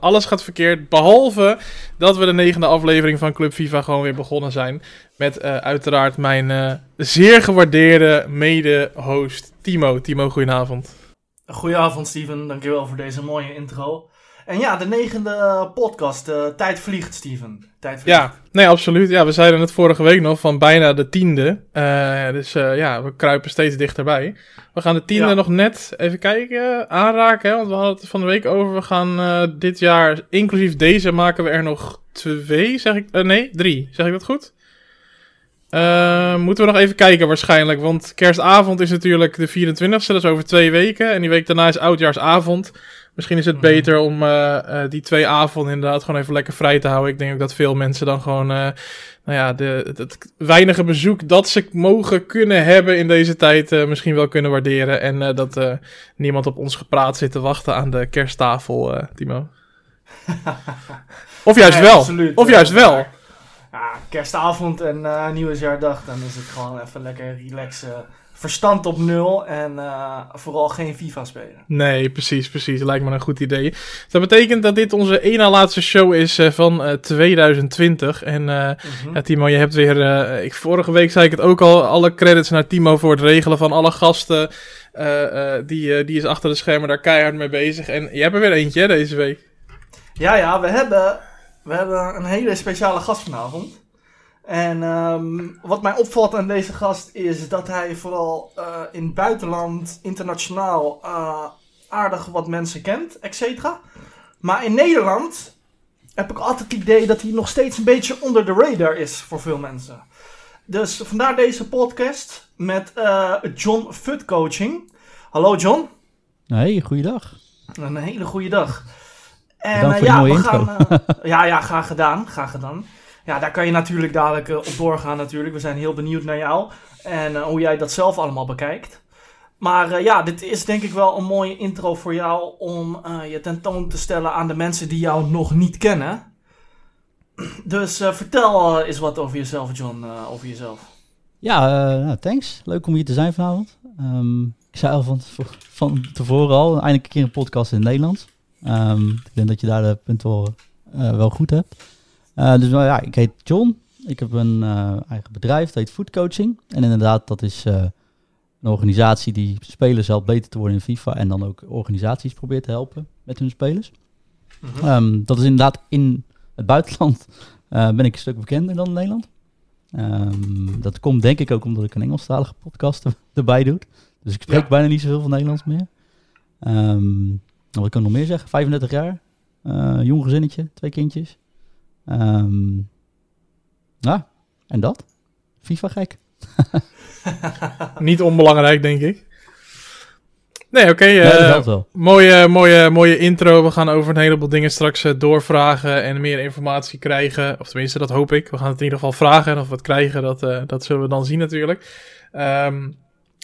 Alles gaat verkeerd, behalve dat we de negende aflevering van Club FIFA gewoon weer begonnen zijn. Met uh, uiteraard mijn uh, zeer gewaardeerde mede-host Timo. Timo, goedenavond. Goedenavond Steven, dankjewel voor deze mooie intro. En ja, de negende podcast. Uh, tijd vliegt, Steven. Tijd vliegt. Ja, nee, absoluut. Ja, we zeiden het vorige week nog van bijna de tiende. Uh, dus uh, ja, we kruipen steeds dichterbij. We gaan de tiende ja. nog net even kijken, aanraken. Hè, want we hadden het van de week over. We gaan dit jaar, inclusief deze, maken we er nog twee, zeg ik. nee, drie. Zeg ik dat goed? moeten we nog even kijken waarschijnlijk. Want kerstavond is natuurlijk de 24e, dat is over twee weken. En die week daarna is oudjaarsavond. Misschien is het beter om uh, uh, die twee avonden inderdaad gewoon even lekker vrij te houden. Ik denk ook dat veel mensen dan gewoon, uh, nou ja, de, het weinige bezoek dat ze mogen kunnen hebben in deze tijd misschien wel kunnen waarderen. En dat niemand op ons gepraat zit te wachten aan de kersttafel, Timo. of juist wel. Absoluut, of juist wel. Ja, kerstavond en nieuwsjaardag, dan is het gewoon even lekker relaxen verstand op nul en uh, vooral geen FIFA spelen. Nee, precies, precies. Lijkt me een goed idee. Dat betekent dat dit onze ene laatste show is uh, van uh, 2020. En mm -hmm. ja, Timo, je hebt weer, ik, vorige week zei ik het ook al, alle credits naar Timo voor het regelen van alle gasten. die, die is achter de schermen daar keihard mee bezig. En je hebt er weer eentje hè, deze week. Ja, ja, we hebben, we hebben een hele speciale gast vanavond. En um, wat mij opvalt aan deze gast is dat hij vooral uh, in het buitenland, internationaal, uh, aardig wat mensen kent, et cetera. Maar in Nederland heb ik altijd het idee dat hij nog steeds een beetje onder de radar is voor veel mensen. Dus vandaar deze podcast met uh, John Fut Coaching. Hallo John. Hey, goeiedag. Een hele goede dag. En ja, we gaan. ja, ja, graag gedaan. Graag gedaan. Ja, daar kan je natuurlijk dadelijk uh, op doorgaan natuurlijk. We zijn heel benieuwd naar jou en uh, hoe jij dat zelf allemaal bekijkt. Maar uh, ja, dit is denk ik wel een mooie intro voor jou om je tentoon te stellen aan de mensen die jou nog niet kennen. Dus vertel eens wat over jezelf, John, over jezelf. Ja, nou, thanks. Leuk om hier te zijn vanavond. Um, ik zei van, van tevoren al, eindelijk een keer een podcast in het Nederlands. Um, ik denk dat je daar de punten wel goed hebt. Uh, dus nou ja, ik heet John. Ik heb een uh, eigen bedrijf, dat heet Food Coaching. En inderdaad, dat is uh, een organisatie die spelers helpt beter te worden in FIFA. En dan ook organisaties probeert te helpen met hun spelers. Mm -hmm. um, dat is inderdaad in het buitenland ben ik een stuk bekender dan in Nederland. Um, dat komt denk ik ook omdat ik een Engelstalige podcast er, erbij doe. Dus ik spreek ja. bijna niet zoveel van Nederlands meer. Um, wat kan ik nog meer zeggen? 35 jaar. jong gezinnetje, twee kindjes. Um, ja, en dat? FIFA gek. Niet onbelangrijk, denk ik. Nee, oké. Okay, uh, nee, mooie, mooie, mooie intro. We gaan over een heleboel dingen straks uh, doorvragen en meer informatie krijgen. Of tenminste, dat hoop ik. We gaan het in ieder geval vragen. En of we het krijgen, dat, uh, dat zullen we dan zien natuurlijk. Um,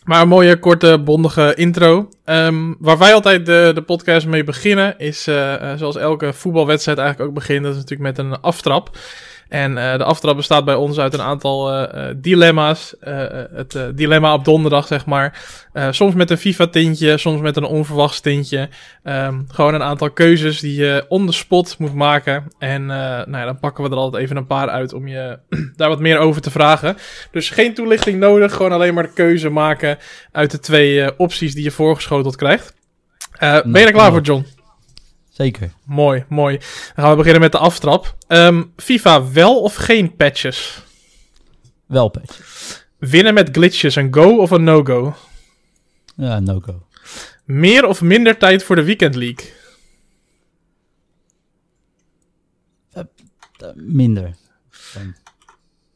maar een mooie, korte, bondige intro. Um, waar wij altijd de, de podcast mee beginnen, is uh, zoals elke voetbalwedstrijd eigenlijk ook begint. Dat is natuurlijk met een aftrap. En uh, de aftrap bestaat bij ons uit een aantal uh, dilemma's. Uh, het dilemma op donderdag, zeg maar. soms met een FIFA-tintje, soms met een onverwachts tintje. Um, gewoon een aantal keuzes die je on the spot moet maken. En nou ja, dan pakken we er altijd even een paar uit om je daar wat meer over te vragen. Dus geen toelichting nodig, gewoon alleen maar de keuze maken uit de twee opties die je voorgeschoteld krijgt. Nou, ben je er klaar voor, John? Zeker. Mooi, mooi. Dan gaan we beginnen met de aftrap. Um, FIFA wel of geen patches? Wel patches. Winnen met glitches, een go of een no-go? Ja, no-go. Meer of minder tijd voor de Weekend League? Uh, uh, minder.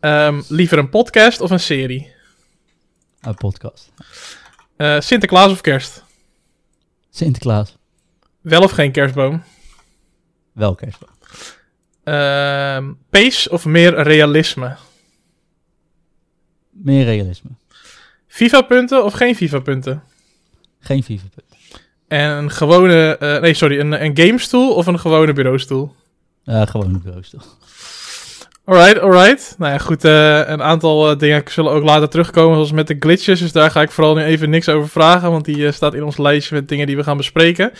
Um, liever een podcast of een serie? Een podcast. Uh, Sinterklaas of kerst? Sinterklaas. Wel of geen kerstboom? Wel kerstboom. Uh, pace of meer realisme? Meer realisme. FIFA-punten of geen FIFA-punten? Geen FIFA-punten. En een gewone, uh, nee sorry, een, een gamestoel of een gewone bureaustoel? Uh, gewone bureaustoel. Alright, alright. Nou ja, goed. Uh, een aantal uh, dingen zullen ook later terugkomen, zoals met de glitches. Dus daar ga ik vooral nu even niks over vragen, want die uh, staat in ons lijstje met dingen die we gaan bespreken.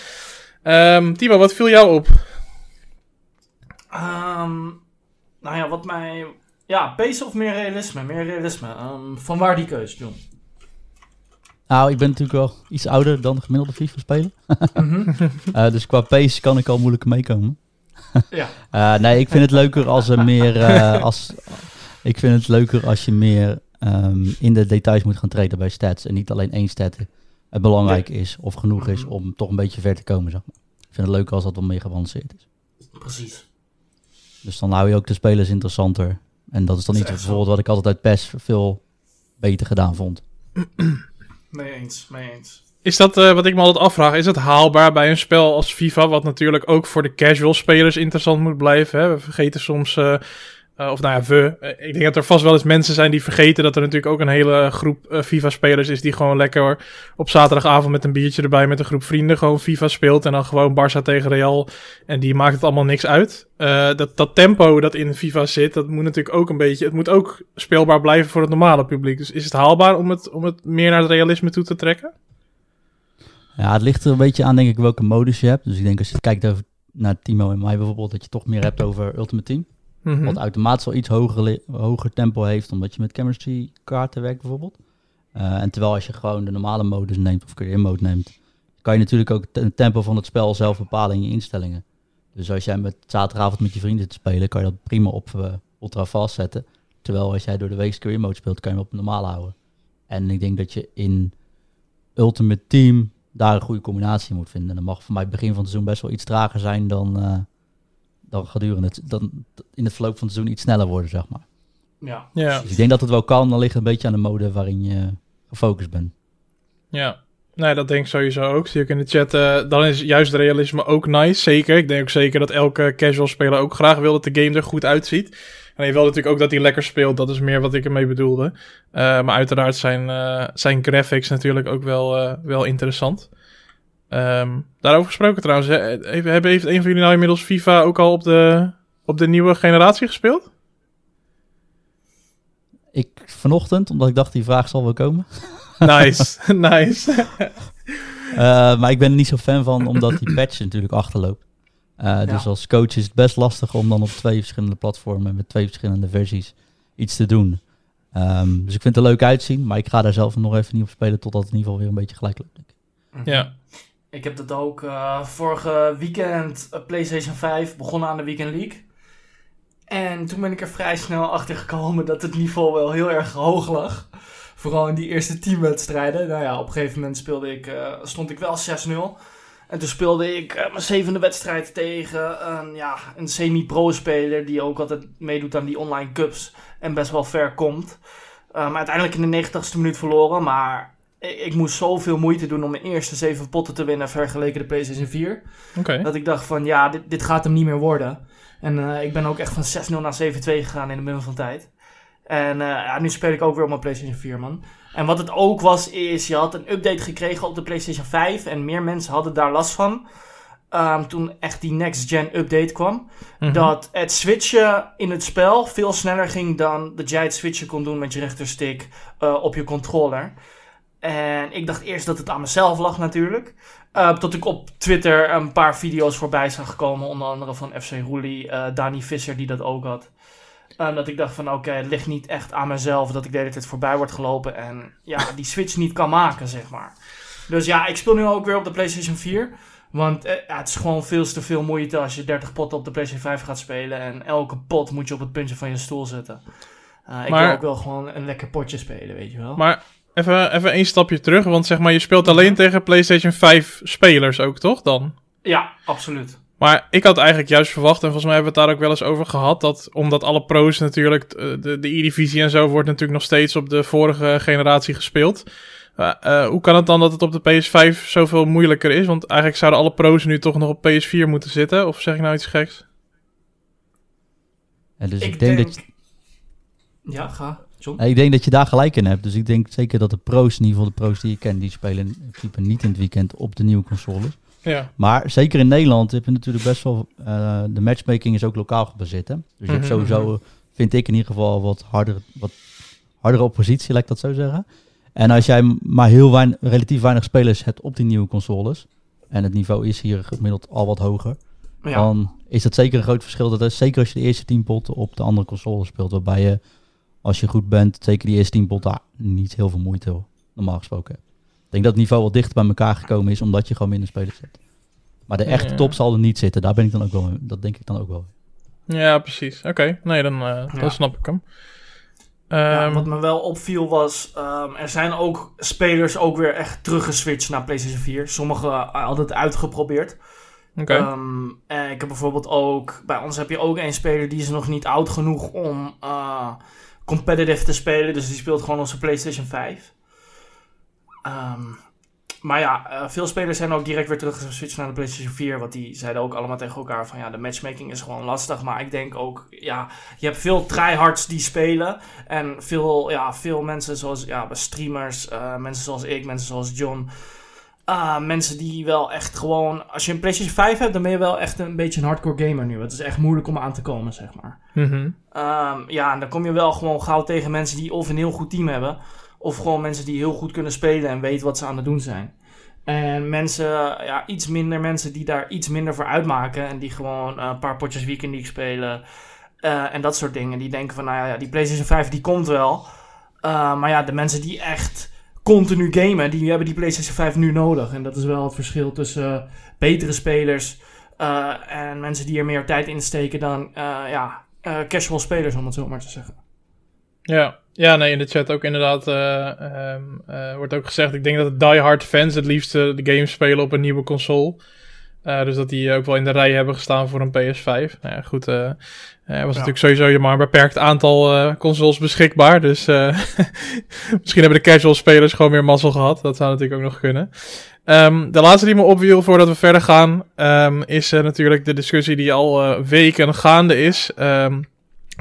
Um, Timo, wat viel jou op? Um, nou ja, wat mij... Ja, pace of meer realisme? Meer realisme. Um, van waar die keuze, John? Nou, ik ben natuurlijk wel iets ouder dan de gemiddelde FIFA spelen. mm uh, dus qua pace kan ik al moeilijker meekomen. ja. Uh, nee, ik vind het leuker als er meer... Uh, als, ik vind het leuker als je meer um, in de details moet gaan treden bij stats. En niet alleen één stat het belangrijk is of genoeg is mhm. om toch een beetje ver te komen, zeg maar. Ik vind het leuker als dat wat meer geavanceerd is. Precies. Dus dan hou je ook de spelers interessanter. En dat is dan niet bijvoorbeeld wat ik altijd uit PES veel beter gedaan vond. Mee eens, mee eens. Is dat, uh, wat ik me altijd afvraag, is het haalbaar bij een spel als FIFA, wat natuurlijk ook voor de casual spelers interessant moet blijven? Hè? We vergeten soms uh, uh, of nou ja, we. Uh, ik denk dat er vast wel eens mensen zijn die vergeten dat er natuurlijk ook een hele groep uh, FIFA-spelers is die gewoon lekker op zaterdagavond met een biertje erbij met een groep vrienden gewoon FIFA speelt en dan gewoon Barça tegen Real en die maakt het allemaal niks uit. dat, dat tempo dat in FIFA zit, dat moet natuurlijk ook een beetje, het moet ook speelbaar blijven voor het normale publiek. Dus is het haalbaar om het, om het meer naar het realisme toe te trekken? Ja, het ligt er een beetje aan denk ik welke modus je hebt. Dus ik denk als je kijkt over, naar Timo en mij bijvoorbeeld, dat je toch meer hebt over Ultimate Team. Mhm. Wat automatisch wel iets hoger, hoger tempo heeft, omdat je met chemistry kaarten werkt bijvoorbeeld. Uh, en terwijl als je gewoon de normale modus neemt of career mode neemt, kan je natuurlijk ook het tempo van het spel zelf bepalen in je instellingen. Dus als jij met zaterdagavond met je vrienden te spelen, kan je dat prima op uh, ultra fast zetten. Terwijl als jij door de week career mode speelt, kan je hem op normaal houden. En ik denk dat je in Ultimate Team daar een goede combinatie moet vinden. Dan mag voor mij het begin van het seizoen best wel iets trager zijn dan, uh, dan gedurende het, dan in het verloop van het seizoen iets sneller worden, zeg maar. Ja. ja. Dus ik denk dat het wel kan, dan ligt het een beetje aan de mode waarin je gefocust bent. Ja, nee, dat denk ik sowieso ook. Zie ik in de chat. Uh, dan is juist realisme ook nice, zeker. Ik denk ook zeker dat elke casual speler ook graag wil dat de game er goed uitziet. En je wil natuurlijk ook dat hij lekker speelt. Dat is meer wat ik ermee bedoelde. Uh, maar uiteraard zijn, uh, zijn graphics natuurlijk ook wel, wel interessant. Um, daarover gesproken trouwens, even, hebben heeft een van jullie nou inmiddels FIFA ook al op de, op de nieuwe generatie gespeeld? Ik vanochtend, omdat ik dacht die vraag zal wel komen. Nice, nice. uh, maar ik ben er niet zo fan van, omdat die patch natuurlijk achterloopt. Uh, dus als coach is het best lastig om dan op twee verschillende platformen met twee verschillende versies iets te doen. Um, dus ik vind het er leuk uitzien, maar ik ga daar zelf nog even niet op spelen totdat het in ieder geval weer een beetje gelijk loopt. Ja. Ik heb dat ook uh, vorige weekend uh, PlayStation 5 begonnen aan de Weekend League. En toen ben ik er vrij snel achter gekomen dat het niveau wel heel erg hoog lag. Vooral in die eerste teamwedstrijden. Nou ja, op een gegeven moment speelde ik, uh, stond ik wel 6-0. En toen speelde ik mijn zevende wedstrijd tegen een, ja, een semi-pro-speler die ook altijd meedoet aan die online cups en best wel ver komt. maar uiteindelijk in de 90ste minuut verloren. Maar ik moest zoveel moeite doen om mijn eerste zeven potten te winnen vergeleken de PlayStation 4. Okay. Dat ik dacht van ja, dit, dit gaat hem niet meer worden. En uh, ik ben ook echt van 6-0 naar 7-2 gegaan in de middel van tijd. En uh, ja, nu speel ik ook weer op mijn PlayStation 4, man. En wat het ook was, is je had een update gekregen op de PlayStation 5 en meer mensen hadden daar last van. Um, toen echt die next gen update kwam. Mm -hmm. Dat het switchen in het spel veel sneller ging dan dat jij het switchen kon doen met je rechterstick uh, op je controller. En ik dacht eerst dat het aan mezelf lag natuurlijk. Uh, tot ik op Twitter een paar video's voorbij zag komen. Onder andere van FC Roelie, uh, Dani Visser die dat ook had. Uh, dat ik dacht van oké, okay, het ligt niet echt aan mezelf dat ik de hele tijd voorbij word gelopen. En ja, die switch niet kan maken, zeg maar. Dus ja, ik speel nu ook weer op de PlayStation 4. Want ja, het is gewoon veel te veel moeite als je 30 potten op de PlayStation 5 gaat spelen. En elke pot moet je op het puntje van je stoel zetten. ik maar, wil ook wel gewoon een lekker potje spelen, weet je wel. Maar Even, even één stapje terug, want zeg maar, je speelt alleen tegen PlayStation 5 spelers ook, toch dan? Ja, absoluut. Maar ik had eigenlijk juist verwacht, en volgens mij hebben we het daar ook wel eens over gehad, dat omdat alle pro's natuurlijk, de, de E-divisie en zo wordt natuurlijk nog steeds op de vorige generatie gespeeld. Uh, uh, hoe kan het dan dat het op de PS5 zoveel moeilijker is? Want eigenlijk zouden alle pro's nu toch nog op PS4 moeten zitten, of zeg ik nou iets geks? Ja, dus ik, ik denk, denk dat... Ja, ga. Ik denk dat je daar gelijk in hebt. Dus ik denk zeker dat de pro's, in ieder geval de pro's die je kent, die spelen in principe niet in het weekend op de nieuwe consoles. Ja. Maar zeker in Nederland heb je natuurlijk best wel. Uh, de matchmaking is ook lokaal gebaseerd. Hè? Dus je hebt mhm, sowieso, mhm. vind ik in ieder geval, wat harder, wat hardere oppositie, laat ik dat zo zeggen. En als jij maar heel weinig, relatief weinig spelers hebt op die nieuwe consoles. En het niveau is hier gemiddeld al wat hoger. Ja. Dan is dat zeker een groot verschil. Dat is zeker als je de eerste 10 potten op de andere console speelt. Waarbij je, als je goed bent, zeker die eerste 10 potten ah, niet heel veel moeite normaal gesproken hebt. Ik denk dat het niveau wel dichter bij elkaar gekomen is, omdat je gewoon minder spelers hebt. Maar de echte top zal er niet zitten. Daar ben ik dan ook wel. Dat denk ik dan ook wel. Ja, precies. Oké, nee, dan, uh, dan snap ik hem. Ja, ehm, wat me wel opviel was, um, er zijn ook spelers ook weer echt teruggeswitcht naar PlayStation 4. Sommigen hadden het uitgeprobeerd. Okay. Um, ehm, en ik heb bijvoorbeeld ook, bij ons heb je ook een speler die is nog niet oud genoeg om uh, competitive te spelen. Dus die speelt gewoon op zijn PlayStation 5. Um, maar ja, uh, veel spelers zijn ook direct weer teruggeswitcht naar de PlayStation 4. Want die zeiden ook allemaal tegen elkaar van ja, de matchmaking is gewoon lastig. Maar ik denk ook, ja, je hebt veel tryhards die spelen. En veel, ja, veel mensen zoals ja, streamers, uh, mensen zoals ik, mensen zoals John. Uh, mensen die wel echt gewoon. Als je een PlayStation 5 hebt, dan ben je wel echt een beetje een hardcore gamer nu. Het is echt moeilijk om aan te komen, zeg maar. Mm -hmm. ja, en dan kom je wel gewoon gauw tegen mensen die of een heel goed team hebben. Of gewoon mensen die heel goed kunnen spelen en weten wat ze aan het doen zijn. En mensen, ja, iets minder mensen die daar iets minder voor uitmaken. En die gewoon uh, een paar potjes Weekend League spelen. Uh, en dat soort dingen. Die denken van, nou ja, die PlayStation 5 die komt wel. Uh, maar ja, de mensen die echt continu gamen, die hebben die PlayStation 5 nu nodig. En dat is wel het verschil tussen betere spelers en mensen die er meer tijd in steken dan ja, casual spelers, om het zo maar te zeggen. Ja, ja, nee, in de chat ook inderdaad uh, wordt ook gezegd. Ik denk dat de diehard fans het liefst de game spelen op een nieuwe console. Uh, dus dat die ook wel in de rij hebben gestaan voor een PS5. Nou ja, goed. er was ja. natuurlijk sowieso maar een beperkt aantal consoles beschikbaar. Dus misschien hebben de casual spelers gewoon meer mazzel gehad. Dat zou natuurlijk ook nog kunnen. Um, de laatste die me opviel voordat we verder gaan, um, is natuurlijk de discussie die al weken gaande is. Um,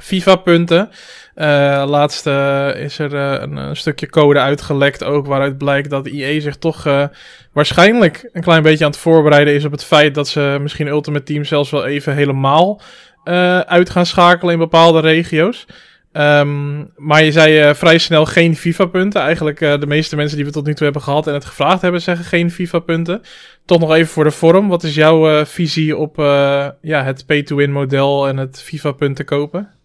FIFA-punten. Uh, laatst uh, is er uh, een, een, stukje code uitgelekt ook waaruit blijkt dat IE zich toch waarschijnlijk een klein beetje aan het voorbereiden is op het feit dat ze misschien Ultimate Team zelfs wel even helemaal uit gaan schakelen in bepaalde regio's. Um, maar je zei vrij snel geen FIFA-punten. Eigenlijk de meeste mensen die we tot nu toe hebben gehad en het gevraagd hebben zeggen geen FIFA-punten. Toch nog even voor de vorm. Wat is jouw visie op ja, het pay-to-win model en het FIFA-punten kopen?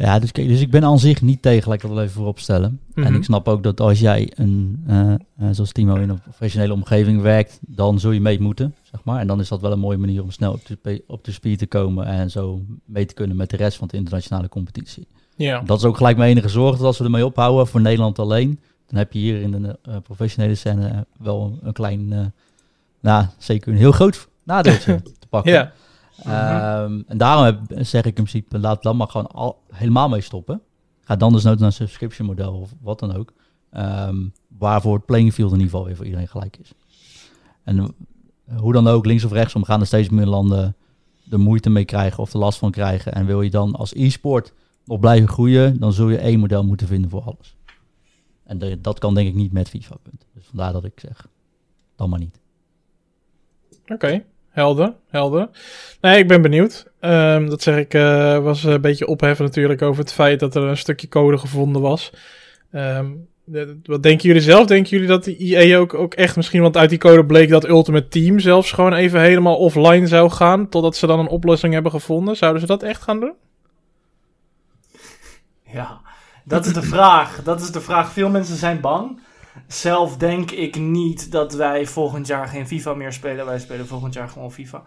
Ja, dus, kijk, dus ik ben aan zich niet tegen, laat ik dat even voorop stellen. En mhm. ik snap ook dat als jij, een, uh, zoals Timo, in een professionele omgeving werkt, dan zul je mee moeten, zeg maar. En dan is dat wel een mooie manier om snel op de, op de speed te komen en zo mee te kunnen met de rest van de internationale competitie. Ja. Dat is ook gelijk mijn enige zorg, dat als we ermee ophouden voor Nederland alleen, dan heb je hier in de uh, professionele scène wel een klein, nou, zeker een heel groot nadeeltje te pakken. Ja. Um, en daarom heb, zeg ik in principe, laat dan maar gewoon al, helemaal mee stoppen. Ga dan dus nooit naar een subscription model of wat dan ook. Um, waarvoor het playing field in ieder geval weer voor iedereen gelijk is. En hoe dan ook, links of rechtsom gaan er steeds meer landen de moeite mee krijgen of de last van krijgen. En wil je dan als e-sport nog blijven groeien, dan zul je één model moeten vinden voor alles. En dat kan denk ik niet met FIFA. Dus vandaar dat ik zeg, dan maar niet. Oké. Helder, helder. Nee, ik ben benieuwd. Um, dat zeg ik, uh, was een beetje opheffen natuurlijk over het feit dat er een stukje code gevonden was. De, wat denken jullie zelf? Denken jullie dat de EA ook, ook echt misschien, want uit die code bleek dat Ultimate Team zelfs gewoon even helemaal offline zou gaan, totdat ze dan een oplossing hebben gevonden? Zouden ze dat echt gaan doen? Ja, dat is de vraag. Dat is de vraag. Veel mensen zijn bang. Zelf denk ik niet dat wij volgend jaar geen FIFA meer spelen. Wij spelen volgend jaar gewoon FIFA.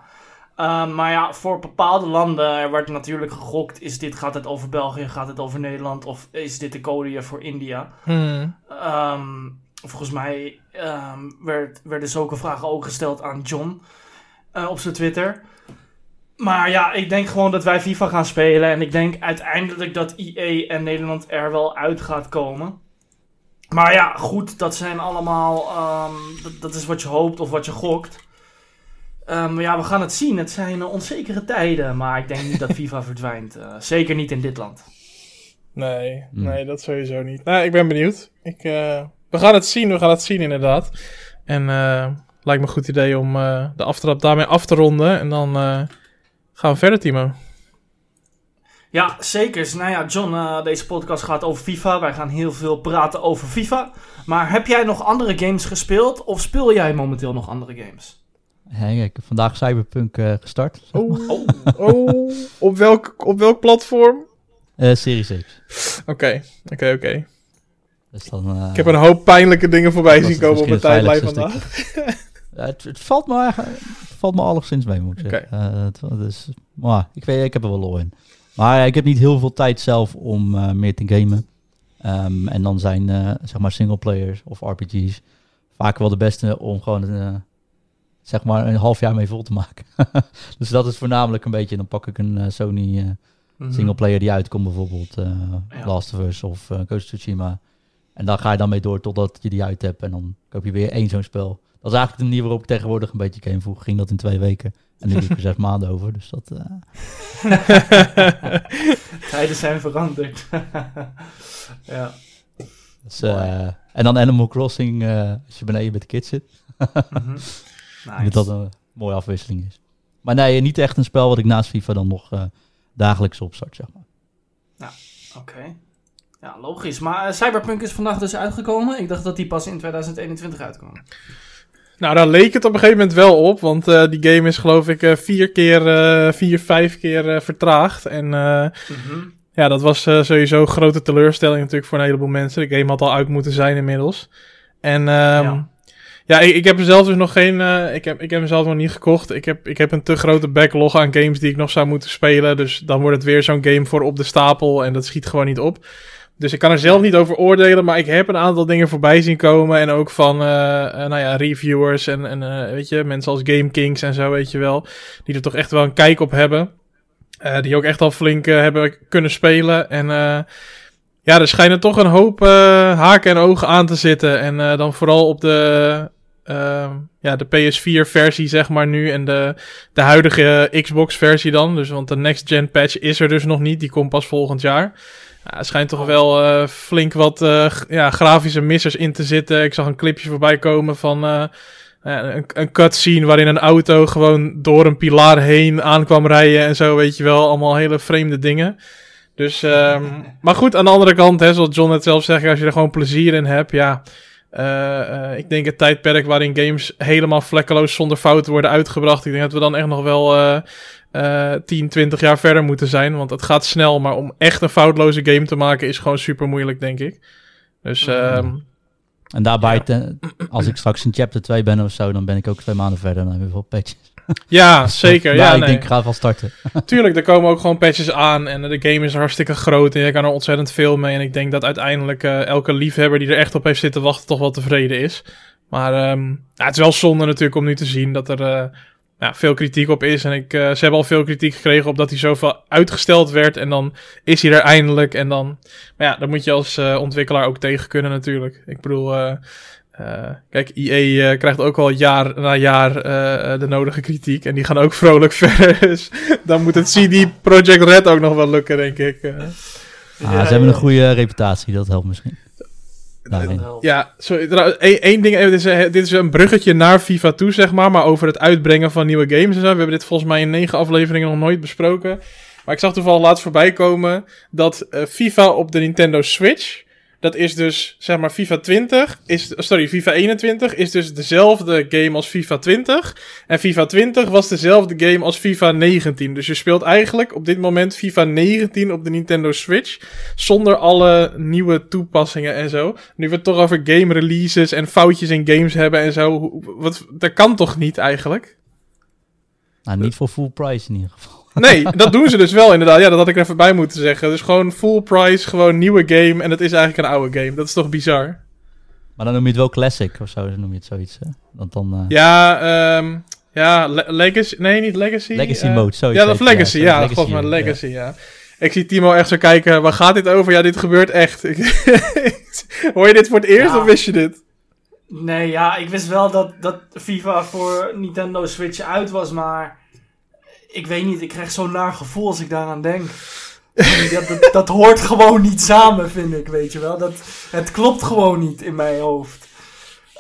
Uh, maar ja, voor bepaalde landen er wordt natuurlijk gegokt: is dit, gaat het over België, gaat het over Nederland of is dit de code voor India? Hmm. Um, volgens mij um, werd, werden zulke vragen ook gesteld aan John uh, op zijn Twitter. Maar ja, ik denk gewoon dat wij FIFA gaan spelen. En ik denk uiteindelijk dat IE en Nederland er wel uit gaat komen. Maar ja, goed, dat zijn allemaal. Um, dat, dat, is wat je hoopt of wat je gokt. Um, ja, we gaan het zien. Het zijn uh, onzekere tijden. Maar ik denk niet dat FIFA verdwijnt. Uh, zeker niet in dit land. Nee, hmm. nee, dat sowieso niet. Nou, ik ben benieuwd. Ik, uh, we gaan het zien, we gaan het zien inderdaad. En lijkt me een goed idee om de aftrap daarmee af te ronden. En dan gaan we verder, Timo. Ja, zeker. Nou ja, John, uh, deze podcast gaat over FIFA. Wij gaan heel veel praten over FIFA. Maar heb jij nog andere games gespeeld of speel jij momenteel nog andere games? Hey, ik heb vandaag Cyberpunk uh, gestart. Oh, oh, oh. op, welk, op welk platform? Uh, Series X. Oké, oké, oké. Dus uh, ik heb een hoop pijnlijke dingen voorbij zien komen op mijn tijdlijn vandaag. het, het, valt me, het valt me alleszins mee, moet ik zeggen. Okay. dus, maar, ik, weet, ik heb er wel lol in. Maar ik heb niet heel veel tijd zelf om meer te gamen. Um, en dan zijn, zeg maar, singleplayers of RPG's vaak wel de beste om gewoon zeg maar een half jaar mee vol te maken. dus dat is voornamelijk een beetje, dan pak ik een uh, Sony uh, mm singleplayer die uitkomt, bijvoorbeeld uh, ja. Last of Us of uh, Ghost of Tsushima. En dan ga je dan mee door totdat je die uit hebt en dan koop je weer één zo'n spel. Dat is eigenlijk de manier waarop ik tegenwoordig een beetje game voeg. Ging dat in twee weken en nu doe ik er zes maanden over, dus dat... Tijden zijn veranderd. ja. Dus, en dan Animal Crossing als je beneden met de kids zit. mm Nice. Dat dat een mooie afwisseling is. Maar nee, niet echt een spel wat ik naast FIFA dan nog uh, dagelijks opstart, zeg maar. Ja, oké. Ja, logisch. Maar uh, Cyberpunk is vandaag dus uitgekomen. Ik dacht dat die pas in 2021 uitkwam. Nou, daar leek het op een gegeven moment wel op. Want uh, die game is geloof ik vier keer, vier, vijf keer vertraagd. En mm -hmm. ja, dat was sowieso een grote teleurstelling natuurlijk voor een heleboel mensen. De game had al uit moeten zijn inmiddels. En um, ja. Ja, ik, ik heb er zelf dus nog geen. Uh, ik, heb, ik heb hem zelf nog niet gekocht. Ik heb, ik heb een te grote backlog aan games die ik nog zou moeten spelen. Dus dan wordt het weer zo'n game voor op de stapel. En dat schiet gewoon niet op. Dus ik kan er zelf niet over oordelen. Maar ik heb een aantal dingen voorbij zien komen. En ook van uh, uh, nou ja, reviewers en, en weet je, mensen als Game Kings en zo, weet je wel. Die er toch echt wel een kijk op hebben. die ook echt al flink hebben kunnen spelen. En ja, er schijnen toch een hoop haken en ogen aan te zitten. En dan vooral op de, ja, de PS4-versie, zeg maar nu. En de, de huidige Xbox-versie dan. Dus, want de next-gen patch is er dus nog niet. Die komt pas volgend jaar. Ja, er schijnt toch wel uh, flink wat uh, ja, grafische missers in te zitten. Ik zag een clipje voorbij komen van uh, een, een cutscene waarin een auto gewoon door een pilaar heen aankwam rijden en zo, weet je wel. Allemaal hele vreemde dingen. Dus, um, maar goed, aan de andere kant, hè, zoals John net zelf zegt, als je er gewoon plezier in hebt, ja. Ik denk het tijdperk waarin games helemaal vlekkeloos zonder fouten worden uitgebracht. Ik denk dat we dan echt nog wel uh, 10, 20 jaar verder moeten zijn. Want het gaat snel, maar om echt een foutloze game te maken is gewoon super moeilijk, denk ik. Dus. Um, en daarbij, ja. als ik straks in chapter 2 ben of zo, dan ben ik ook twee maanden verder. Dan wel patches. Ja, zeker. ja, ik nee. denk, ik ga wel starten. Tuurlijk, er komen ook gewoon patches aan en de game is hartstikke groot en je kan er ontzettend veel mee. En ik denk dat uiteindelijk uh, elke liefhebber die er echt op heeft zitten wachten toch wel tevreden is. Maar um, ja, het is wel zonde natuurlijk om nu te zien dat er uh, ja, veel kritiek op is. En ik, uh, ze hebben al veel kritiek gekregen op dat hij zoveel uitgesteld werd en dan is hij er eindelijk. En dan, maar ja, dan moet je als ontwikkelaar ook tegen kunnen natuurlijk. Ik bedoel... Uh, kijk, uh, krijgt ook al jaar na jaar de nodige kritiek. En die gaan ook vrolijk verder. Dus dan moet het CD Project Red ook nog wel lukken, denk ik. Ah, ja, ze hebben een goede reputatie, dat helpt misschien. Ja, sorry, één ding, dit is, dit is een bruggetje naar FIFA toe, zeg maar. Maar over het uitbrengen van nieuwe games en zo. We hebben dit volgens mij in negen afleveringen nog nooit besproken. Maar ik zag toevallig laatst voorbij komen dat FIFA op de Nintendo Switch dat is dus, zeg maar, FIFA 20, is, sorry, FIFA 21 is dus dezelfde game als FIFA 20. En FIFA 20 was dezelfde game als FIFA 19. Dus je speelt eigenlijk op dit moment FIFA 19 op de Nintendo Switch. Zonder alle nieuwe toepassingen en zo. Nu we het toch over game releases en foutjes in games hebben en zo. Wat, dat kan toch niet eigenlijk? Nou, niet voor full price in ieder geval. Nee, dat doen ze dus wel inderdaad. Ja, dat had ik er even bij moeten zeggen. Dus gewoon full price, gewoon nieuwe game. En het is eigenlijk een oude game. Dat is toch bizar? Maar dan noem je het wel classic of zo, dan noem je het zoiets. Hè? Want dan, uh... Ja, um, ja, Legacy. Nee, niet Legacy. Legacy uh, mode, zoiets. Ja, dat Legacy, ja. ja legacy, maar Legacy, ja. ja. Ik zie Timo echt zo kijken, waar gaat dit over? Ja, dit gebeurt echt. Hoor je dit voor het eerst ja. of wist je dit? Nee, ja, ik wist wel dat, dat FIFA voor Nintendo Switch uit was, maar ik weet niet, ik krijg zo'n naar gevoel als ik daaraan denk. dat, dat, dat, hoort gewoon niet samen, vind ik, weet je wel. Dat, het klopt gewoon niet in mijn hoofd.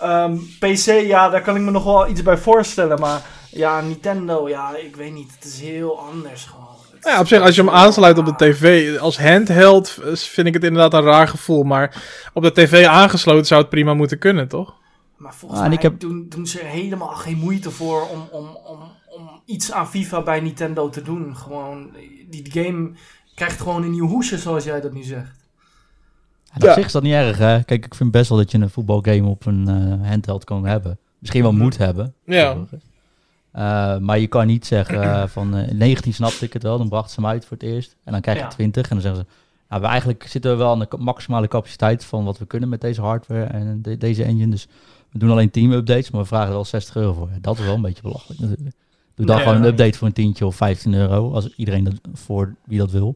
Um, ehm, PC, ja, daar kan ik me nog wel iets bij voorstellen. Maar ja, Nintendo, ja, ik weet niet. Het is heel anders gewoon. Ja, op zich, als je hem aansluit op de tv, als handheld vind ik het inderdaad een raar gevoel. Maar op de tv aangesloten zou het prima moeten kunnen, toch? Maar volgens ah, mij heb... doen, doen ze helemaal geen moeite voor om, om, om, om iets aan FIFA bij Nintendo te doen. Gewoon, die game krijgt gewoon een nieuw hoesje, zoals jij dat nu zegt. Ja, Op zich is dat niet erg, hè? Kijk, ik vind best wel dat je een voetbalgame op een uh, handheld kan hebben. Misschien wel moet hebben. Ja. Uh, maar je kan niet zeggen uh, van uh, 19 snapte ik het wel, dan brachten ze hem uit voor het eerst. En dan krijg je ja. 20 en dan zeggen ze, nou, we eigenlijk zitten we wel aan de maximale capaciteit van wat we kunnen met deze hardware en de, deze engine. Dus we doen alleen team updates, maar we vragen er wel 60 euro voor. Dat is wel een beetje belachelijk natuurlijk. Doe dan gewoon een update voor een tientje of 15 euro, als iedereen dat voor wie dat wil.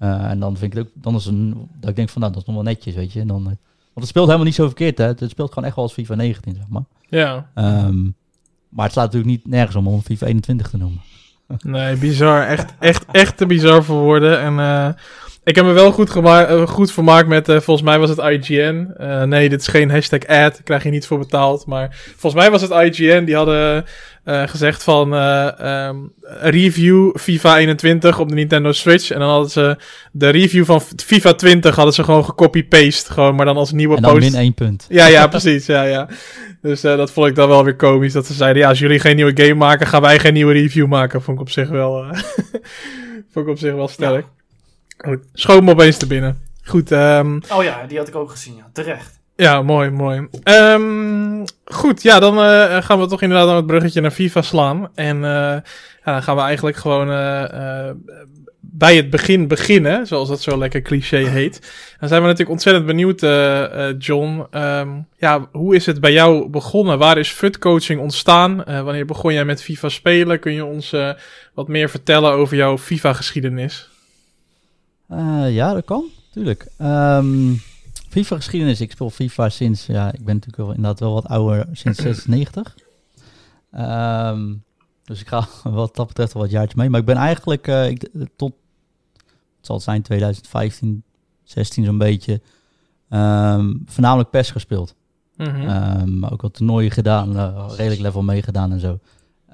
Uh, en dan vind ik het ook, dan is een, dat ik denk van nou, dat is nog wel netjes, weet je. En dan, uh, want het speelt helemaal niet zo verkeerd, hè. Het speelt gewoon echt wel als FIFA 19, zeg maar. Ja. Um, maar het slaat natuurlijk niet nergens om om FIFA 21 te noemen. Nee, bizar. Echt, echt, echt te bizar voor woorden. En uh, ik heb me wel goed, uh, goed vermaakt met, uh, volgens mij was het IGN. nee, dit is geen hashtag ad, daar krijg je niet voor betaald. Maar volgens mij was het IGN, die hadden gezegd van um, review FIFA 21 op de Nintendo Switch. En dan hadden ze de review van FIFA 20 hadden ze gewoon gecopy-paste. Gewoon, maar dan als nieuwe en dan post. min één punt. Ja, ja, precies. Ja, ja. Dus uh, dat vond ik dan wel weer komisch. Dat ze zeiden, ja, als jullie geen nieuwe game maken, gaan wij geen nieuwe review maken. Vond ik op zich wel, uh, vond ik op zich wel sterk. Ja. Goed, schoon me opeens te binnen. Goed. Um... Oh ja, die had ik ook gezien, ja. Terecht. Ja, mooi, mooi. Um, goed, ja, dan uh, gaan we toch inderdaad aan het bruggetje naar FIFA slaan. En ja, dan gaan we eigenlijk gewoon bij het begin beginnen, zoals dat zo lekker cliché heet. Dan zijn we natuurlijk ontzettend benieuwd, uh, uh, John. Um, ja, hoe is het bij jou begonnen? Waar is FUT coaching ontstaan? Uh, wanneer begon jij met FIFA spelen? Kun je ons wat meer vertellen over jouw FIFA geschiedenis? Ja, dat kan, tuurlijk. Um, FIFA geschiedenis, ik speel FIFA sinds, ja, ik ben natuurlijk wel, inderdaad wel wat ouder, sinds 96. Um, ehm, dus ik ga wat dat betreft al wat jaartjes mee. Maar ik ben eigenlijk uh, ik, tot, het zal het zijn 2015, 16 zo'n beetje, um, voornamelijk PES gespeeld. Mm -hmm. um, ook wat toernooien gedaan, uh, redelijk level meegedaan en zo.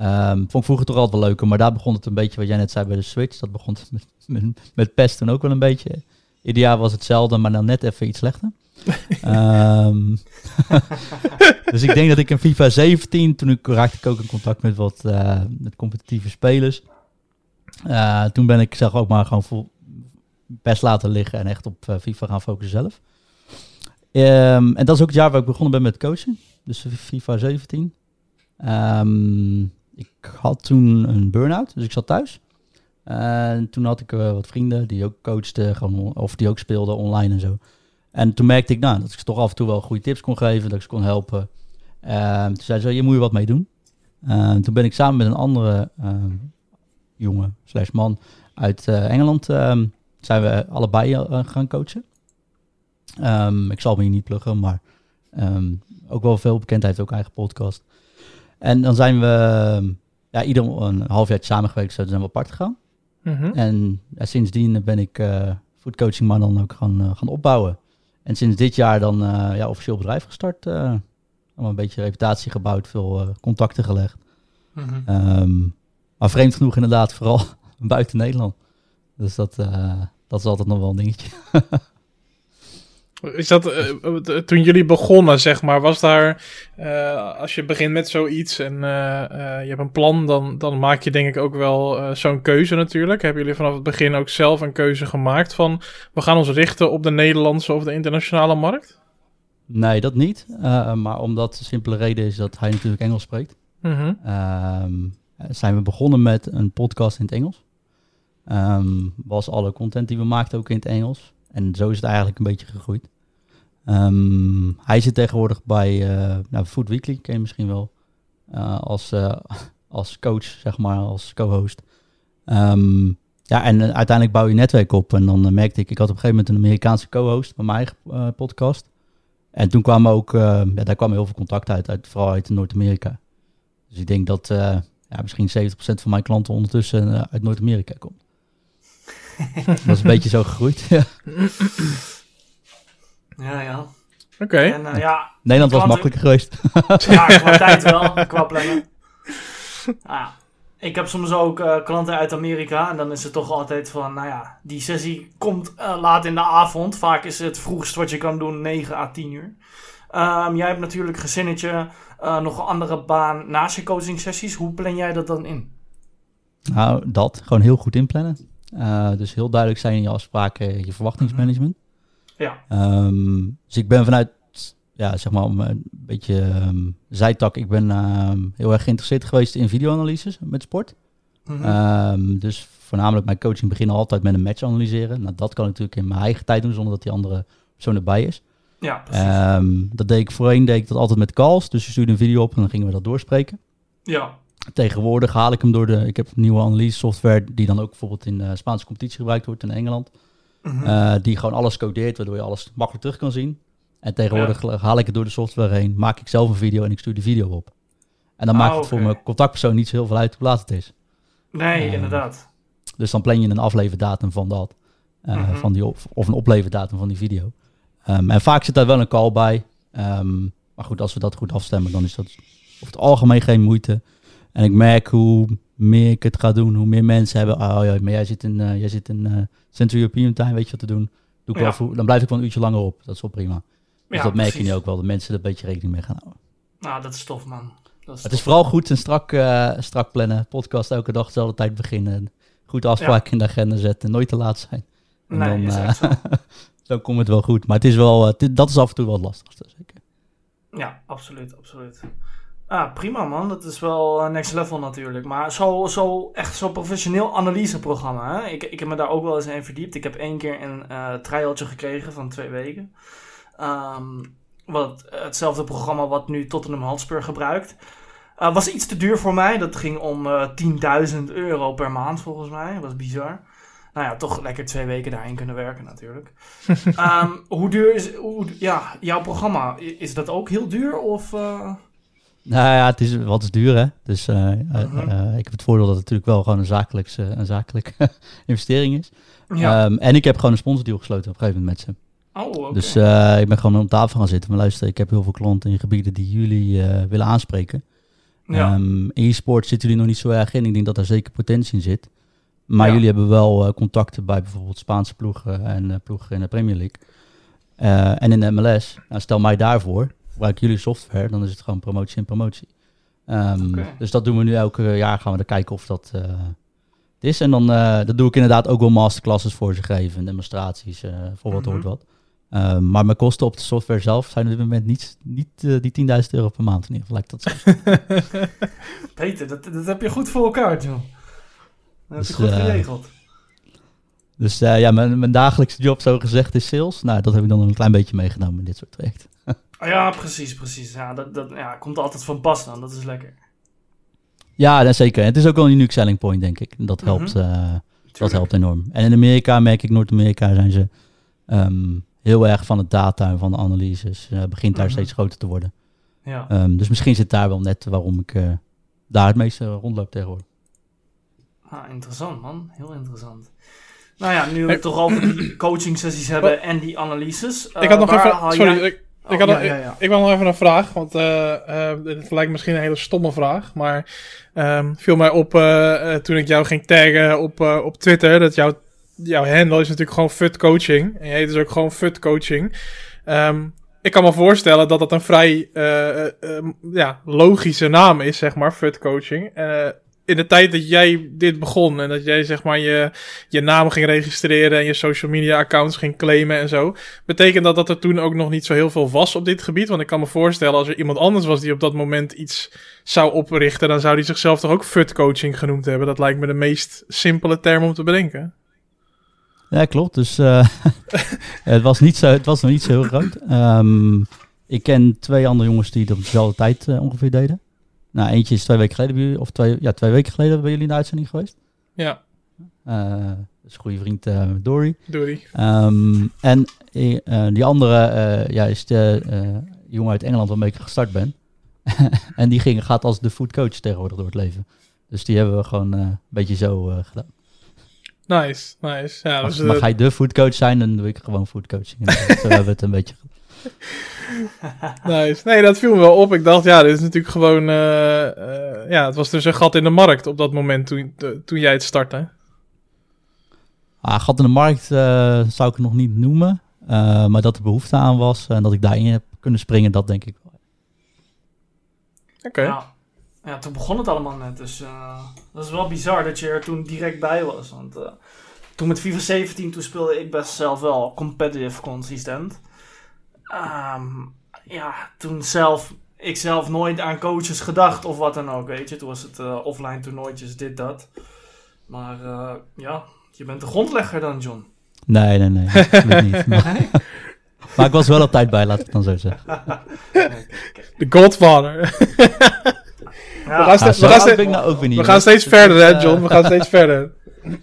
Um, vond ik vroeger toch altijd wel leuker, maar daar begon het een beetje wat jij net zei bij de Switch. Dat begon met, met, met PES toen ook wel een beetje. Ieder jaar was hetzelfde, maar dan net even iets slechter um, dus ik denk dat ik in FIFA 17, toen ik raakte ik ook in contact met wat uh, met competitieve spelers. Uh, toen ben ik zeg ook maar gewoon vol best laten liggen en echt op uh, FIFA gaan focussen zelf. Um, en dat is ook het jaar waar ik begonnen ben met coachen. Dus FIFA 17. Um, ehm, ik had toen een burn-out, dus ik zat thuis. En toen had ik wat vrienden die ook coachten, of die ook speelden online en zo. En toen merkte ik nou, dat ik ze toch af en toe wel goede tips kon geven, dat ik ze kon helpen. Uh, toen zei ze, je moet je wat mee doen. Uh, toen ben ik samen met een andere uh, jongen, slash man, uit eh, Engeland, ehm, zijn we allebei eh, gaan coachen. Ik zal me hier niet pluggen, maar ook wel veel bekend. Hij heeft ook eigen podcast. En dan zijn we ja, ieder een half jaar samengewerkt, zo zijn we apart gegaan. Mm -hmm. En sindsdien ben ik foodcoaching maar dan ook gaan, gaan opbouwen. En sinds dit jaar dan uh, ja, officieel bedrijf gestart. Uh, een beetje reputatie gebouwd, veel uh, contacten gelegd. Mm -hmm. um, maar vreemd genoeg inderdaad, vooral buiten Nederland. Dus dat, dat is altijd nog wel een dingetje. Is dat uh, toen jullie begonnen, zeg maar, was daar, uh, als je begint met zoiets en uh, je hebt een plan, dan, dan maak je denk ik ook wel zo'n keuze natuurlijk. Hebben jullie vanaf het begin ook zelf een keuze gemaakt van, we gaan ons richten op de Nederlandse of de internationale markt? Nee, dat niet. maar omdat de simpele reden is dat hij natuurlijk Engels spreekt, -hmm. zijn we begonnen met een podcast in het Engels. Um, was alle content die we maakten ook in het Engels. En zo is het eigenlijk een beetje gegroeid. Um, hij zit tegenwoordig bij uh, nou, Food Weekly, ken je misschien wel. Uh, als, uh, als coach, zeg maar, als co-host. Um, ja, en uiteindelijk bouw je netwerk op. En dan merkte ik, ik had op een gegeven moment een Amerikaanse co-host bij mijn eigen podcast. En toen kwam ook, ja, daar kwam heel veel contact uit, uit vooral uit Noord-Amerika. Dus ik denk dat ja, misschien 70% van mijn klanten ondertussen uit Noord-Amerika komt. dat is een beetje zo gegroeid. Ja, ja. Oké. En, uh, ja, Nederland was makkelijker geweest. ja, qua tijd wel, qua plannen. Ah, ik heb soms ook uh, klanten uit Amerika en dan is het toch altijd van, nou ja, die sessie komt uh, laat in de avond. Vaak is het vroegst wat je kan doen 9 à 10 uur. Um, jij hebt natuurlijk een gezinnetje, uh, nog een andere baan naast je coaching sessies. Hoe plan jij dat dan in? Nou, dat. Gewoon heel goed inplannen. Uh, dus heel duidelijk zijn in je afspraken, je verwachtingsmanagement. Ja. Um, dus ik ben vanuit, ja, zeg maar, een beetje um, zijtak. Ik ben um, heel erg geïnteresseerd geweest in videoanalyses met sport. Mm -hmm. dus voornamelijk mijn coaching beginnen altijd met een match analyseren. Nou, dat kan ik natuurlijk in mijn eigen tijd doen, zonder dat die andere persoon erbij is. Ja, precies. dat deed ik voorheen deed ik dat altijd met calls. Dus je stuurde een video op en dan gingen we dat doorspreken. Ja. Tegenwoordig haal ik hem door de. Ik heb een nieuwe analyse software die dan ook bijvoorbeeld in de Spaanse competitie gebruikt wordt in Engeland. Mm -hmm. uh, die gewoon alles codeert, waardoor je alles makkelijk terug kan zien. En tegenwoordig ja. haal ik het door de software heen, maak ik zelf een video en ik stuur de video op. En dan Ah, maakt het voor mijn contactpersoon niet zo heel veel uit hoe laat het is. Nee, Eh, inderdaad. Dus dan plan je een afleverdatum van dat. eh, Mhm. van die, of een opleverdatum van die video. Ehm, en vaak zit daar wel een call bij. Ehm, maar goed, als we dat goed afstemmen, dan is dat over het algemeen geen moeite. En ik merk hoe meer ik het ga doen, hoe meer mensen hebben. Oh ja, maar jij zit in, eh, jij zit in eh, Central European Time, weet je wat te doen. Doe ik Ja. wel voor- dan blijf ik wel een uurtje langer op. Dat is wel prima. Dus Ja, dat merk je nu ook wel, dat mensen er een beetje rekening mee gaan houden. Nou, dat is tof, man. Dat is Het is vooral goed en strak, eh, strak plannen. Podcast elke dag dezelfde tijd beginnen. Goed afspraken in de agenda zetten. Nooit te laat zijn. En Nee, dan, is echt zo. dan komt het wel goed. Maar het is wel, dat is af en toe wel het lastigste. Zeker. Ja, absoluut, absoluut. Ah, prima man, dat is wel eh, next level natuurlijk. Maar zo, zo echt zo'n professioneel analyseprogramma. Hè? Ik, ik heb me daar ook wel eens in verdiept. Ik heb één keer een eh trialtje gekregen van twee weken. Ehm, wat, hetzelfde programma wat nu Tottenham Hotspur gebruikt. Eh, was iets te duur voor mij. Dat ging om eh 10.000 euro per maand volgens mij. Dat was bizar. Nou ja, toch lekker twee weken daarin kunnen werken natuurlijk. Ehm, hoe duur is hoe, ja, jouw programma? Is dat ook heel duur? Of? Nou ja, het is wat is duur hè. Dus eh, eh, eh, ik heb het voordeel dat het natuurlijk wel gewoon een zakelijke een zakelijke investering is. Ja. Ehm, en ik heb gewoon een sponsordeal gesloten op een gegeven moment met ze. oh. Dus ik ben gewoon op tafel gaan zitten. Maar luister, ik heb heel veel klanten in gebieden die jullie willen aanspreken. ja. Ehm, in e-sport zitten jullie nog niet zo erg in. Ik denk dat daar zeker potentie in zit. Maar Ja. jullie hebben wel contacten bij bijvoorbeeld Spaanse ploegen en ploegen in de Premier League. En in de MLS. Nou, stel mij daarvoor, gebruik jullie software, dan is het gewoon promotie en promotie. Ehm. Dus dat doen we nu elke jaar. Gaan we er kijken of dat eh, het is. En dan eh, dat doe ik inderdaad ook wel masterclasses voor ze geven. En demonstraties eh, voor wat Mhm. hoort wat. Ehm, maar mijn kosten op de software zelf zijn op dit moment niet, niet die 10.000 euro per maand in ieder geval. Lijkt dat zo. Peter, dat, dat heb je goed voor elkaar, joh. Dat heb Dus, je goed geregeld. Dus ja, mijn, mijn dagelijkse job zo gezegd is sales. Nou, dat heb ik dan een klein beetje meegenomen in dit soort trajecten. Ah, ja, precies, precies. Ja, dat, dat ja, komt altijd van pas dan. Dat is lekker. Ja, dat zeker. Het is ook wel een unique selling point, denk ik. Dat Mhm. helpt, eh, dat helpt enorm. En in Amerika merk ik, Noord-Amerika zijn ze ehm, heel erg van het data en van de analyses. Eh, begint daar Mhm. steeds groter te worden. Ja. Ehm, dus misschien zit daar wel net waarom ik eh, daar het meeste rondloop tegenwoordig. Ah, interessant, man. Heel interessant. Nou ja, nu we het toch over die coaching sessies hebben en die analyses. ik had nog waar even... haal Sorry, jij- ik, Oh, ik, had ja, nog, ja, ja. ik wil nog even een vraag, want eh, dit lijkt misschien een hele stomme vraag, maar ehm, viel mij op eh, toen ik jou ging taggen op, op Twitter, dat jouw, jouw handle is natuurlijk gewoon FUT Coaching, en je heet dus ook gewoon FUT Coaching. Ehm, ik kan me voorstellen dat dat een vrij ja, logische naam is, zeg maar, FUT Coaching. In de tijd dat jij dit begon en dat jij zeg maar je, je naam ging registreren en je social media accounts ging claimen en zo, Betekent dat dat er toen ook nog niet zo heel veel was op dit gebied? Want ik kan me voorstellen, als er iemand anders was die op dat moment iets zou oprichten, dan zou die zichzelf toch ook FUT coaching genoemd hebben. Dat lijkt me de meest simpele term om te bedenken. Ja, klopt. Dus eh, het, was niet zo, het was nog niet zo heel groot. Ehm, ik ken twee andere jongens die dat op dezelfde tijd eh, ongeveer deden. Nou, eentje is twee weken geleden bij jullie, of twee, ja, twee weken geleden bij jullie in de uitzending geweest. Ja, Eh, dat is een goede vriend eh Dory. die. Ehm, en eh, eh, die andere eh, ja, is de eh, jongen uit Engeland waarmee ik gestart ben. en die ging, gaat als de food coach tegenwoordig door het leven. Dus die hebben we gewoon eh, een beetje zo eh, gedaan. Nice, nice. Ja, Mag, dus, eh, mag hij de food coach zijn, dan doe ik gewoon food coaching. En zo hebben we het een beetje gedaan. nice. Nee, dat viel me wel op. Ik dacht, ja, dit is natuurlijk gewoon... eh, eh, ja, het was dus een gat in de markt op dat moment toen, toen jij het startte. Ah, gat in de markt eh, zou ik het nog niet noemen. Eh, maar dat er behoefte aan was en dat ik daarin heb kunnen springen, dat denk ik wel. Oké. Ja. ja, toen begon het allemaal net. Dus uh, dat is wel bizar dat je er toen direct bij was. Want uh, toen met FIFA 17, toen speelde ik best zelf wel competitive consistent. Um, ja, toen zelf, ik zelf nooit aan coaches gedacht of wat dan ook, weet je. Toen was het uh, offline toernooitjes, dit, dat. Maar ja, je bent de grondlegger dan, John. Nee, nee, nee. niet. Maar, maar, ik was wel op tijd bij, laat ik het dan zo zeggen. De Godfather. Ja. We gaan, steeds, we gaan, steeds, nou ook weer niet, we gaan steeds verder, hè, John? We gaan steeds verder.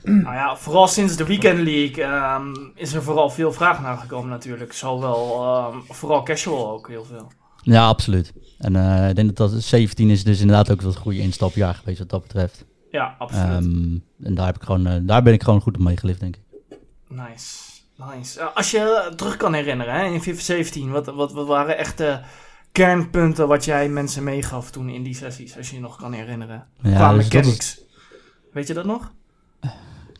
Nou ja, vooral sinds de Weekend League um, is er vooral veel vraag naar gekomen natuurlijk. Zowel, um, vooral casual ook heel veel. Ja, absoluut. En uh, ik denk dat dat 17 is dus inderdaad ook wel een goede instapjaar geweest wat dat betreft. Ja, absoluut. Um, en daar, heb ik gewoon, uh, daar ben ik gewoon goed op meegelift, denk ik. Nice, nice. Uh, als je terug kan herinneren, hè, in FIFA 17, wat, wat, wat waren echt de kernpunten wat jij mensen meegaf toen in die sessies, als je je nog kan herinneren? Ja, Qua dus mechanics. Weet je dat nog?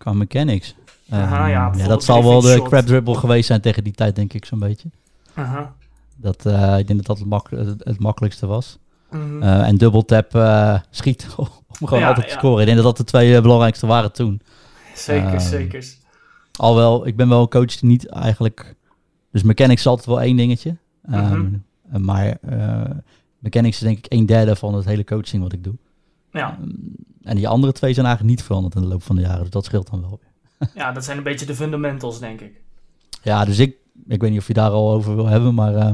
Qua mechanics? Aha, ja, ja, dat zal wel de crab dribble geweest zijn tegen die tijd, denk ik, zo'n beetje. Aha. Dat, uh, ik denk dat dat het, mak het, het makkelijkste was. Mm -hmm. uh, en dubbel tap uh, schiet om gewoon ja, altijd te scoren. Ik denk dat dat de twee belangrijkste waren toen. Zeker, zeker. Alhoewel, ik ben wel een coach die niet eigenlijk... Dus mechanics is altijd wel één dingetje. Mm -hmm. maar mechanics is denk ik een derde van het hele coaching wat ik doe. Ja. Um, en die andere twee zijn eigenlijk niet veranderd in de loop van de jaren. Dus dat scheelt dan wel weer. ja, dat zijn een beetje de fundamentals, denk ik. Ja, dus ik, ik weet niet of je daar al over wil hebben, maar uh,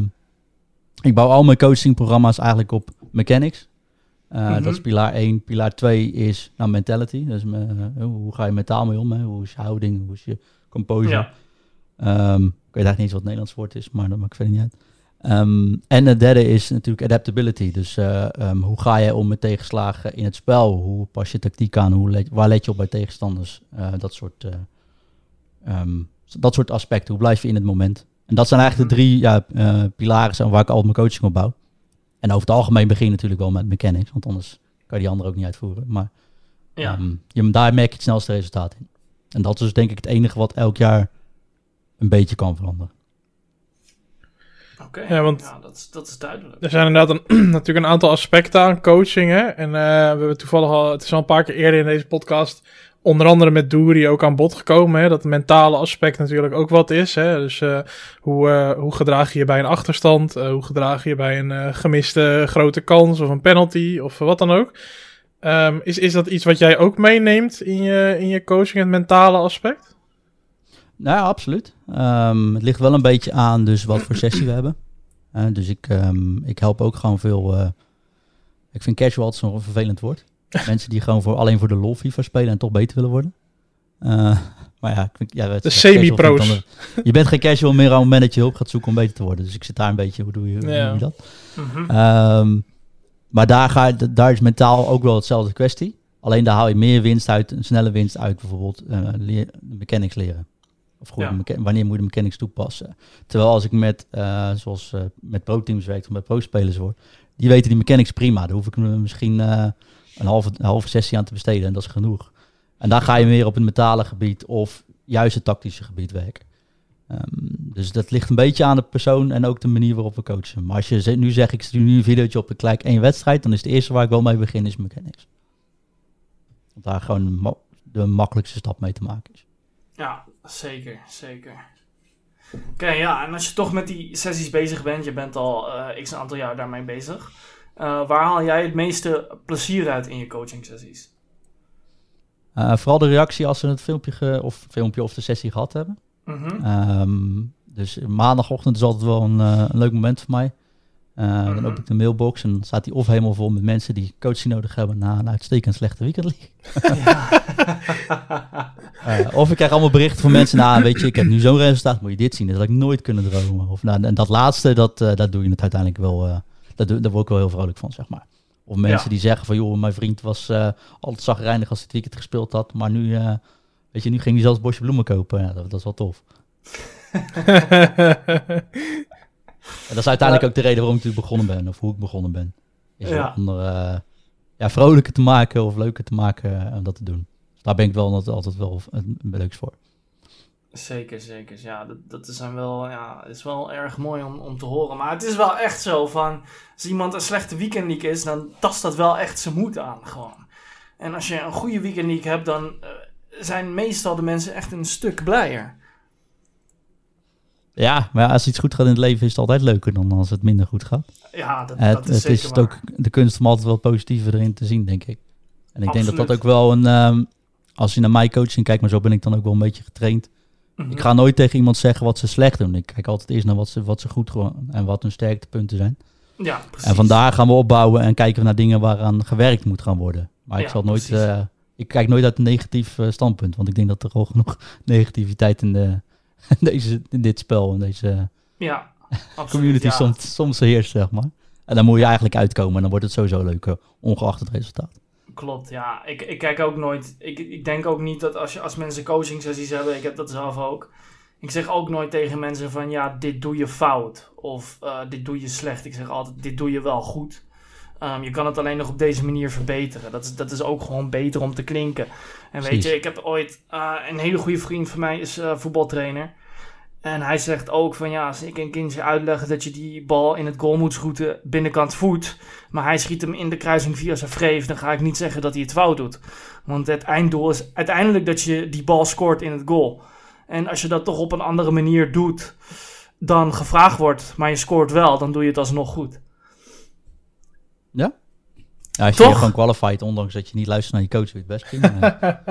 ik bouw al mijn coachingprogramma's eigenlijk op mechanics. Uh, mm -hmm. Dat is pilaar 1. Pilaar 2 is nou, mentality. Dus me, uh, hoe ga je mentaal mee om? Hè? Hoe is je houding? Hoe is je composure? Ja. Um, ik weet eigenlijk niet eens wat het Nederlands woord is, maar dat maakt verder niet uit. Um, en het derde is natuurlijk adaptability. Dus uh, um, hoe ga je om met tegenslagen in het spel? Hoe pas je tactiek aan? Hoe let, waar let je op bij tegenstanders? Uh, dat, soort, uh, um, dat soort aspecten. Hoe blijf je in het moment? En dat zijn eigenlijk de drie ja, pilaren waar ik al mijn coaching op bouw. En over het algemeen begin je natuurlijk wel met mechanics, want anders kan je die andere ook niet uitvoeren. Maar ja. je, daar merk je het snelste resultaat in. En dat is dus denk ik het enige wat elk jaar een beetje kan veranderen. Oké, ja, want ja, dat, is, dat is duidelijk. Er zijn inderdaad een, natuurlijk een aantal aspecten aan coaching. Hè? En uh, we hebben toevallig al, het is al een paar keer eerder in deze podcast, onder andere met Doeri ook aan bod gekomen. Hè? Dat mentale aspect natuurlijk ook wat is. Hè? Dus uh, hoe, uh, hoe gedraag je je bij een achterstand? hoe gedraag je je bij een gemiste grote kans of een penalty of wat dan ook? Um, is, is dat iets wat jij ook meeneemt in je, in je coaching, het mentale aspect? Nou ja, absoluut. Um, het ligt wel een beetje aan dus wat voor sessie we hebben. Uh, dus ik, um, ik help ook gewoon veel... Uh, ik vind casual altijd zo'n vervelend woord. Mensen die gewoon voor, alleen voor de lol FIFA spelen en toch beter willen worden. Uh, maar ja, ik vind, ja het, de semi-pro's. Je bent geen casual meer aan het moment dat je hulp gaat zoeken om beter te worden. Dus ik zit daar een beetje, hoe doe je, hoe ja. doe je dat? Mm -hmm. um, maar daar, ga, daar is mentaal ook wel hetzelfde kwestie. Alleen daar haal je meer winst uit, een snelle winst uit bijvoorbeeld leer, mechanics leren. Of goed, ja. wanneer moet je de mechanics toepassen? Terwijl als ik met, uh, zoals uh, met pro-teams werk, of met pro-spelers word, die weten die mechanics prima. Daar hoef ik misschien uh, een, halve, een halve sessie aan te besteden en dat is genoeg. En daar ga je meer op het mentale gebied of juist het tactische gebied werken. Um, dus dat ligt een beetje aan de persoon en ook de manier waarop we coachen. Maar als je nu zegt, ik stuur nu een videootje op, ik gelijk één wedstrijd, dan is het eerste waar ik wel mee begin, is mechanics. Want daar gewoon de makkelijkste stap mee te maken is. Ja, Zeker, zeker. Oké, ja, en als je toch met die sessies bezig bent, je bent al uh, x aantal jaar daarmee bezig. Uh, waar haal jij het meeste plezier uit in je coaching sessies? Uh, vooral de reactie als ze het filmpje, of, filmpje of de sessie gehad hebben. Mm -hmm. um, dus maandagochtend is altijd wel een, een leuk moment voor mij. Uh, -hmm. Dan open ik de mailbox en staat die of helemaal vol met mensen die coaching nodig hebben na een uitstekend slechte weekend. uh, of ik krijg allemaal berichten van mensen, nou weet je, ik heb nu zo'n resultaat, moet je dit zien. Dat had ik nooit kunnen dromen. Of, nou, en dat laatste, dat, uh, dat doe je het uiteindelijk wel, dat, daar word ik wel heel vrolijk van, zeg maar. Of mensen ja. die zeggen van, joh, mijn vriend was altijd zagrijnig als het weekend gespeeld had, maar nu, weet je, nu ging hij zelfs bosje bloemen kopen. Ja, dat, dat is wel tof. En dat is uiteindelijk ook de reden waarom ik begonnen ben, of hoe ik begonnen ben. Is ja. om er uh, ja, vrolijker te maken of leuker te maken om dat te doen. Dus daar ben ik wel altijd, wel het leukst voor. Zeker, zeker. Ja, dat, dat is, wel, ja, is wel erg mooi om, om te horen. Maar het is wel echt zo van, als iemand een slechte weekendleak is, dan tast dat wel echt zijn moed aan gewoon. En als je een goede weekendleak hebt, dan uh, zijn meestal de mensen echt een stuk blijer. Ja, maar als iets goed gaat in het leven is het altijd leuker dan als het minder goed gaat. Ja, dat, dat is het is het ook de kunst om altijd wel positiever erin te zien, denk ik. En ik denk dat dat ook wel een, um, als je naar mijn coaching kijkt, maar zo ben ik dan ook wel een beetje getraind. Mhm. Ik ga nooit tegen iemand zeggen wat ze slecht doen. Ik kijk altijd eerst naar wat ze, wat ze goed doen en wat hun sterktepunten zijn. Ja, precies. En vandaar gaan we opbouwen en kijken we naar dingen waaraan gewerkt moet gaan worden. Maar ik zal nooit, uh, ik kijk nooit uit een negatief uh, standpunt, want ik denk dat er al genoeg negativiteit in, de, deze, in dit spel en deze ja, community soms, soms heerst, zeg maar. En dan moet je eigenlijk uitkomen en dan wordt het sowieso leuker, ongeacht het resultaat. Klopt, ja. Ik, ik kijk ook nooit. Ik, ik denk ook niet dat als, je, als mensen coaching sessies hebben, ik heb dat zelf ook. Ik zeg ook nooit tegen mensen van ja, dit doe je fout. Of uh, dit doe je slecht. Ik zeg altijd, dit doe je wel goed. Um, je kan het alleen nog op deze manier verbeteren. Dat is, dat is ook gewoon beter om te klinken. En weet je, ik heb ooit uh, een hele goede vriend van mij, is uh, voetbaltrainer. En hij zegt ook van ja, als ik een kindje uitleg dat je die bal in het goal moet schieten binnenkant voet, maar hij schiet hem in de kruising via zijn vreef, dan ga ik niet zeggen dat hij het fout doet. Want het einddoel is uiteindelijk dat je die bal scoort in het goal. En als je dat toch op een andere manier doet dan gevraagd wordt, maar je scoort wel, dan doe je het alsnog goed. Ja? ja als je je gewoon qualified, ondanks dat je niet luistert naar je coach, weet het best prima.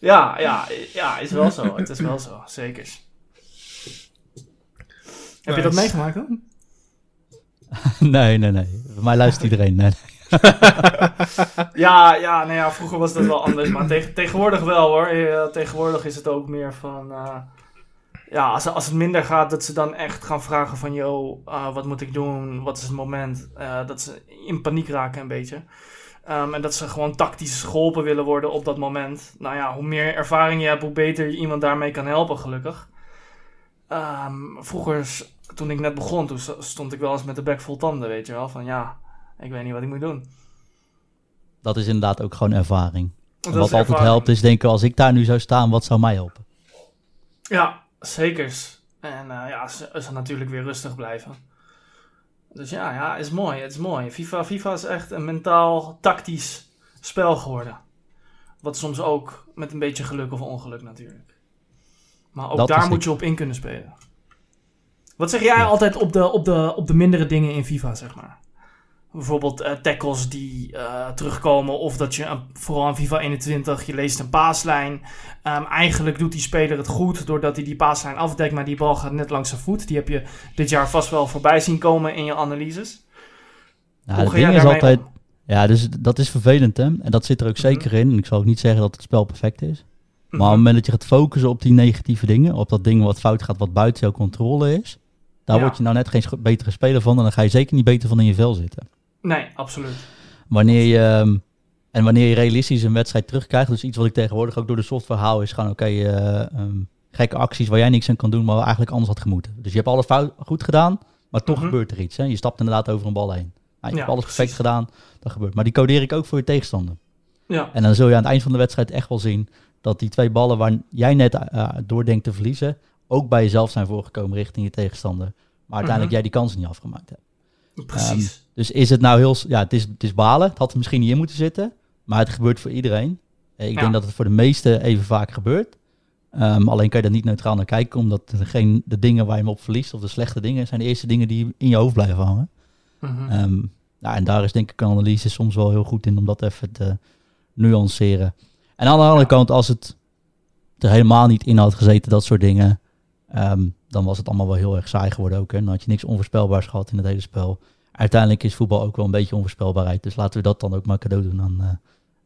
Ja, ja, ja, is wel zo. Het is wel zo, zeker. Heb je dat meegemaakt dan? nee, nee, nee. Bij mij luistert iedereen. Nee. ja, ja, nou ja, vroeger was dat wel anders. Maar tegen, tegenwoordig wel hoor. Eh, tegenwoordig is het ook meer van. Uh, ja, als, als het minder gaat, dat ze dan echt gaan vragen van: yo, uh, wat moet ik doen? Wat is het moment? dat ze in paniek raken een beetje. Um, en dat ze gewoon tactisch geholpen willen worden op dat moment. Nou ja, hoe meer ervaring je hebt, hoe beter je iemand daarmee kan helpen, gelukkig. Um, vroeger, toen ik net begon, toen stond ik wel eens met de bek vol tanden, weet je wel. Van ja, ik weet niet wat ik moet doen. Dat is inderdaad ook gewoon ervaring. wat altijd helpt is denken, als ik daar nu zou staan, wat zou mij helpen? Ja, zekers. En uh, ja, ze, ze natuurlijk weer rustig blijven. Dus ja, ja, is mooi. Het is mooi. FIFA, FIFA is echt een mentaal, tactisch spel geworden. Wat soms ook met een beetje geluk of ongeluk natuurlijk. Maar ook daar moet je op in kunnen spelen. Wat zeg jij altijd op de, op, de, op de mindere dingen in FIFA, zeg maar? Bijvoorbeeld uh, tackles die uh, terugkomen. Of dat je, vooral aan FIFA 21, je leest een paaslijn. Um, eigenlijk doet die speler het goed doordat hij die paaslijn afdekt. Maar die bal gaat net langs zijn voet. Die heb je dit jaar vast wel voorbij zien komen in je analyses. Nou, ding is altijd... Ja, dus dat is vervelend hè. En dat zit er ook mhm. zeker in. En ik zal ook niet zeggen dat het spel perfect is. Maar op het mhm. moment dat je gaat focussen op die negatieve dingen. Op dat ding wat fout gaat, wat buiten jouw controle is. Daar word je nou net geen betere speler van. En dan ga je zeker niet beter van in je vel zitten. Nee, absoluut. Wanneer je, ehm, en wanneer je realistisch een wedstrijd terugkrijgt, dus iets wat ik tegenwoordig ook door de software haal, is gewoon oké, eh, ehm, gekke acties waar jij niks aan kan doen, maar eigenlijk anders had gemoeten. Dus je hebt alles fout, goed gedaan, maar toch mhm. gebeurt er iets. Hè? Je stapt inderdaad over een bal heen. Nou, je hebt alles perfect gedaan, dat gebeurt. Maar die codeer ik ook voor je tegenstander. Ja. En dan zul je aan het eind van de wedstrijd echt wel zien dat die twee ballen waar jij net uh, door denkt te verliezen, ook bij jezelf zijn voorgekomen richting je tegenstander. Maar uiteindelijk mhm. jij die kansen niet afgemaakt hebt. Precies. Ehm, dus is het nou heel... Ja, het is, het is balen. Het had er misschien niet in moeten zitten. Maar het gebeurt voor iedereen. Eh, ik denk dat het voor de meesten even vaak gebeurt. Um, alleen kan je daar niet neutraal naar kijken, omdat geen, de dingen waar je hem op verliest, of de slechte dingen, zijn de eerste dingen die in je hoofd blijven hangen. Mm nou, en daar is denk ik een analyse soms wel heel goed in om dat even te nuanceren. En aan de andere kant, als het er helemaal niet in had gezeten, dat soort dingen, um, dan was het allemaal wel heel erg saai geworden ook. Hè? Dan had je niks onvoorspelbaars gehad in het hele spel. Uiteindelijk is voetbal ook wel een beetje onvoorspelbaarheid. Dus laten we dat dan ook maar cadeau doen aan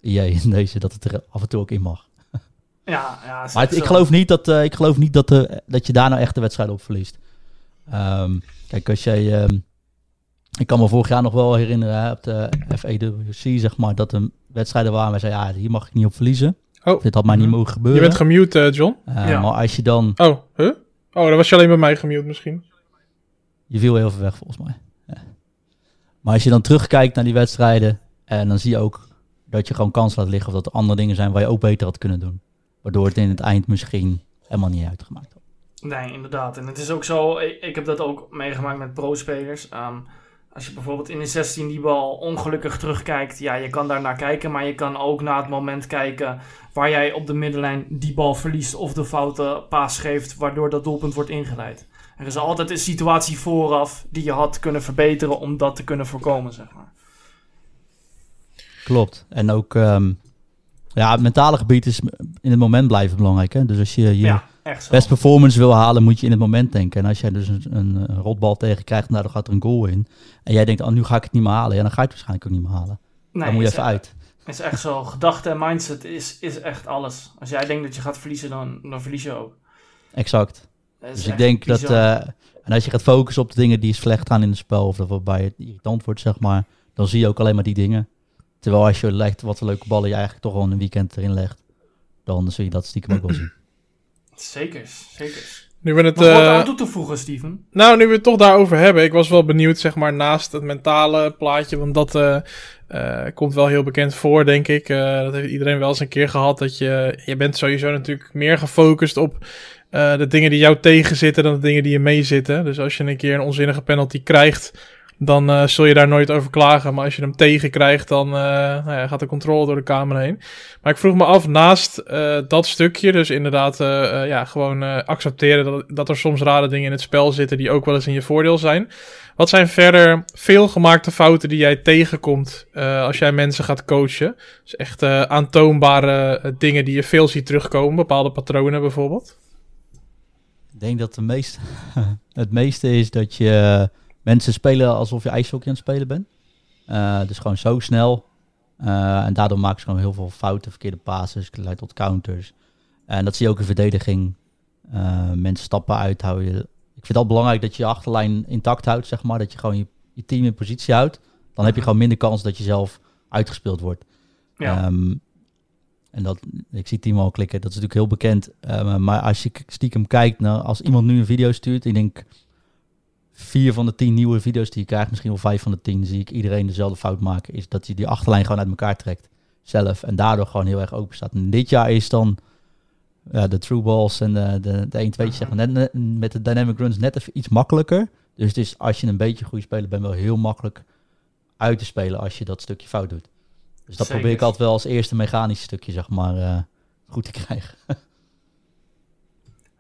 uh, EA in deze, dat het er af en toe ook in mag. Ja, ja maar ik geloof niet, dat, uh, ik geloof niet dat, uh, dat je daar nou echt de wedstrijd op verliest. Um, kijk, als jij... Um, ik kan me vorig jaar nog wel herinneren hè, op de FEWC, zeg maar, dat er wedstrijden waren waar zei, ja, hier mag ik niet op verliezen. Oh. Dit had mij niet mhm. mogen gebeuren. Je bent gemute, John. ja. Maar als je dan... Oh, huh? Oh, dan was je alleen bij mij gemute misschien. Je viel heel veel weg volgens mij. Ja. Maar als je dan terugkijkt naar die wedstrijden en dan zie je ook Dat je gewoon kans laat liggen of dat er andere dingen zijn waar je ook beter had kunnen doen. Waardoor het in het eind misschien helemaal niet uitgemaakt had. Nee, inderdaad. En het is ook zo, ik, heb dat ook meegemaakt met pro-spelers. Ehm, als je bijvoorbeeld in de 16 die bal ongelukkig terugkijkt, ja, je kan daar naar kijken, maar je kan ook naar het moment kijken waar jij op de middenlijn die bal verliest of de foute paas geeft, waardoor dat doelpunt wordt ingeleid. Er is altijd een situatie vooraf die je had kunnen verbeteren om dat te kunnen voorkomen, zeg maar. Klopt. En ook, um, ja, het mentale gebied is in het moment blijven belangrijk. Hè? Dus als je je ja, best performance wil halen, moet je in het moment denken. En als jij dus een, een, rotbal tegen krijgt, nou, dan gaat er een goal in. En jij denkt, oh, nu ga ik het niet meer halen. Ja, dan ga je het waarschijnlijk ook niet meer halen. Nee, dan moet je even uit. Het is echt zo. Gedachte en mindset is, is echt alles. Als jij denkt dat je gaat verliezen, dan, dan verlies je ook. Exact. Dus ik denk dat... Uh, en als je gaat focussen op de dingen die slecht gaan in het spel... of waarbij het irritant wordt, zeg maar... dan zie je ook alleen maar die dingen. Terwijl als je legt wat een leuke ballen je eigenlijk toch gewoon een weekend erin legt... dan zul je dat stiekem ook wel zien. Zeker, zeker. Nu we het, Nog wat uh, aan toe te voegen, Steven? Nou, nu we het toch daarover hebben. Ik was wel benieuwd, zeg maar, naast het mentale plaatje. Want dat uh, uh, komt wel heel bekend voor, denk ik. dat heeft iedereen wel eens een keer gehad. Dat je, je bent sowieso natuurlijk meer gefocust op de dingen die jou tegenzitten dan de dingen die je meezitten. Dus als je een keer een onzinnige penalty krijgt dan uh, zul je daar nooit over klagen. Maar als je hem tegenkrijgt, dan uh, nou ja, gaat de controle door de kamer heen. Maar ik vroeg me af, naast uh, dat stukje, dus inderdaad ja, gewoon accepteren dat, dat er soms rare dingen in het spel zitten die ook wel eens in je voordeel zijn. Wat zijn verder veel gemaakte fouten die jij tegenkomt als jij mensen gaat coachen? Dus echt aantoonbare dingen die je veel ziet terugkomen, bepaalde patronen bijvoorbeeld? Ik denk dat het meeste is dat je Mensen spelen alsof je ijshockey aan het spelen bent. Uh, dus gewoon zo snel. Uh, en daardoor maken ze gewoon heel veel fouten, verkeerde passes, leidt tot counters. En dat zie je ook in verdediging. Uh, mensen stappen uit, hou je. Ik vind het belangrijk dat je je achterlijn intact houdt, zeg maar. Dat je gewoon je, je team in positie houdt. Dan heb je gewoon minder kans dat je zelf uitgespeeld wordt. Ja. Um, en dat, ik zie Timo al klikken, dat is natuurlijk heel bekend. maar als je stiekem kijkt naar, als iemand nu een video stuurt, ik denk vier van de tien nieuwe video's die je krijgt, misschien wel vijf van de tien, zie ik iedereen dezelfde fout maken. Is dat hij die achterlijn gewoon uit elkaar trekt zelf. En daardoor gewoon heel erg open staat. En dit jaar is dan ja, de true balls en de, de, de 1 2 zeg maar, net, met de dynamic runs net even iets makkelijker. Dus het is, als je een beetje goede speler bent, wel heel makkelijk uit te spelen als je dat stukje fout doet. Dus dat probeer ik altijd wel als eerste mechanische stukje, zeg maar, uh, goed te krijgen.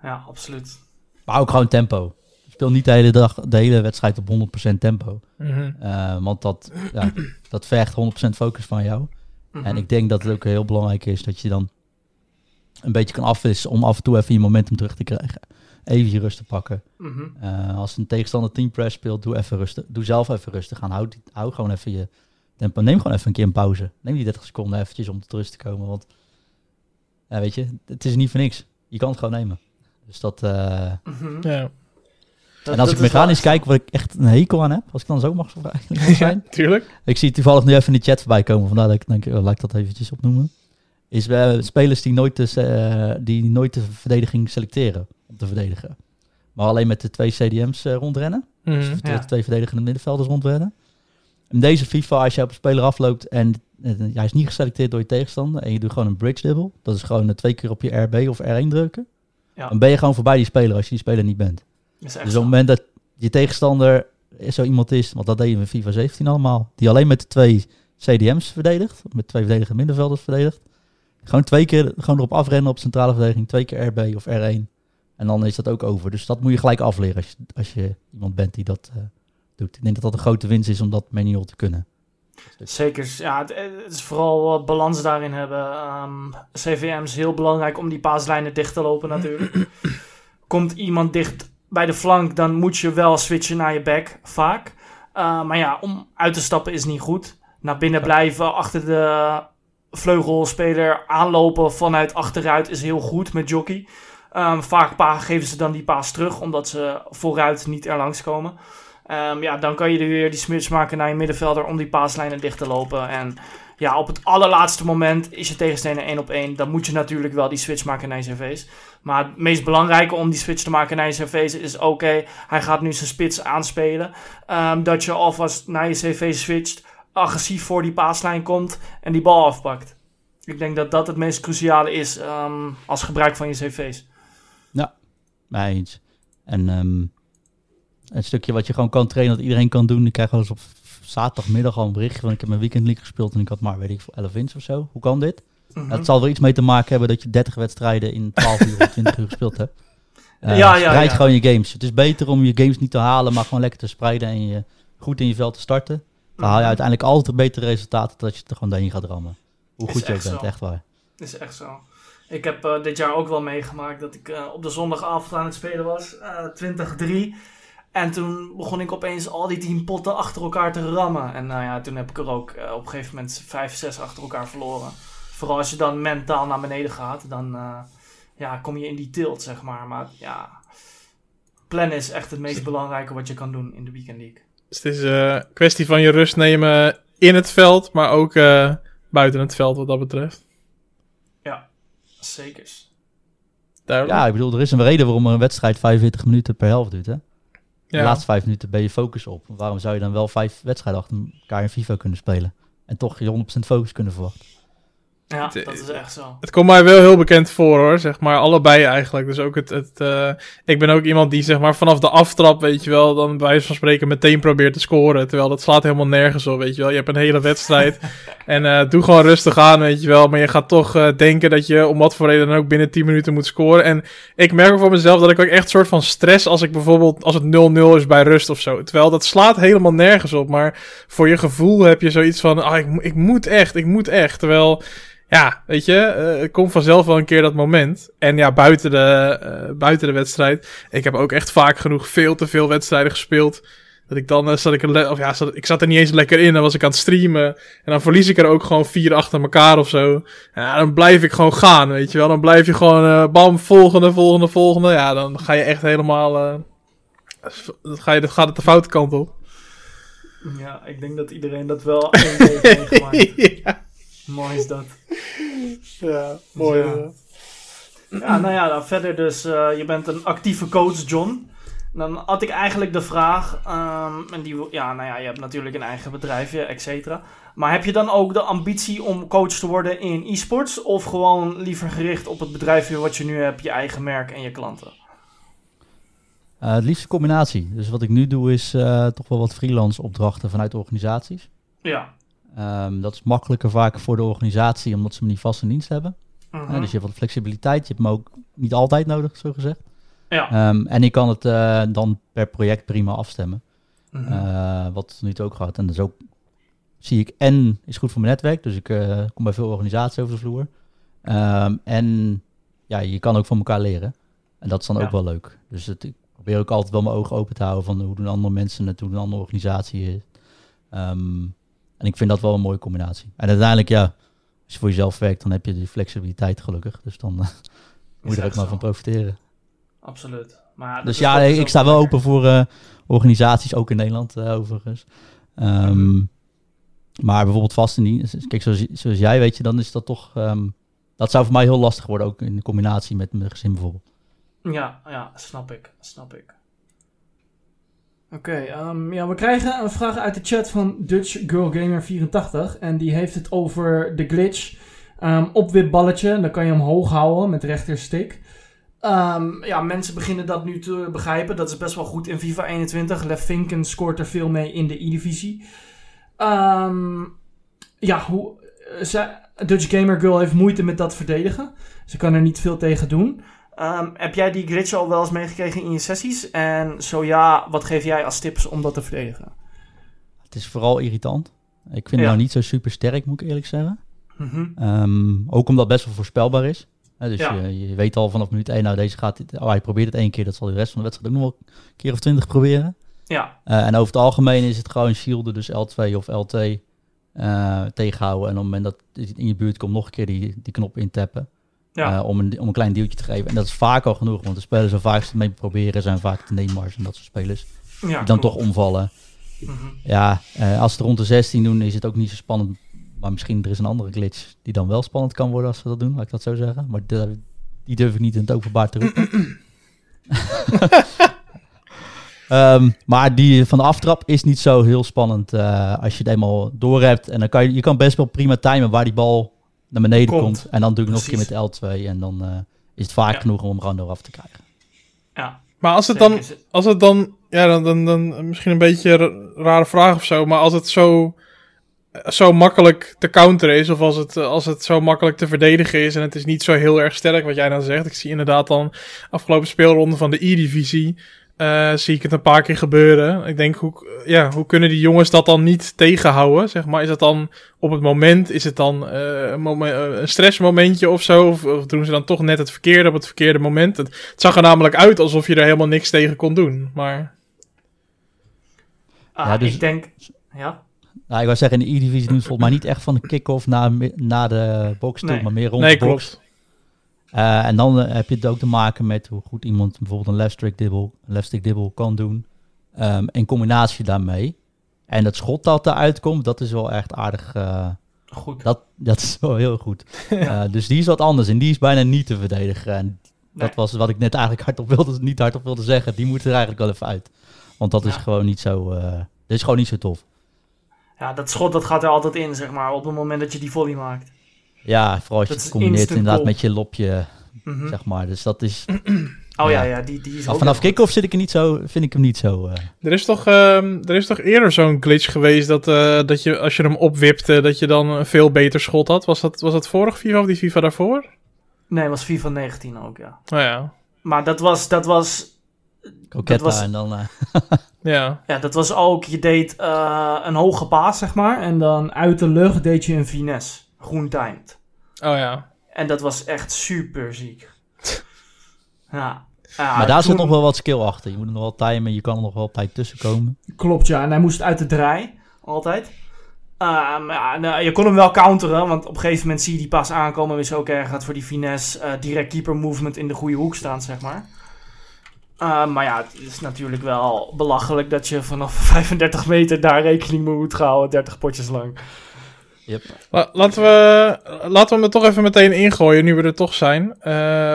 ja, absoluut. Maar ook gewoon tempo speel niet de hele dag, de hele wedstrijd op 100% tempo. Mhm. Eh, want dat, ja, dat vergt 100% focus van jou. Mhm. En ik denk dat het ook heel belangrijk is dat je dan een beetje kan afwisselen om af en toe even je momentum terug te krijgen. Even je rust te pakken. Mhm. Eh, als een tegenstander team press speelt, doe even rustig. Doe zelf even rustig aan. Hou, hou gewoon even je tempo. Neem gewoon even een keer een pauze. Neem die 30 seconden eventjes om tot rust te komen. Want ja, weet je, het is niet voor niks. Je kan het gewoon nemen. Dus dat. Uh, ja en als ik mechanisch kijk, wat ik echt een hekel aan heb, als ik dan zo mag eigenlijk zijn. ja, tuurlijk. Ik zie toevallig nu even in de chat voorbij komen, vandaar dat ik denk, oh, laat ik dat eventjes opnoemen. Is bij spelers die nooit, de, uh, die nooit de verdediging selecteren om te verdedigen. Maar alleen met de twee CDM's uh, rondrennen. Mm, dus de twee verdedigende middenvelders rondrennen. In deze FIFA, als je op een speler afloopt en hij is niet geselecteerd door je tegenstander en je doet gewoon een bridge dribble, dat is gewoon twee keer op je RB of R1 drukken, ja. dan ben je gewoon voorbij die speler als je die speler niet bent. Dus op het moment dat je tegenstander zo iemand is, want dat deden we in FIFA 17 allemaal, die alleen met twee CDM's verdedigt, met twee verdedigende middenvelders verdedigt. Gewoon twee keer gewoon erop afrennen op centrale verdediging, twee keer RB of R1. En dan is dat ook over. Dus dat moet je gelijk afleren als je, als je iemand bent die dat uh, doet. Ik denk dat dat een grote winst is om dat manual te kunnen. Zeker, ja, het, het is vooral balans daarin hebben. Um, ehm, CVM is heel belangrijk om die paaslijnen dicht te lopen natuurlijk. Komt iemand dicht bij de flank, dan moet je wel switchen naar je back, vaak. Uh, maar ja, om uit te stappen is niet goed. Naar binnen blijven, achter de vleugelspeler aanlopen vanuit achteruit is heel goed met jockey. Um, vaak geven ze dan die paas terug, omdat ze vooruit niet er langs komen. Um, ja, dan kan je er weer die switch maken naar je middenvelder om die paaslijnen dicht te lopen. En ja, op het allerlaatste moment is je tegenstander 1 op 1. Dan moet je natuurlijk wel die switch maken naar je CV's. Maar het meest belangrijke om die switch te maken naar je CV's is: oké, hij gaat nu zijn spits aanspelen. Um, dat je alvast naar je CV switcht. agressief voor die paaslijn komt en die bal afpakt. Ik denk dat dat het meest cruciale is ehm, als gebruik van je cv's. Ja, mij eens. En een stukje wat je gewoon kan trainen, dat iedereen kan doen. Ik krijg wel eens op zaterdagmiddag al een berichtje van ik heb mijn weekend gespeeld en ik had maar, weet ik voor 11 wins of zo. Hoe kan dit? Mm Het zal er iets mee te maken hebben dat je 30 wedstrijden in 12 uur of 20 uur gespeeld hebt. Uh, ja, ja, spreid gewoon je games. Het is beter om je games niet te halen, maar gewoon lekker te spreiden en je goed in je veld te starten. Dan haal je mhm. uiteindelijk altijd betere resultaten dat je er gewoon doorheen gaat rammen. Hoe goed je ook bent, echt waar. Is echt zo. Ik heb uh, dit jaar ook wel meegemaakt dat ik uh, op de zondagavond aan het spelen was. Uh, 20-3. En toen begon ik opeens al die tien potten achter elkaar te rammen. En nou ja, toen heb ik er ook op een gegeven moment vijf, zes achter elkaar verloren. Vooral als je dan mentaal naar beneden gaat, dan ja, kom je in die tilt, zeg maar. Maar ja, plannen is echt het meest belangrijke wat je kan doen in de Weekend League. Dus het is een kwestie van je rust nemen in het veld, maar ook buiten het veld wat dat betreft. Ja, zeker. Ja, ik bedoel, er is een reden waarom een wedstrijd 45 minuten per helft duurt, hè? De laatste vijf minuten ben je focus op. Waarom zou je dan wel vijf wedstrijden achter elkaar in FIFA kunnen spelen? En toch je 100% focus kunnen verwachten? Ja, dat is echt zo. Het komt mij wel heel bekend voor hoor, zeg maar. Allebei eigenlijk. Dus ook het. het uh, ik ben ook iemand die zeg maar vanaf de aftrap, weet je wel, dan bij wijze van spreken meteen probeert te scoren. Terwijl dat slaat helemaal nergens op, weet je wel. Je hebt een hele wedstrijd. en uh, doe gewoon rustig aan, weet je wel. Maar je gaat toch uh, denken dat je om wat voor reden dan ook binnen 10 minuten moet scoren. En ik merk voor mezelf dat ik ook echt een soort van stress als ik bijvoorbeeld als het 0-0 is bij rust of zo. Terwijl dat slaat helemaal nergens op. Maar voor je gevoel heb je zoiets van, ah, ik, ik moet echt, ik moet echt. Terwijl ja, weet je, uh, komt vanzelf wel een keer dat moment. En ja, buiten de, uh, buiten de wedstrijd. Ik heb ook echt vaak genoeg veel te veel wedstrijden gespeeld. Dat ik dan uh, zat ik er, of ja, zat, ik zat er niet eens lekker in. Dan was ik aan het streamen. En dan verlies ik er ook gewoon vier achter elkaar of zo. Ja, dan blijf ik gewoon gaan, weet je wel. Dan blijf je gewoon, bam, volgende, volgende, volgende. Ja, dan ga je echt helemaal, dan, ga je, dan gaat het de foute kant op. Ja, ik denk dat iedereen dat wel een beetje heeft meegemaakt. ja. Mooi is dat. Ja, mooi. Ja. ja, nou ja, dan verder dus, uh, je bent een actieve coach, John. Dan had ik eigenlijk de vraag, um, en die, ja, nou ja, je hebt natuurlijk een eigen bedrijfje, et cetera. Maar heb je dan ook de ambitie om coach te worden in e-sports? Of gewoon liever gericht op het bedrijfje wat je nu hebt, je eigen merk en je klanten? Uh, het liefste combinatie. Dus wat ik nu doe is uh, toch wel wat freelance opdrachten vanuit organisaties. Ja. Um, dat is makkelijker vaak voor de organisatie, omdat ze me niet vast in dienst hebben. Uh, dus je hebt wat flexibiliteit. Je hebt me ook niet altijd nodig, zo gezegd. Ja. Um, en ik kan het uh, dan per project prima afstemmen. Uh -huh. wat nu ook gehad. En dat is ook, zie ik, en is goed voor mijn netwerk. Dus ik kom bij veel organisaties over de vloer. Um, en ja, je kan ook van elkaar leren. En dat is dan ja. ook wel leuk. Dus het, ik probeer ook altijd wel mijn ogen open te houden van hoe doen andere mensen het, hoe doen andere organisaties Um, en ik vind dat wel een mooie combinatie. En uiteindelijk, ja, als je voor jezelf werkt, dan heb je die flexibiliteit gelukkig. Dus dan uh, moet je er ook maar van profiteren. Absoluut. Maar dus ja, ik, sta wel open voor uh, organisaties, ook in Nederland uh, overigens. Um, maar bijvoorbeeld vast in die, kijk, zoals, zoals, jij weet je, dan is dat toch, um, dat zou voor mij heel lastig worden, ook in combinatie met mijn gezin bijvoorbeeld. Ja, ja, snap ik, snap ik. Oké, um, ja, we krijgen een vraag uit de chat van Dutch Girl Gamer 84 en die heeft het over de glitch um, op wit balletje. Dan kan je hem hoog houden met rechterstick. Um, ja, mensen beginnen dat nu te begrijpen. Dat is best wel goed in FIFA 21. Lef Vinken scoort er veel mee in de E-divisie. ja, hoe, ze, Dutch Gamer Girl heeft moeite met dat verdedigen. Ze kan er niet veel tegen doen. Um, heb jij die glitch al wel eens meegekregen in je sessies? En zo ja, wat geef jij als tips om dat te verdedigen? Het is vooral irritant. Ik vind ja. het nou niet zo super sterk, moet ik eerlijk zeggen. Mm -hmm. um, ook omdat het best wel voorspelbaar is. Dus ja. je, je, weet al vanaf minuut 1, nou deze gaat, oh hij probeert het één keer, dat zal de rest van de wedstrijd ook nog wel een keer of twintig proberen. Ja. Uh, en over het algemeen is het gewoon shielden, dus L2 of L2 uh, tegenhouden. En op het moment dat het in je buurt komt, nog een keer die, die knop intappen. Ja. Uh, om, een, om een klein deeltje te geven. En dat is vaak al genoeg, want de spelers zo vaak mee proberen zijn vaak de Neymars en dat soort spelers. Ja, die dan toch omvallen. Mm -hmm. Ja, uh, als ze het rond de 16 doen, is het ook niet zo spannend. Maar misschien er is een andere glitch die dan wel spannend kan worden als ze dat doen, laat ik dat zo zeggen. Maar de, die durf ik niet in het openbaar te roepen. Ehm, maar die van de aftrap is niet zo heel spannend uh, als je het eenmaal door hebt. En dan kan je, je kan best wel prima timen waar die bal naar beneden komt. En dan doe ik nog een keer met L2. En dan uh, is het vaak genoeg om hem gewoon eraf te krijgen. Ja. Maar als het dan, als het dan, ja, dan, dan, dan misschien een beetje een rare vraag of zo. Maar als het zo zo makkelijk te counteren is, of als het, als het zo makkelijk te verdedigen is en het is niet zo heel erg sterk wat jij dan zegt. Ik zie inderdaad dan afgelopen speelronde van de E-divisie, uh, zie ik het een paar keer gebeuren. Ik denk, hoe, ja, hoe kunnen die jongens dat dan niet tegenhouden? Zeg maar, is dat dan op het moment, is het dan uh, een, moment, uh, een stressmomentje of zo? Of, of, doen ze dan toch net het verkeerde op het verkeerde moment? Het, het, zag er namelijk uit alsof je er helemaal niks tegen kon doen, maar... Ah, ja, dus... ik denk... Ja? Nou, ik wou zeggen, in de E-divisie doen ze volgens mij niet echt van de kick-off naar, naar de box toe, maar meer rond nee, de box. Uh, en dan uh, heb je het ook te maken met hoe goed iemand bijvoorbeeld een left stick dribble, left stick dribble kan doen. Um, in combinatie daarmee. En het schot dat eruit komt, dat is wel echt aardig. Uh, goed. Dat, dat is wel heel goed. dus die is wat anders en die is bijna niet te verdedigen. En nee. dat was wat ik net eigenlijk hardop wilde, niet hardop wilde zeggen. Die moet er eigenlijk wel even uit. Want dat is gewoon niet zo. dat is gewoon niet zo tof. Ja, dat schot dat gaat er altijd in, zeg maar, op het moment dat je die volley maakt. Ja, vooral als je het combineert inderdaad met je lopje, mm -hmm. zeg maar. Dus dat is... Oh ja, ja, die, die is ook Vanaf kick-off zit ik er niet zo, vind ik hem niet zo... Uh... Er, is toch, uh, er is toch eerder zo'n glitch geweest dat, uh, dat je, als je hem opwipte, dat je dan een veel beter schot had. Was dat, was dat vorig FIFA of die FIFA daarvoor? Nee, was FIFA 19 ook, ja. Oh ja. Maar dat was, dat was Coquetta was, en dan... Uh... ja. ja, dat was ook, je deed uh, een hoge paas, zeg maar. En dan uit de lucht deed je een finesse. Groen timed. Oh ja. En dat was echt super ziek. ja. Ja, maar daar toen... zit nog wel wat skill achter. Je moet nog wel timen, je kan er nog wel tijd tussen komen. Klopt, ja. En hij moest uit de draai, altijd. Uh, ja, nou, je kon hem wel counteren, want op een gegeven moment zie je die pas aankomen. En wist ook erg gaat voor die finesse uh, direct keeper movement in de goede hoek staan, zeg maar. Uh, maar ja, het is natuurlijk wel belachelijk dat je vanaf 35 meter daar rekening mee moet houden, 30 potjes lang. Yep. La laten, we, laten we hem er toch even meteen ingooien, nu we er toch zijn. Uh,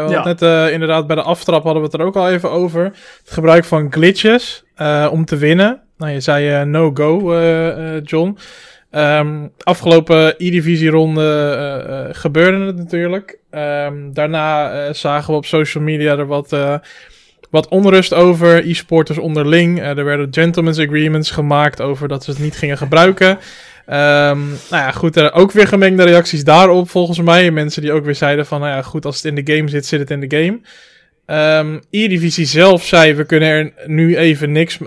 ja. Net uh, inderdaad bij de aftrap hadden we het er ook al even over. Het gebruik van glitches om te winnen. Nou, je zei no-go, John. Um, afgelopen E-divisie-ronde gebeurde het natuurlijk. Um, daarna zagen we op social media er wat wat onrust over e-sporters onderling. Uh, er werden gentlemen's agreements gemaakt over dat ze het niet gingen gebruiken. Um, nou ja, goed, er ook weer gemengde reacties daarop volgens mij. Mensen die ook weer zeiden van, nou ja, goed, als het in de game zit, zit het in de game. Um, E-Divisie zelf zei, we kunnen er nu even niks,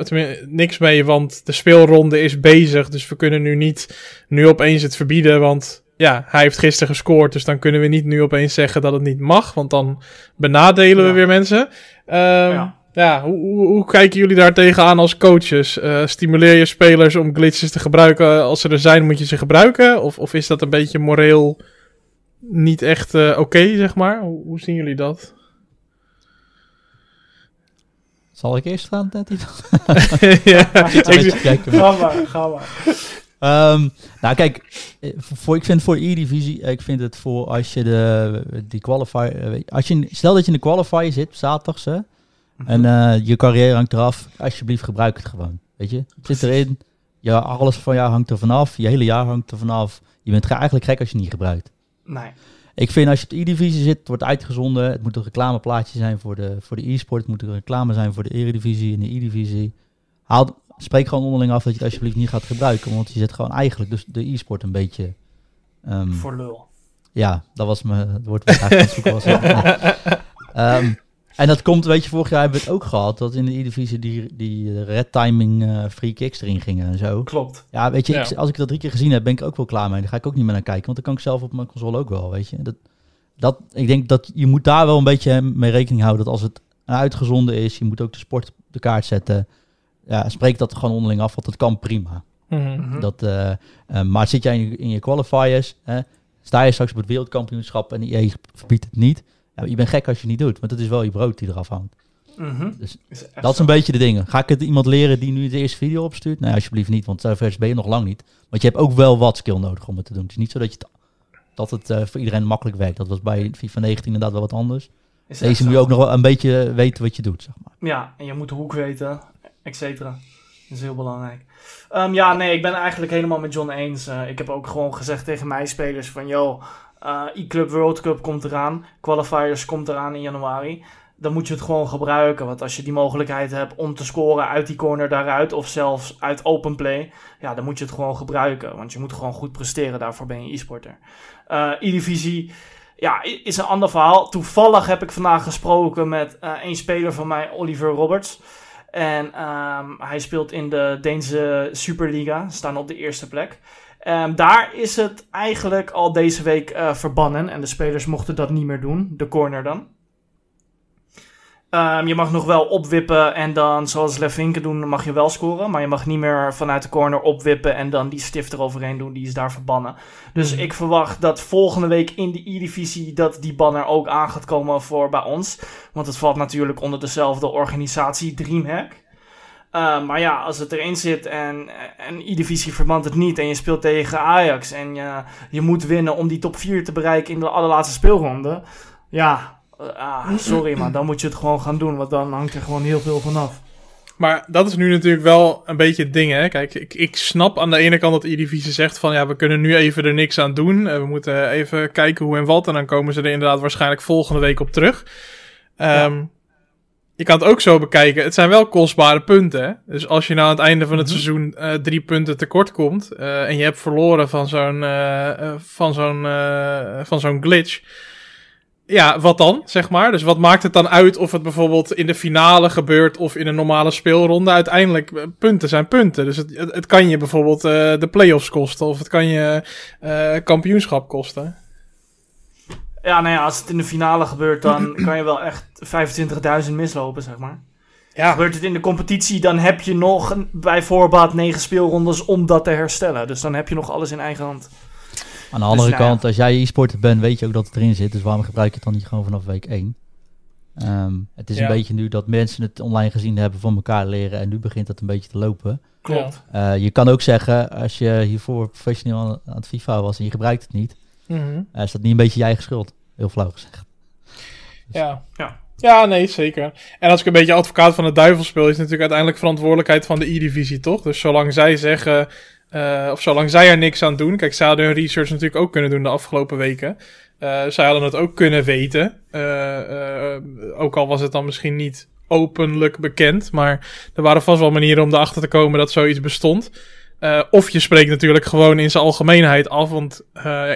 niks mee, want de speelronde is bezig. Dus we kunnen nu niet nu opeens het verbieden, want ja, hij heeft gisteren gescoord. Dus dan kunnen we niet nu opeens zeggen dat het niet mag, want dan benadelen ja. we weer mensen. Um, ja. Ja hoe, hoe, hoe, kijken jullie daar tegenaan als coaches? Uh, stimuleer je spelers om glitches te gebruiken? Als ze er zijn, moet je ze gebruiken? Of, of is dat een beetje moreel niet echt uh, oké, okay, zeg maar? Hoe, hoe, zien jullie dat? Zal ik eerst gaan, Nettie? ja, ik, ga maar, ga maar. Um, nou, kijk, voor, ik vind voor E-divisie, ik vind het voor als je de die qualifier, als je, stel dat je in de qualifier zit, zaterdags, hè, mm-hmm. En uh, je carrière hangt eraf, alsjeblieft gebruik het gewoon, weet je. Het zit erin, ja, alles van jou hangt er vanaf, je hele jaar hangt er vanaf. Je bent eigenlijk gek als je het niet gebruikt. Nee. Ik vind als je op de E-divisie zit, het wordt uitgezonden, het moet een reclameplaatje zijn voor de, voor de e-sport, het moet een reclame zijn voor de Eredivisie en de E-divisie. Haal, spreek gewoon onderling af dat je het alsjeblieft niet gaat gebruiken. Want je zet gewoon eigenlijk dus de e-sport een beetje... Um, Voor lul. Ja, dat was me, het woord wat ik eigenlijk aan was. um, en dat komt, weet je, vorig jaar hebben we het ook gehad, dat in de E-divisie die, die red timing uh, free kicks erin gingen en zo. Klopt. Ja, weet je, ja. Ik, als ik dat drie keer gezien heb, ben ik ook wel klaar mee. Daar ga ik ook niet meer naar kijken, want dan kan ik zelf op mijn console ook wel, weet je. Dat, dat, ik denk dat je moet daar wel een beetje mee rekening houden, dat als het uitgezonden is, je moet ook de sport op de kaart zetten ja, spreek dat gewoon onderling af, want dat kan prima. Mm-hmm. Dat, uh, uh, maar zit jij in je, in je qualifiers, hè, sta je straks op het wereldkampioenschap en je verbiedt het niet. Ja, je bent gek als je het niet doet, want het is wel je brood die eraf hangt. Mm-hmm. Dus is dat is een beetje de dingen. Ga ik het iemand leren die nu de eerste video opstuurt? Nee, alsjeblieft niet, want zover ben je nog lang niet. Want je hebt ook wel wat skill nodig om het te doen. Het is niet zo dat, je dat het uh, voor iedereen makkelijk werkt. Dat was bij FIFA 19 inderdaad wel wat anders. Is Deze moet je ook nog wel een beetje weten wat je doet, zeg maar. Ja, en je moet de hoek weten. et cetera. Dat is heel belangrijk. Ehm, ja, nee, ik ben eigenlijk helemaal met John eens. Uh, ik heb ook gewoon gezegd tegen mijn spelers van... Yo, uh, e-Club World Cup komt eraan. Qualifiers komt eraan in januari. Dan moet je het gewoon gebruiken. Want als je die mogelijkheid hebt om te scoren uit die corner daaruit... of zelfs uit open play... ja, dan moet je het gewoon gebruiken. Want je moet gewoon goed presteren. Daarvoor ben je e-sporter. Uh, E-divisie ja, is een ander verhaal. Toevallig heb ik vandaag gesproken met uh, een speler van mij, Oliver Roberts. En um, hij speelt in de Deense Superliga, staan op de eerste plek. Um, daar is het eigenlijk al deze week uh, verbannen en de spelers mochten dat niet meer doen, de corner dan. Um, je mag nog wel opwippen en dan, zoals Levinken doen, mag je wel scoren. Maar je mag niet meer vanuit de corner opwippen en dan die stift eroverheen doen. Die is daar verbannen. Dus ik verwacht dat volgende week in de E-divisie dat die banner ook aan gaat komen voor bij ons. Want het valt natuurlijk onder dezelfde organisatie, Dreamhack. Uh, maar ja, als het erin zit en een E-divisie verband het niet en je speelt tegen Ajax en je, je moet winnen om die top 4 te bereiken in de allerlaatste speelronde. Ja, ah, sorry, maar dan moet je het gewoon gaan doen, want dan hangt er gewoon heel veel vanaf. Maar dat is nu natuurlijk wel een beetje het ding, hè. Kijk, ik, ik snap aan de ene kant dat Eredivisie zegt van... ja, we kunnen nu even er niks aan doen. We moeten even kijken hoe en wat. En dan komen ze er inderdaad waarschijnlijk volgende week op terug. Um, Je kan het ook zo bekijken. Het zijn wel kostbare punten, hè. Dus als je nou aan het einde van het mm -hmm. seizoen uh, drie punten tekort komt... Uh, en je hebt verloren van zo'n uh, van zo'n van zo'n glitch ja, wat dan, zeg maar? Dus wat maakt het dan uit of het bijvoorbeeld in de finale gebeurt of in een normale speelronde? Uiteindelijk, punten zijn punten. Dus het, het, het kan je bijvoorbeeld de play-offs kosten of het kan je kampioenschap kosten. Ja, nou ja, als het in de finale gebeurt, dan kan je wel echt 25.000 mislopen, zeg maar. Ja. Gebeurt het in de competitie, dan heb je nog bij voorbaat negen speelrondes om dat te herstellen. Dus dan heb je nog alles in eigen hand. Aan de andere dus, kant, nou, als jij e-sporter bent, weet je ook dat het erin zit. Dus waarom gebruik je het dan niet gewoon vanaf week 1? Um, het is ja. een beetje nu dat mensen het online gezien hebben van elkaar leren en nu begint het een beetje te lopen. Klopt. Uh, je kan ook zeggen, als je hiervoor professioneel aan, aan het FIFA was en je gebruikt het niet, mm -hmm. uh, is dat niet een beetje je eigen schuld? Heel flauw gezegd. Dus. Ja. ja. Ja, nee, zeker. En als ik een beetje advocaat van de duivel speel, is het natuurlijk uiteindelijk verantwoordelijkheid van de E-divisie, toch? Dus zolang zij zeggen, uh, of zolang zij er niks aan doen. Kijk, zij hadden hun research natuurlijk ook kunnen doen de afgelopen weken. Uh, zij hadden het ook kunnen weten. Uh, ook al was het dan misschien niet openlijk bekend. Maar er waren vast wel manieren om erachter te komen dat zoiets bestond. Of je spreekt natuurlijk gewoon in zijn algemeenheid af. Want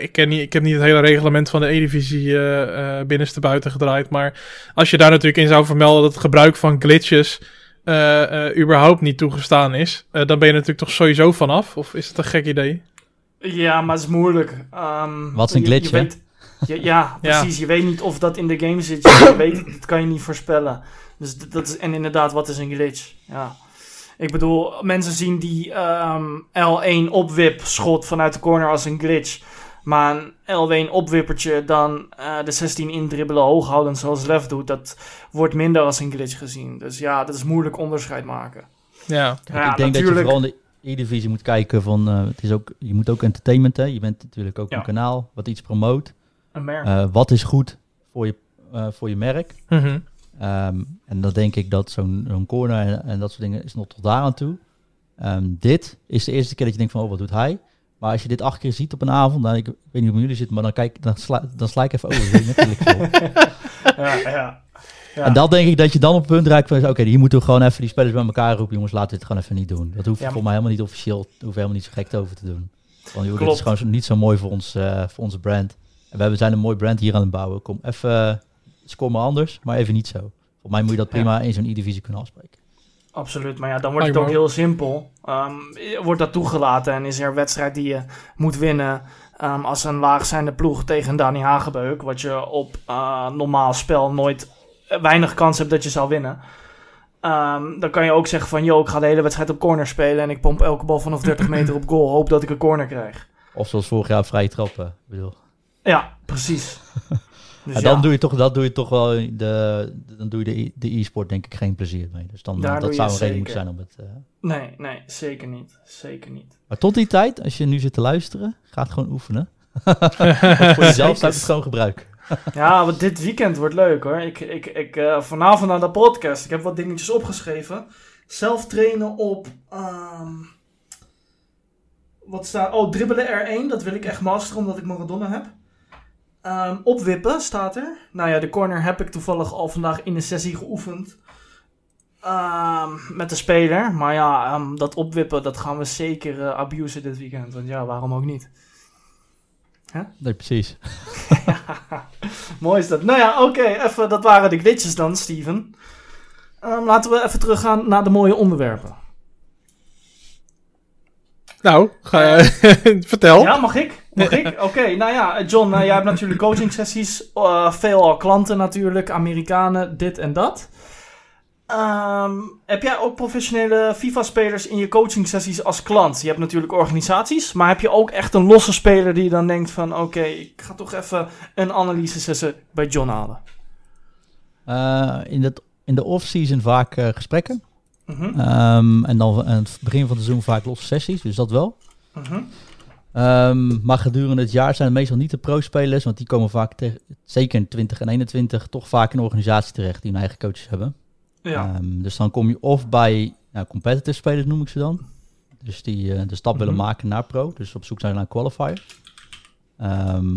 ik, ken niet, ik heb niet het hele reglement van de E-divisie binnenste buiten gedraaid. Maar als je daar natuurlijk in zou vermelden dat het gebruik van glitches uh, uh, überhaupt niet toegestaan is, uh, dan ben je natuurlijk toch sowieso vanaf? Of is het een gek idee? Ja, maar het is moeilijk. Um, Wat is een glitch, je, je weet, je, Ja, precies. Ja. Je weet niet of dat in de game zit. Je weet, dat kan je niet voorspellen. Dus dat is, en inderdaad, wat is een glitch? Ja. Ik bedoel, mensen zien die um, L1 opwip schot vanuit de corner als een glitch. Maar een L1 opwippertje dan uh, de 16 indribbelen hoog houden zoals Lef doet, dat wordt minder als een glitch gezien. Dus ja, dat is moeilijk onderscheid maken. Ja, Kijk, ja ik denk natuurlijk... dat je vooral in de E-divisie moet kijken van, uh, het is ook, je moet ook entertainment, hè. Je bent natuurlijk ook ja. een kanaal wat iets promoot. Een merk. Uh, wat is goed voor je, voor je merk? Mm -hmm. Um, en dan denk ik dat zo'n zo corner en, en, dat soort dingen is nog tot daar aan toe. Um, dit is de eerste keer dat je denkt van, oh, wat doet hij? Maar als je dit acht keer ziet op een avond, dan, ik, ik weet niet hoe jullie zitten, maar dan, kijk, dan, sla, dan sla ik even over. ja, ja. Ja. En dat denk ik dat je dan op het punt raakt van, oké, okay, hier moeten we gewoon even die spelers bij elkaar roepen. Jongens, laten we het gewoon even niet doen. Dat hoeft ja, voor mij helemaal niet officieel, hoeven helemaal niet zo gek over te doen. Want joh, dit is gewoon niet zo mooi voor, ons, uh, voor onze brand. En we hebben, zijn een mooi brand hier aan het bouwen. Kom, even, score maar anders, maar even niet zo. Volgens mij moet je dat prima ja. in zo'n E-divisie kunnen afspreken. Absoluut, maar ja, dan wordt het ook heel simpel. Um, wordt dat toegelaten en is er een wedstrijd die je moet winnen um, als een laagzijnde ploeg tegen Dani Hagebeuk, wat je op uh, normaal spel nooit weinig kans hebt dat je zal winnen. Um, dan kan je ook zeggen van, joh, ik ga de hele wedstrijd op corner spelen en ik pomp elke bal vanaf 30 meter op goal, hoop dat ik een corner krijg. Of zoals vorig jaar vrije trappen, bedoel. Ja, precies. Dus ja, dan, ja. Doe je toch, dat doe je toch wel, de, dan doe je de e-sport denk ik geen plezier mee. Dus dan, Daar dat zou een reden moeten zijn om het... Uh... Nee, nee, zeker niet. Zeker niet. Maar tot die tijd, als je nu zit te luisteren, ga het gewoon oefenen. voor jezelf zou ik het gewoon gebruiken. ja, want dit weekend wordt leuk hoor. Ik, ik, ik, uh, vanavond aan de podcast, ik heb wat dingetjes opgeschreven. Zelf trainen op. ehm, wat staat. Oh, dribbelen R1. Dat wil ik echt masteren omdat ik Maradona heb. Ehm, opwippen staat er. Nou ja, de corner heb ik toevallig al vandaag in de sessie geoefend. Ehm, met de speler. Maar ja, ehm, dat opwippen, dat gaan we zeker eh, abusen dit weekend. Want ja, waarom ook niet? Nee, precies. Mooi is dat. Nou ja, oké. even, dat waren de glitches dan, Steven. Laten we even teruggaan naar de mooie onderwerpen. Nou, ga, vertel. Ja, mag ik? Mag ik? Oké, nou ja, John, eh, jij hebt natuurlijk coaching sessies. eh veel klanten natuurlijk, Amerikanen, dit en dat. Ehm, heb jij ook professionele FIFA-spelers in je coaching sessies als klant? Je hebt natuurlijk organisaties, maar heb je ook echt een losse speler die dan denkt van... Oké, ik ga toch even een analyse sessie bij John halen. Eh, in, dat, in de off-season vaak eh, gesprekken. Mhm, Ehm, en dan aan het begin van het seizoen vaak losse sessies, dus dat wel. mhm. Ehm, maar gedurende het jaar zijn het meestal niet de pro-spelers, want die komen vaak, zeker in 20 en 21, toch vaak in organisaties terecht die hun eigen coaches hebben. Ja, Ehm, dus dan kom je of bij nou, competitive spelers, noem ik ze dan. Dus die eh, de stap willen Mhm. maken naar pro, dus op zoek zijn naar een qualifier. Ehm,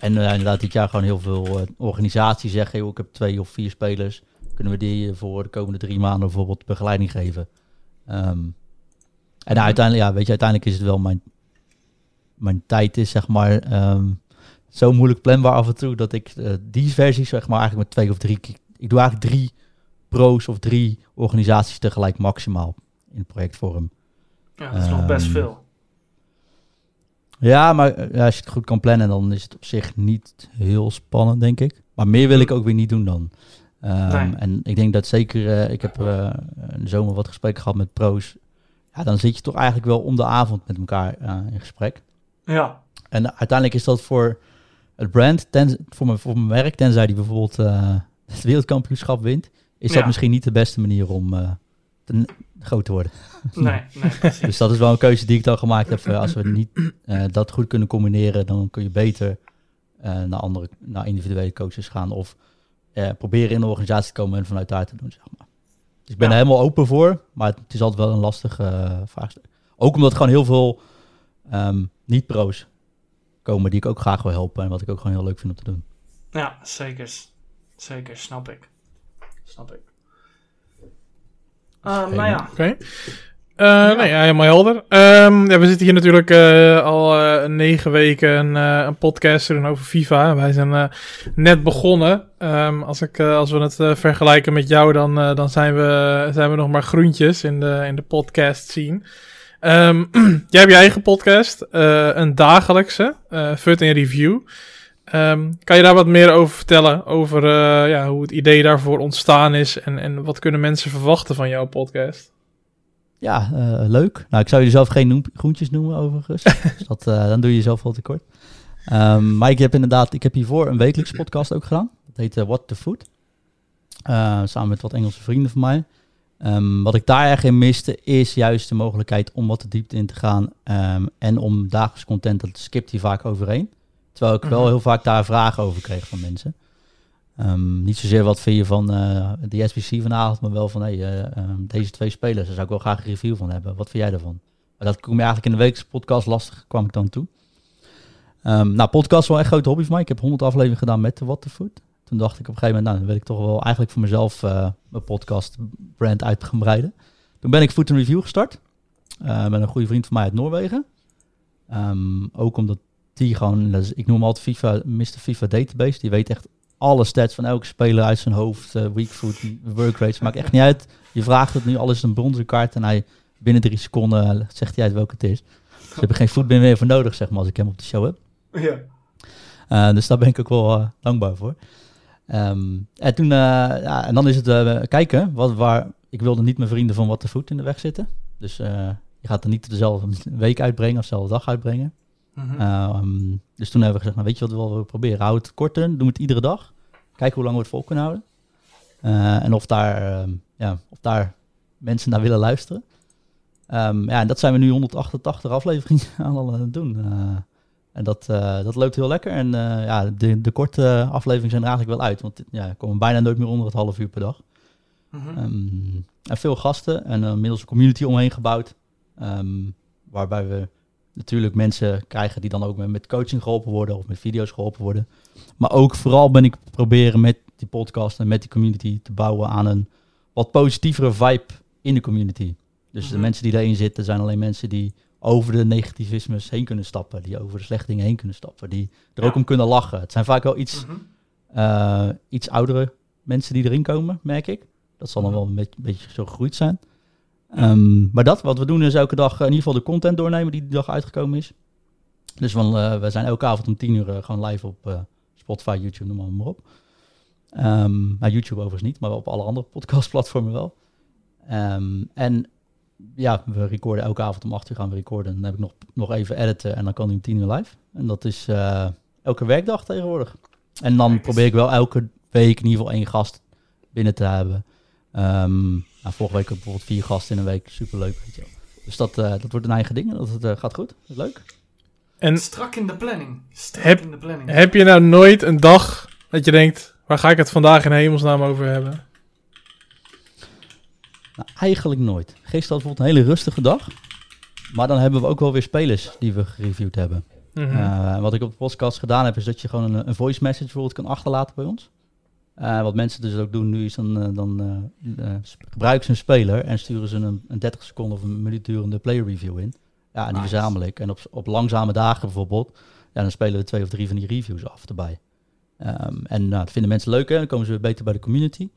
en eh, inderdaad dit jaar gewoon heel veel eh, organisaties zeggen, joh, ik heb twee of vier spelers. Kunnen we die voor de komende drie maanden bijvoorbeeld begeleiding geven? Ehm, en uiteindelijk, ja, weet je, uiteindelijk is het wel mijn, mijn tijd is zeg maar ehm, zo moeilijk planbaar af en toe dat ik eh, die versies zeg maar eigenlijk met twee of drie, ik doe eigenlijk drie pro's of drie organisaties tegelijk maximaal in projectvorm. ja dat is nog best Ehm, veel. Ja, maar eh, ja, als je het goed kan plannen, dan is het op zich niet heel spannend, denk ik. Maar meer wil ik ook weer niet doen dan. Ehm, Nee. En ik denk dat zeker, eh, ik heb eh, in de zomer wat gesprekken gehad met pro's. Ja, dan zit je toch eigenlijk wel om de avond met elkaar eh, in gesprek. Ja, En uiteindelijk is dat voor het brand, ten, voor, mijn, voor mijn werk, tenzij die bijvoorbeeld eh, het wereldkampioenschap wint, is dat Ja. misschien niet de beste manier om eh, te, groot te worden. nee, nee. Dus dat is wel een keuze die ik dan gemaakt heb. eh, Als we niet eh, dat goed kunnen combineren, dan kun je beter eh, naar andere, naar individuele coaches gaan. Of eh, proberen in de organisatie te komen en vanuit daar te doen, zeg maar. Dus ik ben Ja. er helemaal open voor, maar het is altijd wel een lastig eh, vraagstuk. Ook omdat gewoon heel veel ehm, niet-pro's komen die ik ook graag wil helpen en wat ik ook gewoon heel leuk vind om te doen. Ja, zeker. Zeker, snap ik. Snap ik. Ehm, nou ja, Oké. Nee, ja, helemaal helder. Ehm, ja, we zitten hier natuurlijk eh, al eh, negen weken een, een podcast te doen over FIFA. Wij zijn net begonnen. Ehm, als, ik, als we het vergelijken met jou, dan, dan zijn, we, zijn we nog maar groentjes in de, in de podcast scene. Ehm, jij hebt je eigen podcast, een dagelijkse, Fut in Review. Kan je daar wat meer over vertellen? Over ja, hoe het idee daarvoor ontstaan is en, en wat kunnen mensen verwachten van jouw podcast? Ja, eh, leuk. Nou, ik zou jezelf geen noem- groentjes noemen overigens. dus dat, eh, dan doe je jezelf wel tekort. Ehm maar ik heb inderdaad, ik heb hiervoor een wekelijkse podcast ook gedaan. Dat heet eh, What the Food. Samen met wat Engelse vrienden van mij. Ehm, wat ik daar erg in miste, is juist de mogelijkheid om wat de diepte in te gaan. ehm, en om dagelijks content, dat skipt hij vaak overheen. Terwijl ik wel Mhm. heel vaak daar vragen over kreeg van mensen. Ehm, niet zozeer wat vind je van eh, de SBC vanavond, maar wel van hey, eh, ehm, deze twee spelers. Daar zou ik wel graag een review van hebben. Wat vind jij daarvan? Maar dat kom je eigenlijk in de wekelijkse podcast lastig, kwam ik dan toe. Ehm, nou, podcast is wel echt een grote hobby van mij. Ik heb 100 afleveringen gedaan met de What the. Toen dacht ik op een gegeven moment, nou, dan wil ik toch wel eigenlijk voor mezelf eh, mijn podcast brand uit gaan breiden. Toen ben ik Food and Review gestart. eh, met een goede vriend van mij uit Noorwegen. Ook omdat die gewoon, ik noem hem altijd FIFA, Mr. FIFA Database. Die weet echt alle stats van elke speler uit zijn hoofd. eh, weak foot, work rates, maakt echt niet uit. Je vraagt het nu, alles een bronzen kaart. En hij binnen drie seconden eh, zegt hij uit welke het is. Ze hebben geen voetbin meer voor nodig, zeg maar, als ik hem op de show heb. ja. Eh, dus daar ben ik ook wel dankbaar voor. Ehm, en toen, ja, en dan is het kijken, wat, waar, ik wilde niet mijn vrienden van What the Food in de weg zitten. Dus je gaat er niet dezelfde week uitbrengen of dezelfde dag uitbrengen. Mhm. Ehm, dus toen hebben we gezegd, nou, weet je wat we wel proberen? Hou het korter, doe het iedere dag. Kijken hoe lang we het vol kunnen houden. Eh, en of daar, ehm, ja, of daar mensen naar willen luisteren. Ehm, ja, en dat zijn we nu 188 afleveringen aan het doen. Eh, en dat, eh, dat loopt heel lekker. En ja, de, de korte afleveringen zijn er eigenlijk wel uit. Want ja, we komen bijna nooit meer onder het half uur per dag. Mhm. En veel gasten en inmiddels een community omheen gebouwd. Waarbij we natuurlijk mensen krijgen die dan ook met coaching geholpen worden of met video's geholpen worden. Maar ook vooral ben ik proberen met die podcast en met die community te bouwen aan een wat positievere vibe in de community. Dus de mhm. mensen die daarin zitten zijn alleen mensen die over de negativismes heen kunnen stappen, die over de slechte dingen heen kunnen stappen, die er ook om kunnen lachen. Het zijn vaak wel iets, mhm. eh, iets oudere mensen die erin komen, merk ik. Dat zal dan mhm. wel een beetje, een beetje zo gegroeid zijn. Ehm, maar dat, wat we doen is elke dag in ieder geval de content doornemen die die dag uitgekomen is. Dus van, uh, we zijn elke avond om tien uur uh, gewoon live op uh, Spotify, YouTube, noem maar, op. Um, nou, YouTube overigens niet, maar op alle andere podcastplatformen wel. Um, en ja, we recorden elke avond om acht uur gaan we recorden. Dan heb ik nog, nog even editen en dan kan hij om tien uur live. En dat is elke werkdag tegenwoordig. En dan probeer ik wel elke week in ieder geval één gast binnen te hebben. Um, nou, vorige week bijvoorbeeld vier gasten in een week. Superleuk, weet je Dus dat, uh, dat wordt een eigen ding. Dat uh, gaat goed. Dat is leuk. En Strak in de planning. Strak heb, in de planning. Heb je nou nooit een dag dat je denkt... waar ga ik het vandaag in hemelsnaam over hebben? Nou, eigenlijk nooit. Gisteren had bijvoorbeeld een hele rustige dag. Maar dan hebben we ook wel weer spelers die we gereviewd hebben. Mm -hmm. wat ik op de podcast gedaan heb, is dat je gewoon een, een voice message bijvoorbeeld kan achterlaten bij ons. Uh, wat mensen dus ook doen nu is dan, uh, dan uh, gebruiken ze een speler en sturen ze een, een 30 seconden of een minuut durende player review in. Ja, en die verzamel ik. En op, op langzame dagen bijvoorbeeld, ja, dan spelen we twee of drie van die reviews af erbij. Um, en nou, dat vinden mensen leuk, hè? dan komen ze weer beter bij de community.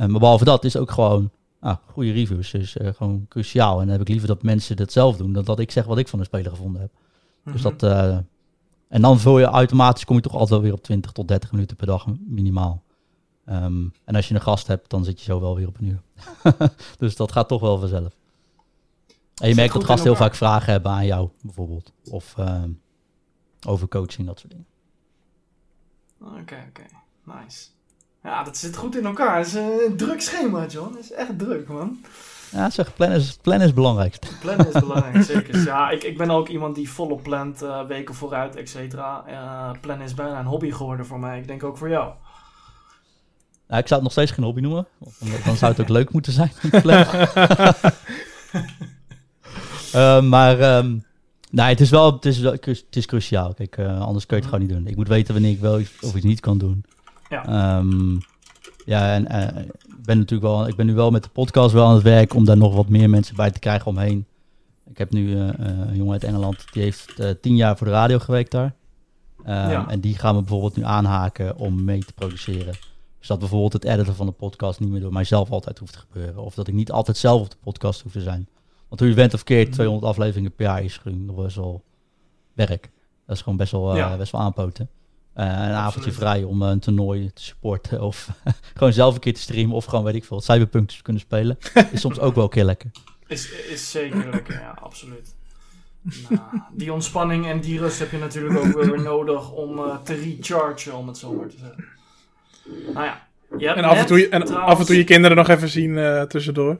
Um, maar behalve dat is ook gewoon ah, goede reviews, is gewoon cruciaal. En dan heb ik liever dat mensen dat zelf doen, dan dat ik zeg wat ik van een speler gevonden heb. Dus mhm. dat... en dan vul je automatisch, kom je toch altijd wel weer op 20 tot 30 minuten per dag minimaal. Um, en als je een gast hebt, dan zit je zo wel weer op een uur. dus dat gaat toch wel vanzelf. En je merkt dat gasten heel vaak vragen hebben aan jou, bijvoorbeeld. Of um, over coaching, dat soort dingen. Oké, oké. Nice. Ja, dat zit goed in elkaar. Het is een druk schema, John. Het is echt druk, man. Ja, zeg, plan is, plan is het belangrijkste. Plan is belangrijk, zeker. Ja, ik, ik ben ook iemand die volop plant, uh, weken vooruit, et cetera. Uh, plan is bijna een hobby geworden voor mij. Ik denk ook voor jou. Nou, ik zou het nog steeds geen hobby noemen. Dan zou het ook leuk moeten zijn. uh, maar um, nee, het is wel het is, het is cruciaal. Kijk, uh, anders kun je het gewoon niet doen. Ik moet weten wanneer ik wel of iets niet kan doen. Ja, um, ja en uh, ik ben natuurlijk wel, ik ben nu wel met de podcast wel aan het werk om daar nog wat meer mensen bij te krijgen omheen. Ik heb nu een jongen uit Engeland, die heeft tien jaar voor de radio gewerkt daar. Ja. En die gaan we bijvoorbeeld nu aanhaken om mee te produceren. Dus dat bijvoorbeeld het editen van de podcast niet meer door mijzelf altijd hoeft te gebeuren. Of dat ik niet altijd zelf op de podcast hoef te zijn. Want hoe je bent of keert, 200 mhm. afleveringen per jaar is gewoon nog best wel werk. Dat is gewoon best wel, uh, best wel aanpoten. Uh, een Absoluut. avondje vrij om uh, een toernooi te supporten. Of gewoon zelf een keer te streamen. Of gewoon, weet ik veel, cyberpunk te kunnen spelen. Is soms ook wel een keer lekker. Is, is zeker lekker, ja, absoluut. Nou, die ontspanning en die rust heb je natuurlijk ook weer nodig om te rechargen, om het zo maar te zeggen. Nou ja. Je en af en, toe, en af en toe je kinderen nog even zien uh, tussendoor.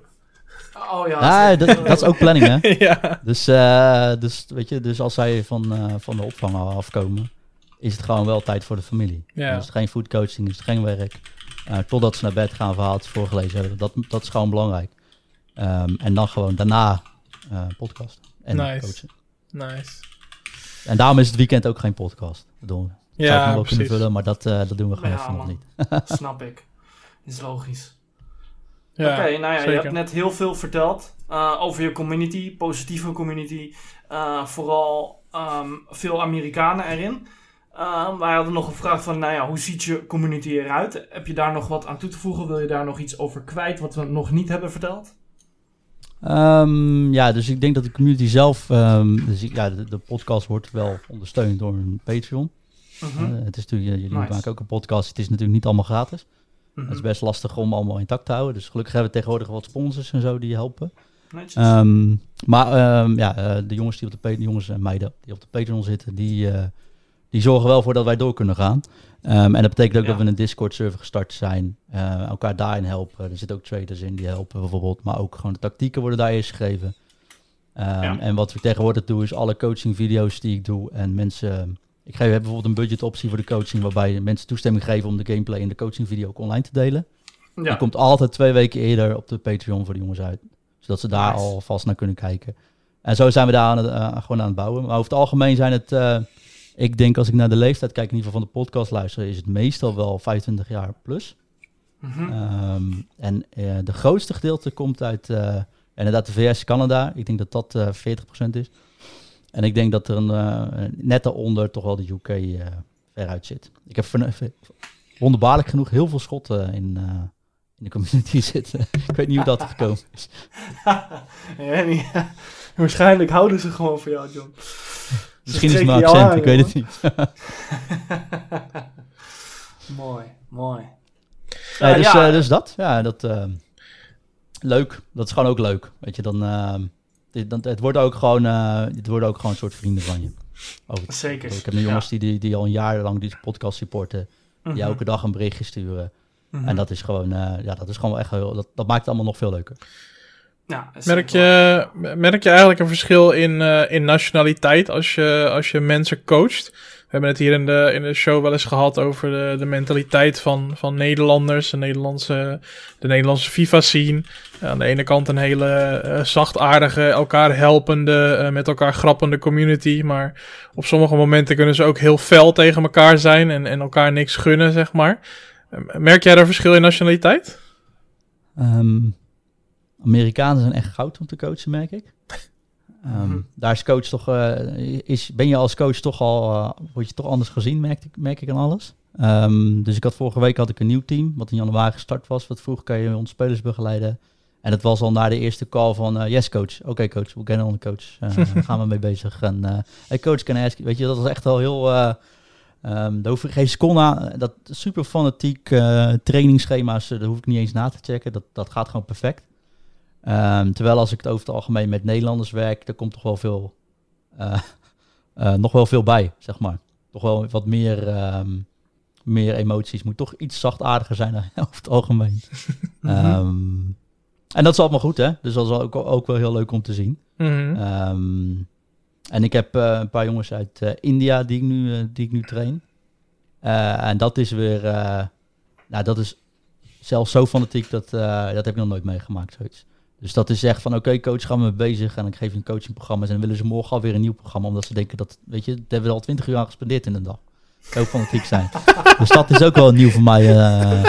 Oh ja. dat, dat, is ook planning, hè? ja. Dus, uh, dus, weet je, dus als zij van, uh, van de opvang afkomen, is het gewoon wel tijd voor de familie. Ja. is het geen foodcoaching, is het geen werk. totdat ze naar bed gaan, verhaaltjes voorgelezen hebben. Dat, dat is gewoon belangrijk. Um, en dan gewoon daarna podcast en nice. coachen. Nice. En daarom is het weekend ook geen podcast. Bedoel, ja, zou ik wel kunnen vullen, maar dat, uh, dat doen we gewoon ja, even nog niet. Snap ik. Is logisch. Ja, Oké, nou ja, je hebt net heel veel verteld uh, over je community, positieve community. Uh, vooral um, veel Amerikanen erin. Uh, wij hadden nog een vraag van, nou ja, hoe ziet je community eruit? Heb je daar nog wat aan toe te voegen? Wil je daar nog iets over kwijt wat we nog niet hebben verteld? Um, ja, dus ik denk dat de community zelf, um, dus ja, de, de, podcast wordt wel ondersteund door een Patreon. Uh het is natuurlijk, jullie maken ook een podcast, het is natuurlijk niet allemaal gratis. Mhm. Het is best lastig om allemaal intact te houden. Dus gelukkig hebben we tegenwoordig wat sponsors en zo die helpen. Um, maar um, ja, uh, de jongens die op de, de jongens en meiden die op de Patreon zitten, die, uh, die zorgen wel voor dat wij door kunnen gaan. Um, en dat betekent ook ja. dat we een Discord-server gestart zijn. Uh, elkaar daarin helpen. Er zitten ook traders in die helpen bijvoorbeeld. Maar ook gewoon de tactieken worden daar eerst gegeven. Ja. En wat we tegenwoordig doen is alle coaching-video's die ik doe en mensen ik geef, heb bijvoorbeeld een budgetoptie voor de coaching, waarbij mensen toestemming geven om de gameplay en de coachingvideo ook online te delen. Die komt altijd twee weken eerder op de Patreon voor de jongens uit. Zodat ze daar al vast naar kunnen kijken. En zo zijn we daar aan het, uh, gewoon aan het bouwen. Maar over het algemeen zijn het... Uh, ik denk als ik naar de leeftijd kijk, in ieder geval van de podcast luisteren... is het meestal wel 25 jaar plus. Mm -hmm. en uh, de grootste gedeelte komt uit inderdaad de VS, Canada. Ik denk dat dat 40% is. En ik denk dat er een, net daaronder toch wel de UK veruit zit. Ik heb wonderbaarlijk genoeg heel veel schotten in, uh, in de community zitten. ik weet niet hoe dat gekomen is. ja, niet, Waarschijnlijk houden ze gewoon van jou, John. Misschien is het mijn accent, ik weet het niet. mooi, mooi. Uh, dus, ja. Uh, dus dat, ja, dat... leuk, dat is gewoon ook leuk. Weet je, dan... dan het, wordt ook gewoon, het worden ook gewoon een soort vrienden van je. Over Zeker. Ik heb nu jongens die, die, die al een jaar lang die podcast supporten. Die mhm. elke dag een berichtje sturen. Mhm. En dat is gewoon, uh, ja, dat is gewoon echt heel, dat, dat maakt het allemaal nog veel leuker. Ja, merk, je, merk je eigenlijk een verschil in, uh, in nationaliteit als je, als je mensen coacht? We hebben het hier in de, in de show wel eens gehad over de, de mentaliteit van, van Nederlanders, de Nederlandse, de Nederlandse FIFA-scene. Aan de ene kant een hele uh, zachtaardige, elkaar helpende, uh, met elkaar grappende community. Maar op sommige momenten kunnen ze ook heel fel tegen elkaar zijn en, en elkaar niks gunnen, zeg maar. merk jij daar verschil in nationaliteit? Um, Amerikanen zijn echt goud om te coachen, merk ik. Um, Daar is coach toch, uh, is, ben je als coach toch al, uh, word je toch anders gezien, merk ik, merk ik aan alles. Um, dus ik had vorige week had ik een nieuw team, wat in januari gestart was. Wat vroeg kan je onze spelers begeleiden. En het was al na de eerste call van, uh, yes coach, oké okay, coach, we kennen on coach, gaan we mee bezig. En hey coach, can I ask Weet je, dat was echt wel heel, um, daar hoef ik geen seconde aan, dat super fanatiek trainingsschema's, daar hoef ik niet eens na te checken. Dat, dat gaat gewoon perfect. Um, terwijl als ik het over het algemeen met Nederlanders werk, er komt toch wel veel, uh, uh, nog wel veel bij, zeg maar. Toch wel wat meer, um, meer emoties. Moet toch iets zachtaardiger zijn over het algemeen. um, en dat is allemaal goed, hè? Dus dat is ook, ook wel heel leuk om te zien. Mm -hmm. en ik heb uh, een paar jongens uit India die ik nu, die ik nu train. en dat is weer, nou, dat is zelfs zo fanatiek dat, dat heb ik nog nooit meegemaakt, zoiets. Dus dat is echt van, oké coach, gaan we mee bezig. En ik geef je een coachingprogramma. En dan willen ze morgen alweer een nieuw programma. Omdat ze denken dat, weet je, dat hebben we al twintig uur aan gespendeerd in een dag. Ook fanatiek zijn. dus dat is ook wel nieuw voor mij. Uh...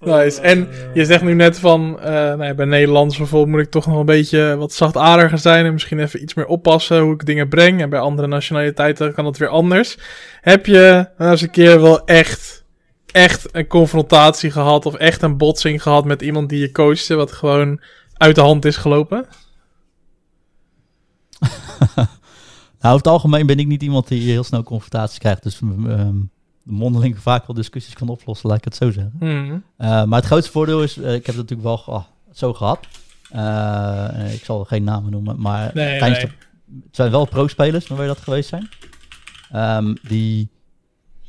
Nice. En je zegt nu net van, uh, nou ja, bij Nederlands bijvoorbeeld moet ik toch nog een beetje wat zachtaardiger zijn en misschien even iets meer oppassen hoe ik dingen breng. En bij andere nationaliteiten kan dat weer anders. Heb je nou eens een keer wel echt echt een confrontatie gehad of echt een botsing gehad met iemand die je coachte, wat gewoon uit de hand is gelopen? nou, over het algemeen ben ik niet iemand die heel snel confrontaties krijgt. Dus um, mondeling vaak wel discussies kan oplossen, laat ik het zo zeggen. Mhm. Uh, maar het grootste voordeel is, uh, ik heb het natuurlijk wel oh, zo gehad. Uh, ik zal geen namen noemen, maar nee, nee. het zijn wel pro-spelers, maar waar dat geweest zijn. Um, die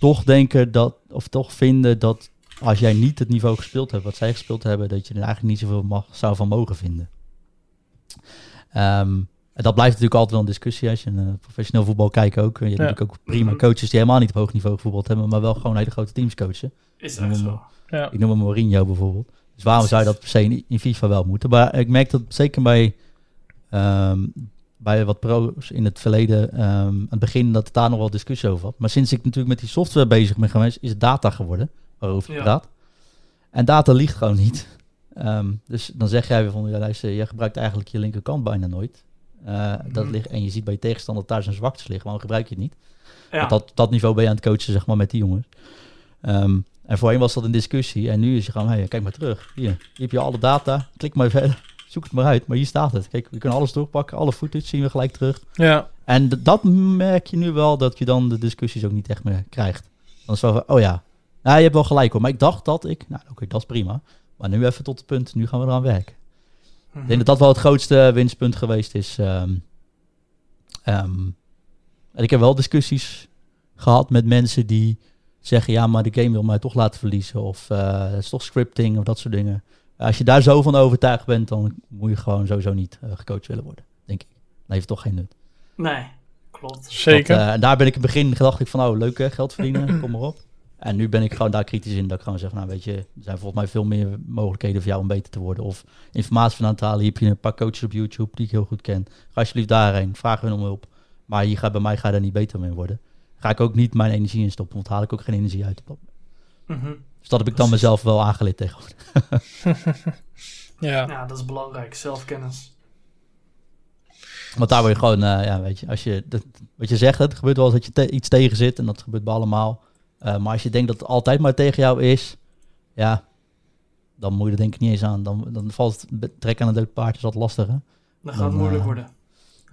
toch denken dat, of toch vinden dat als jij niet het niveau gespeeld hebt wat zij gespeeld hebben, dat je er eigenlijk niet zoveel mag, zou van mogen vinden. Um, en dat blijft natuurlijk altijd wel een discussie als je een uh, professioneel voetbal kijkt ook. Je hebt natuurlijk ook prima coaches die helemaal niet op hoog niveau gevoetbald hebben, maar wel gewoon hele grote teams coachen. Is dat zo? Ja. Ik noem hem Mourinho bijvoorbeeld. Dus waarom zou je dat per se in, in FIFA wel moeten? Maar ik merk dat zeker bij um, bij wat pro's in het verleden, um, aan het begin, dat het daar nog wel discussie over had. Maar sinds ik natuurlijk met die software bezig ben geweest, is het data geworden, waarover ik praat. En data liegt gewoon niet. Um, dus dan zeg jij weer van, ja luister, jij gebruikt eigenlijk je linkerkant bijna nooit. Uh, dat mhm. ligt, en je ziet bij je tegenstander daar zijn zwaktes liggen, waarom gebruik je het niet? Ja. Dat, dat niveau ben je aan het coachen, zeg maar, met die jongens. Um, en voorheen was dat een discussie. En nu is je gewoon, hey, kijk maar terug. Hier, hier heb je alle data. Klik maar verder zoek het maar uit. Maar hier staat het. Kijk, we kunnen alles doorpakken. Alle footage zien we gelijk terug. Ja. En dat merk je nu wel, dat je dan de discussies ook niet echt meer krijgt. Dan is het wel van, oh ja, nou, je hebt wel gelijk hoor. Maar ik dacht dat ik, nou oké, dat is prima. Maar nu even tot het punt, nu gaan we eraan werken. Ik denk dat dat wel het grootste winstpunt geweest is. Um, um, en ik heb wel discussies gehad met mensen die zeggen, ja, maar de game wil mij toch laten verliezen. Of uh, het is toch scripting of dat soort dingen als je daar zo van overtuigd bent, dan moet je gewoon sowieso niet uh, gecoacht willen worden, denk ik. Dat heeft toch geen nut. Nee, klopt. Zeker. en uh, daar ben ik in het begin gedacht ik van, oh, leuk hè, geld verdienen, kom maar op. En nu ben ik gewoon daar kritisch in. Dat ik gewoon zeg, nou weet je, er zijn volgens mij veel meer mogelijkheden voor jou om beter te worden. Of informatie van aan het halen. Hier heb je een paar coaches op YouTube die ik heel goed ken. Ga alsjeblieft daarheen. Vraag hun om hulp. Maar hier gaat, bij mij ga je daar niet beter mee worden. Ga ik ook niet mijn energie in stoppen. Want haal ik ook geen energie uit. Mm Dus dat heb ik dan mezelf wel aangeleerd tegenwoordig. ja. ja, dat is belangrijk. Zelfkennis. Want daar word je gewoon, uh, ja, weet je, als je, dat, wat je zegt, het gebeurt wel eens dat je iets tegen zit en dat gebeurt bij allemaal. Uh, maar als je denkt dat het altijd maar tegen jou is, ja, dan moet je er denk ik niet eens aan. Dan, dan valt het trek aan een dood paard, is dat lastig hè? Dan gaat het moeilijk uh, worden.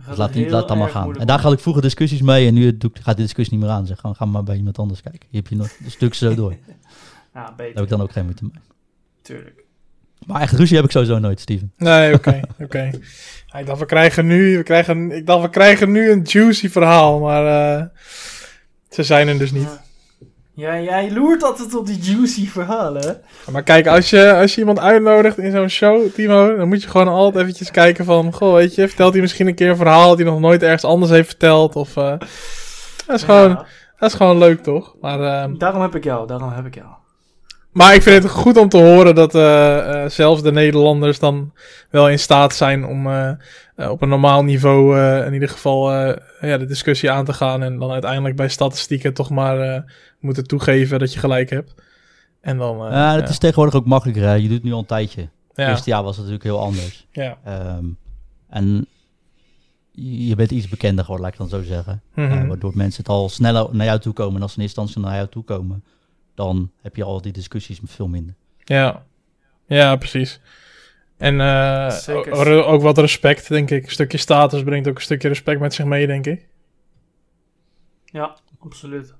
Dus laat, die, laat dan maar gaan. En daar had ik vroeger discussies mee en nu doe, gaat de discussie niet meer aan. Zeg, gewoon, ga maar bij iemand anders kijken. Hier heb je nog een stuk zo door. ja, beter. Daar heb ik dan ook geen moeite mee. Tuurlijk. Maar echt ruzie heb ik sowieso nooit, Steven. Nee, oké, oké. Ik dacht, we krijgen nu, we krijgen, ik dacht, we krijgen nu een juicy verhaal, maar uh, ze zijn er dus niet. Ja, jij loert altijd op die juicy verhalen. Maar kijk, als je, als je iemand uitnodigt in zo'n show, Timo, dan moet je gewoon altijd eventjes kijken van, goh, weet je, vertelt hij misschien een keer een verhaal dat hij nog nooit ergens anders heeft verteld, of, uh, dat is gewoon, ja. dat is gewoon leuk, toch? Maar, uh, daarom heb ik jou, daarom heb ik jou. Maar ik vind het goed om te horen dat uh, uh, zelfs de Nederlanders dan wel in staat zijn om uh, op een normaal niveau in ieder geval ja, de discussie aan te gaan. En dan uiteindelijk bij statistieken toch maar moeten toegeven dat je gelijk hebt. En dan, ja, het is tegenwoordig ook makkelijker. Hè? Je doet het nu al een tijdje. Ja. Het jaar was het natuurlijk heel anders. Ja. Um, en je bent iets bekender geworden, laat ik dan zo zeggen. Mm -hmm. waardoor mensen het al sneller naar jou toe komen. En als ze in eerste instantie naar jou toe komen dan heb je al die discussies veel minder. Ja, ja precies. En uh, ook wat respect, denk ik. Een stukje status brengt ook een stukje respect met zich mee, denk ik. Ja, absoluut.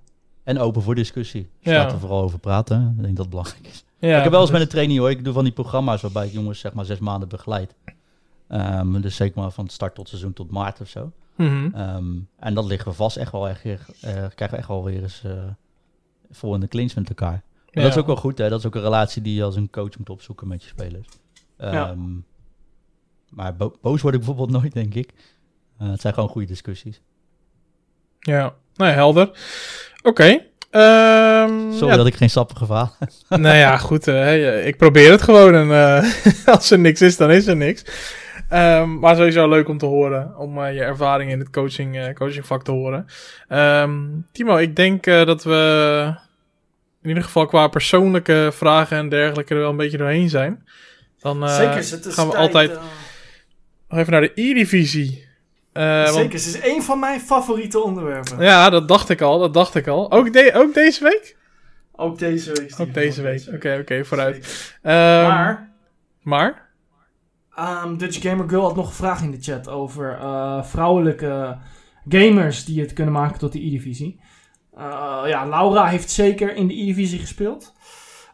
En open voor discussie. Dus ja. er vooral over praten. Ik denk dat het belangrijk is. Ja, ik heb wel eens met een training hoor. Ik doe van die programma's waarbij ik jongens zeg maar zes maanden begeleid. Um, dus zeker maar van start tot seizoen tot maart of zo. Mm -hmm. um, en dat liggen we vast echt wel echt, uh, krijgen we echt wel weer eens uh, vol in de clinch met elkaar. Maar dat is ook wel goed, hè? Dat is ook een relatie die je als een coach moet opzoeken met je spelers. Ja. Um, maar bo boos word ik bijvoorbeeld nooit, denk ik. Uh, het zijn gewoon goede discussies. Ja, nou helder. Oké. Okay. Um, Sorry ja. dat ik geen sappige verhaal Nou ja, goed. Uh, ik probeer het gewoon. En uh, als er niks is, dan is er niks. Um, maar sowieso leuk om te horen. Om uh, je ervaring in het coaching, uh, coachingvak te horen. Um, Timo, ik denk uh, dat we in ieder geval qua persoonlijke vragen en dergelijke er wel een beetje doorheen zijn. Dan Zeker, het is gaan we tijd, altijd nog even naar de E-divisie. Zeker, want... het is een van mijn favoriete onderwerpen. Ja, dat dacht ik al, dat dacht ik al. Ook, de ook deze week? Ook deze week. Ook deze week, oké, oké, okay, vooruit. Um, maar... Maar? Um, Dutch Gamer Girl had nog een vraag in de chat over uh, vrouwelijke gamers die het kunnen maken tot de E-divisie. Uh, ja, Laura heeft zeker in de E-divisie gespeeld.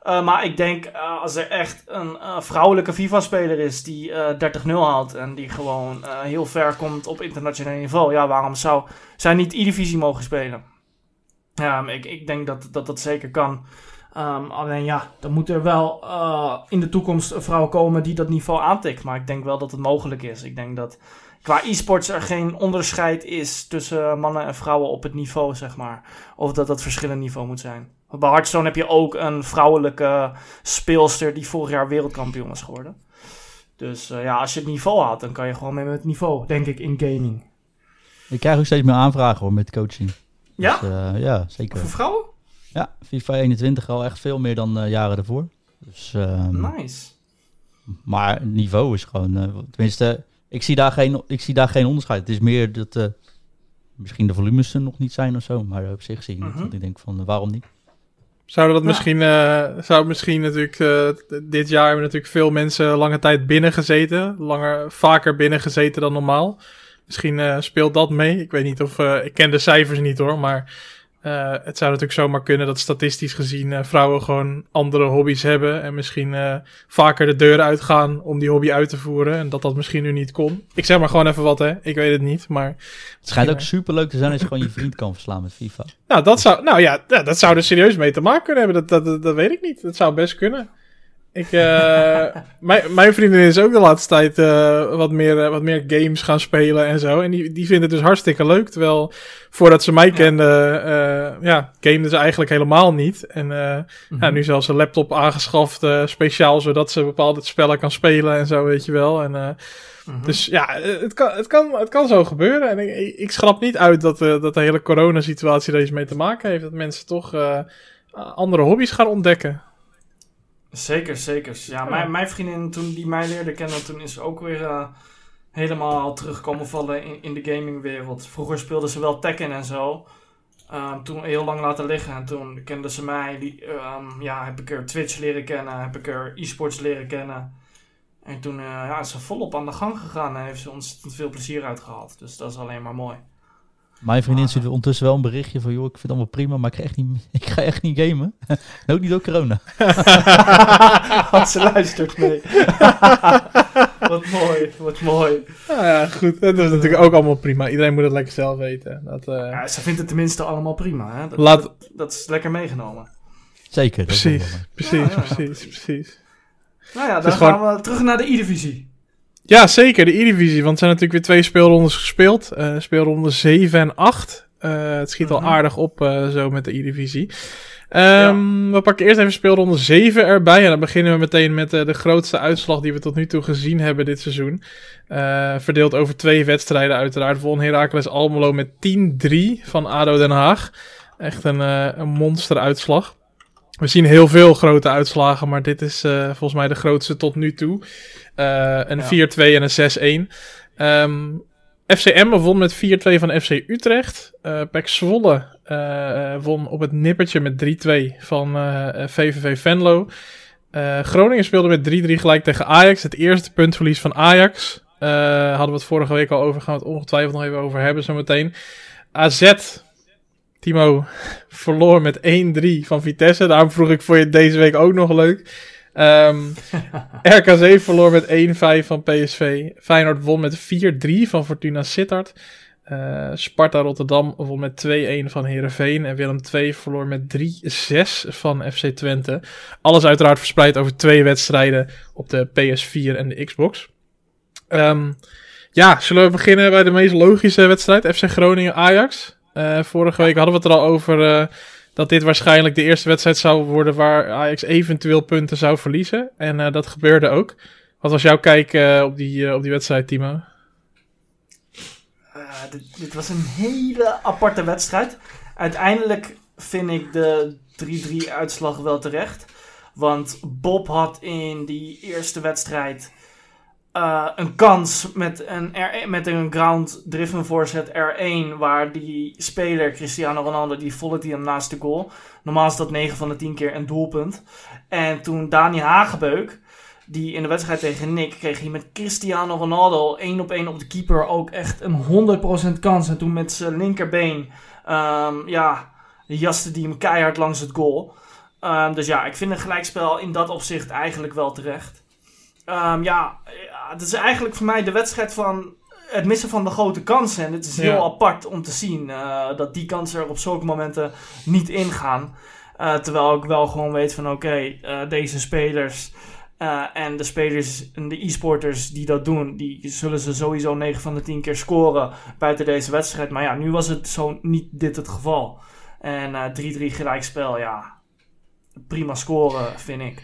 Uh, maar ik denk als er echt een vrouwelijke FIFA-speler is die 30-0 haalt en die gewoon heel ver komt op internationaal niveau, ja, waarom zou zij niet E-divisie mogen spelen? Ik, ik denk dat, dat dat zeker kan. Um, alleen ja, dan moet er wel uh, in de toekomst een vrouw komen die dat niveau aantikt. Maar ik denk wel dat het mogelijk is. Ik denk dat qua e-sports er geen onderscheid is tussen mannen en vrouwen op het niveau, zeg maar. Of dat dat verschillend niveau moet zijn. Bij Hearthstone heb je ook een vrouwelijke speelster die vorig jaar wereldkampioen was geworden. Dus uh, ja, als je het niveau had, dan kan je gewoon mee met het niveau, denk ik, in gaming. Ik krijg ook steeds meer aanvragen hoor, met coaching. Ja? Dus, uh, ja, zeker. Voor vrouwen? Ja, FIFA 21 al echt veel meer dan uh, jaren ervoor. Dus, um, nice. Maar het niveau is gewoon, uh, tenminste, ik zie, daar geen, ik zie daar geen onderscheid. Het is meer dat uh, misschien de volumes er nog niet zijn of zo, maar op zich zie ik niet. Uh -huh. Want ik denk van, waarom niet? Zouden dat ja. misschien, zou misschien natuurlijk, dit jaar hebben natuurlijk veel mensen lange tijd binnen gezeten. Langer, vaker binnen gezeten dan normaal. Misschien speelt dat mee. Ik weet niet of, ik ken de cijfers niet hoor, maar uh, het zou natuurlijk zomaar kunnen dat statistisch gezien uh, vrouwen gewoon andere hobby's hebben. En misschien uh, vaker de deur uitgaan om die hobby uit te voeren. En dat dat misschien nu niet kon. Ik zeg maar gewoon even wat, hè. Ik weet het niet, maar... Het schijnt ook super leuk te zijn als je gewoon je vriend kan verslaan met FIFA. Nou, dat zou, nou ja, dat zou er serieus mee te maken kunnen hebben. Dat, dat, dat, dat weet ik niet. Dat zou best kunnen. Ik, uh, mijn, mijn vriendin is ook de laatste tijd uh, wat, meer, uh, wat meer games gaan spelen en zo. En die, die vindt het dus hartstikke leuk. Terwijl voordat ze mij kende, ja, gamede ze eigenlijk helemaal niet. En mm -hmm. ja, nu zelfs een laptop aangeschaft, speciaal zodat ze bepaalde spellen kan spelen en zo, weet je wel. En, mm -hmm. Dus ja, het kan, het, kan, het kan zo gebeuren. En ik, ik schrap niet uit dat, dat de hele coronasituatie er iets mee te maken heeft. Dat mensen toch andere hobby's gaan ontdekken. Zeker, zeker. Ja, Mijn, mijn vriendin, toen die mij leerde kennen, toen is ze ook weer uh, helemaal terugkomen vallen in, in de gamingwereld. Vroeger speelde ze wel Tekken en zo. Um, toen heel lang laten liggen en toen kende ze mij. Die, um, ja, heb ik er Twitch leren kennen, heb ik er e-sports leren kennen. En toen uh, ja, is ze volop aan de gang gegaan en heeft ze ontzettend veel plezier uitgehaald. Dus dat is alleen maar mooi. Mijn vriendin stuurt ondertussen wel een berichtje van... joh, ik vind het allemaal prima, maar ik ga echt niet, ik ga echt niet gamen. ook niet door corona. Want ze luistert mee. wat mooi, wat mooi. Nou ja, goed. Dat is natuurlijk ook allemaal prima. Iedereen moet het lekker zelf weten. Dat, uh... ja, ze vindt het tenminste allemaal prima. Hè? Dat, Laat... dat, dat is lekker meegenomen. Zeker. Precies, precies, ja, ja. precies, precies. Nou ja, dan gaan gewoon... we terug naar de E-divisie. Ja, zeker. De E-divisie. Want er zijn natuurlijk weer twee speelrondes gespeeld. Uh, speelronde 7 en 8. Uh, het schiet al mm -hmm. aardig op uh, zo met de E-divisie. Um, ja. We pakken eerst even speelronde 7 erbij. En dan beginnen we meteen met de grootste uitslag die we tot nu toe gezien hebben dit seizoen. verdeeld over twee wedstrijden uiteraard. Won Heracles Almelo met 10-3 van ADO Den Haag. Echt een, een monsteruitslag. We zien heel veel grote uitslagen, maar dit is volgens mij de grootste tot nu toe. Uh, een ja. 4-2 en een 6-1. Um, FCM won met 4-2 van FC Utrecht. Uh, Pek Zwolle uh, won op het nippertje met 3-2 van VVV Venlo. Groningen speelde met 3-3 gelijk tegen Ajax. Het eerste puntverlies van Ajax. hadden we het vorige week al over. Gaan we het ongetwijfeld nog even over hebben zometeen. AZ, Timo, verloor met 1-3 van Vitesse. Daarom vroeg ik voor je deze week ook nog leuk. Um, RKC verloor met 1-5 van PSV. Feyenoord won met 4-3 van Fortuna Sittard. Uh, Sparta Rotterdam won met 2-1 van Herenveen. En Willem II verloor met 3-6 van FC Twente. Alles uiteraard verspreid over twee wedstrijden op de PS4 en de Xbox. Um, ja, zullen we beginnen bij de meest logische wedstrijd? FC Groningen-Ajax. Uh, vorige week hadden we het er al over... Uh, dat dit waarschijnlijk de eerste wedstrijd zou worden waar Ajax eventueel punten zou verliezen. En uh, dat gebeurde ook. Wat was jouw kijk uh, op, die, uh, op die wedstrijd, Timo? Dit, dit, was een hele aparte wedstrijd. Uiteindelijk vind ik de 3-3 uitslag wel terecht. Want Bob had in die eerste wedstrijd uh, een kans met een, met een ground-driven voorzet R1, waar die speler, Cristiano Ronaldo, die volleyt hem naast de goal. Normaal is dat 9 van de 10 keer een doelpunt. En toen Dani Hagebeuk, die in de wedstrijd tegen Nick, kreeg hij met Cristiano Ronaldo 1 op 1 op de keeper ook echt een 100% kans. En toen met zijn linkerbeen, um, ja, jaste die hem keihard langs het goal. Um, dus ja, ik vind een gelijkspel in dat opzicht eigenlijk wel terecht. Um, ja, het is eigenlijk voor mij de wedstrijd van het missen van de grote kansen. En het is heel ja. apart om te zien uh, dat die kansen er op zulke momenten niet ingaan. Uh, terwijl ik wel gewoon weet van oké, okay, uh, deze spelers en de spelers en de e-sporters die dat doen, die zullen ze sowieso 9 van de 10 keer scoren buiten deze wedstrijd. Maar ja, nu was het zo niet dit het geval. En 3-3 gelijkspel, ja, prima scoren vind ik.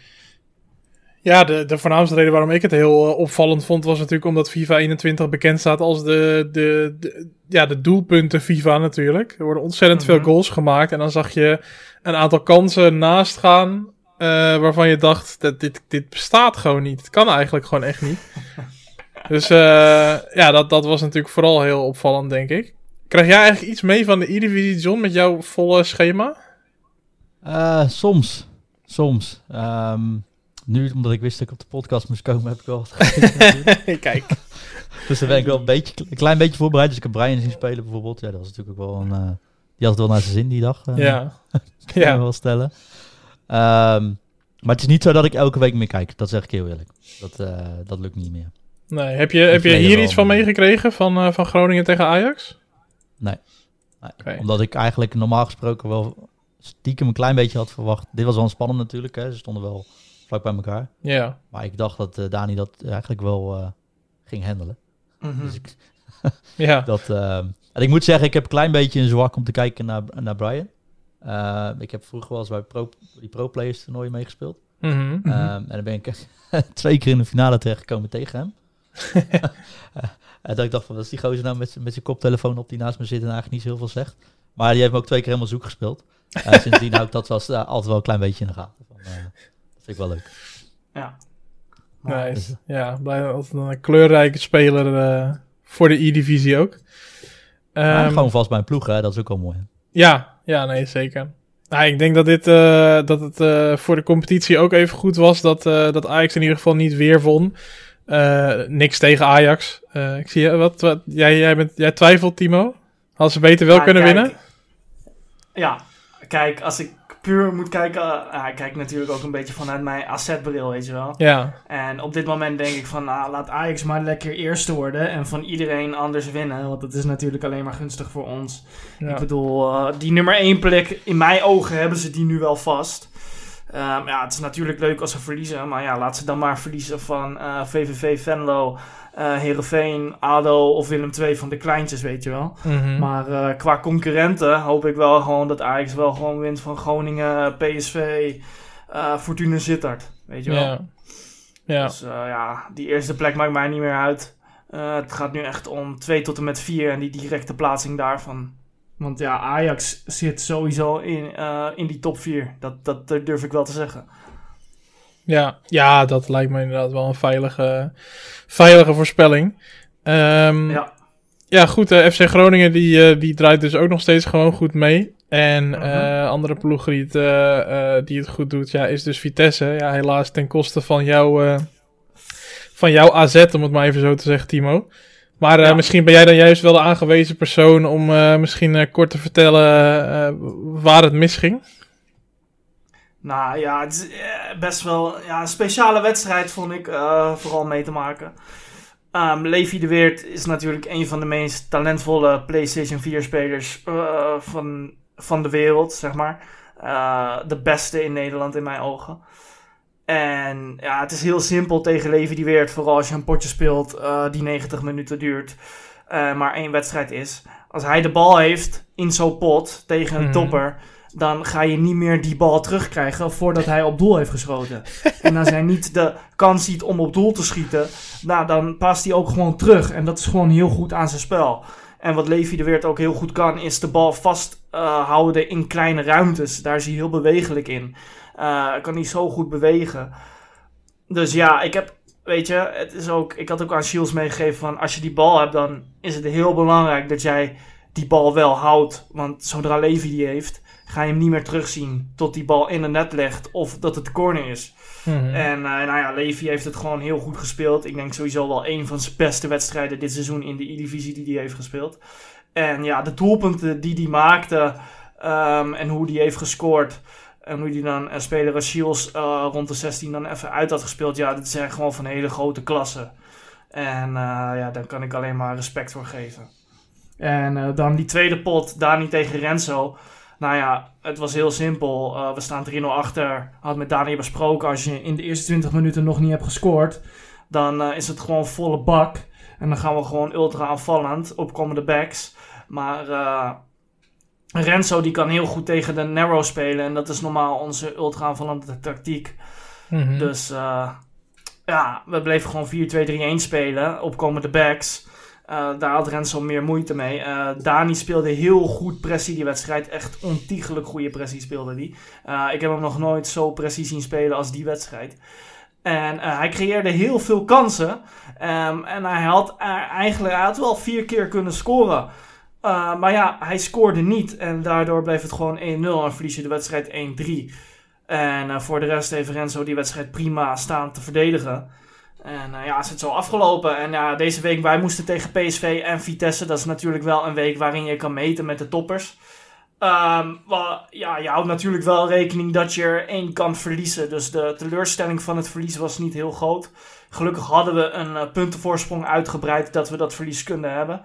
Ja, de, de voornaamste reden waarom ik het heel uh, opvallend vond, was natuurlijk omdat FIFA 21 bekend staat als de, de, de ja, de doelpunten FIFA natuurlijk. Er worden ontzettend mm -hmm. veel goals gemaakt en dan zag je een aantal kansen naast gaan uh, waarvan je dacht, dat dit, dit bestaat gewoon niet. Het kan eigenlijk gewoon echt niet. dus uh, ja, dat, dat was natuurlijk vooral heel opvallend, denk ik. Krijg jij eigenlijk iets mee van de E-Divisie, John, met jouw volle schema? soms. Soms. Um nu, omdat ik wist dat ik op de podcast moest komen, heb ik wel wat gekeken. Kijk. dus daar ben ik wel een, beetje, een klein beetje voorbereid. Dus ik heb Brian zien spelen bijvoorbeeld. Ja, dat was natuurlijk ook wel een... Uh, die had het wel naar zijn zin die dag. Uh, ja. kan ja. wel stellen. Um, maar het is niet zo dat ik elke week meer kijk. Dat zeg ik heel eerlijk. Dat, uh, dat lukt niet meer. Nee, heb je, heb je hier iets van meegekregen van, van Groningen tegen Ajax? Nee. nee. Okay. Omdat ik eigenlijk normaal gesproken wel stiekem een klein beetje had verwacht. Dit was wel spannend natuurlijk. Hè. Ze stonden wel vlak bij elkaar. Ja. Maar ik dacht dat Dani dat eigenlijk wel ging handelen. Mhm. Dus ik, ja. dat, en ik moet zeggen, ik heb een klein beetje een zwak om te kijken naar, naar Brian. ik heb vroeger wel eens bij pro, die pro-players toernooi meegespeeld. Mhm. Ehm, en dan ben ik twee keer in de finale terechtgekomen tegen hem. en dat ik dacht van, wat is die gozer nou met, met zijn koptelefoon op die naast me zit en eigenlijk niet zo heel veel zegt. Maar die heeft me ook twee keer helemaal zoek gespeeld. Uh, sindsdien hou ik dat was, uh, altijd wel een klein beetje in de gaten. Van, uh, vind ik wel leuk. Ja. Nice. Ja, blijf altijd een kleurrijke speler voor de E-divisie ook. Um, gewoon vast bij een ploeg, hè? dat is ook wel mooi. Ja, ja, nee, zeker. Nou, ik denk dat, dit, uh, dat het uh, voor de competitie ook even goed was dat, uh, dat Ajax in ieder geval niet weer won. niks tegen Ajax. ik zie je, wat, wat jij, jij, bent, jij twijfelt, Timo? Hadden ze beter wel ja, kunnen kijk, winnen? Ja, kijk, als ik puur moet kijken, uh, ik kijk natuurlijk ook een beetje vanuit mijn assetbril, weet je wel. Ja. En op dit moment denk ik van, nou, laat Ajax maar lekker eerste worden en van iedereen anders winnen, want dat is natuurlijk alleen maar gunstig voor ons. Ja. Ik bedoel, uh, die nummer 1 plek, in mijn ogen hebben ze die nu wel vast. Um, ja, het is natuurlijk leuk als ze verliezen, maar ja, laat ze dan maar verliezen van uh, VVV Venlo, uh, Heerenveen, ADO of Willem II van de kleintjes, weet je wel. Mm -hmm. Maar uh, qua concurrenten hoop ik wel gewoon dat Ajax wel gewoon wint van Groningen, PSV, uh, Fortuna Sittard, weet je wel. Ja. ja. Dus ja, die eerste plek maakt mij niet meer uit. het gaat nu echt om 2 tot en met 4 en die directe plaatsing daarvan. Want ja, Ajax zit sowieso in, in die top 4. Dat, dat durf ik wel te zeggen. Ja, ja, dat lijkt me inderdaad wel een veilige, veilige voorspelling. Um, ja. ja, goed. Uh, FC Groningen die, uh, die draait dus ook nog steeds gewoon goed mee. En Mhm. andere ploegen die het, die het goed doet, ja, is dus Vitesse. Ja, helaas ten koste van, jou, van jouw AZ, om het maar even zo te zeggen, Timo. Maar Ja. misschien ben jij dan juist wel de aangewezen persoon om misschien kort te vertellen waar het misging. Nou ja, het is eh, best wel ja, een speciale wedstrijd vond ik uh, vooral mee te maken. Um, Levi de Weert is natuurlijk een van de meest talentvolle PlayStation 4 spelers uh, van, van de wereld, zeg maar. Uh, de beste in Nederland in mijn ogen. En ja, het is heel simpel tegen Levi de Weert, vooral als je een potje speelt die 90 minuten duurt, maar één wedstrijd is. Als hij de bal heeft in zo'n pot tegen een Mhm. topper, dan ga je niet meer die bal terugkrijgen voordat hij op doel heeft geschoten. en als hij niet de kans ziet om op doel te schieten, nou, dan past hij ook gewoon terug. En dat is gewoon heel goed aan zijn spel. En wat Levi de Weert ook heel goed kan, is de bal vasthouden in kleine ruimtes. Daar is hij heel bewegelijk in. Uh, kan hij zo goed bewegen. Dus ja, ik heb, weet je, het is ook, ik had ook aan Shields meegegeven van als je die bal hebt, dan is het heel belangrijk dat jij die bal wel houdt. Want zodra Levi die heeft, ga je hem niet meer terugzien tot die bal in de net legt of dat het corner is. Mhm. En uh, nou ja, Levi heeft het gewoon heel goed gespeeld. Ik denk sowieso wel een van zijn beste wedstrijden dit seizoen in de E-divisie die hij heeft gespeeld. En ja, de doelpunten die hij maakte um, en hoe hij heeft gescoord. En hoe hij dan een speler als Shields uh, rond de 16 dan even uit had gespeeld. Ja, dit zijn gewoon van hele grote klasse. En uh, ja, daar kan ik alleen maar respect voor geven. En dan die tweede pot, Dani tegen Renzo. Nou ja, het was heel simpel. Uh, we staan 3-0 achter. Had met Dani besproken. Als je in de eerste 20 minuten nog niet hebt gescoord, dan uh, is het gewoon volle bak. En dan gaan we gewoon ultra aanvallend. Opkomende backs. Maar uh, Renzo die kan heel goed tegen de narrow spelen. En dat is normaal onze ultra aanvallende tactiek. Mhm. Dus ja, we bleven gewoon 4-2-3-1 spelen. Opkomende backs. Uh, daar had Renzo meer moeite mee. Uh, Dani speelde heel goed pressie die wedstrijd. Echt ontiegelijk goede pressie speelde die. Uh, ik heb hem nog nooit zo precies zien spelen als die wedstrijd. En hij creëerde heel veel kansen. Um, en hij had eigenlijk hij had wel vier keer kunnen scoren. Maar ja, hij scoorde niet. En daardoor bleef het gewoon 1-0 en verlies je de wedstrijd 1-3. En voor de rest heeft Renzo die wedstrijd prima staan te verdedigen. En uh, ja, is het zo afgelopen. En ja, deze week wij moesten tegen PSV en Vitesse. Dat is natuurlijk wel een week waarin je kan meten met de toppers. Um, ja, je houdt natuurlijk wel rekening dat je er één kan verliezen. Dus de teleurstelling van het verlies was niet heel groot. Gelukkig hadden we een uh, puntenvoorsprong uitgebreid dat we dat verlies kunnen hebben.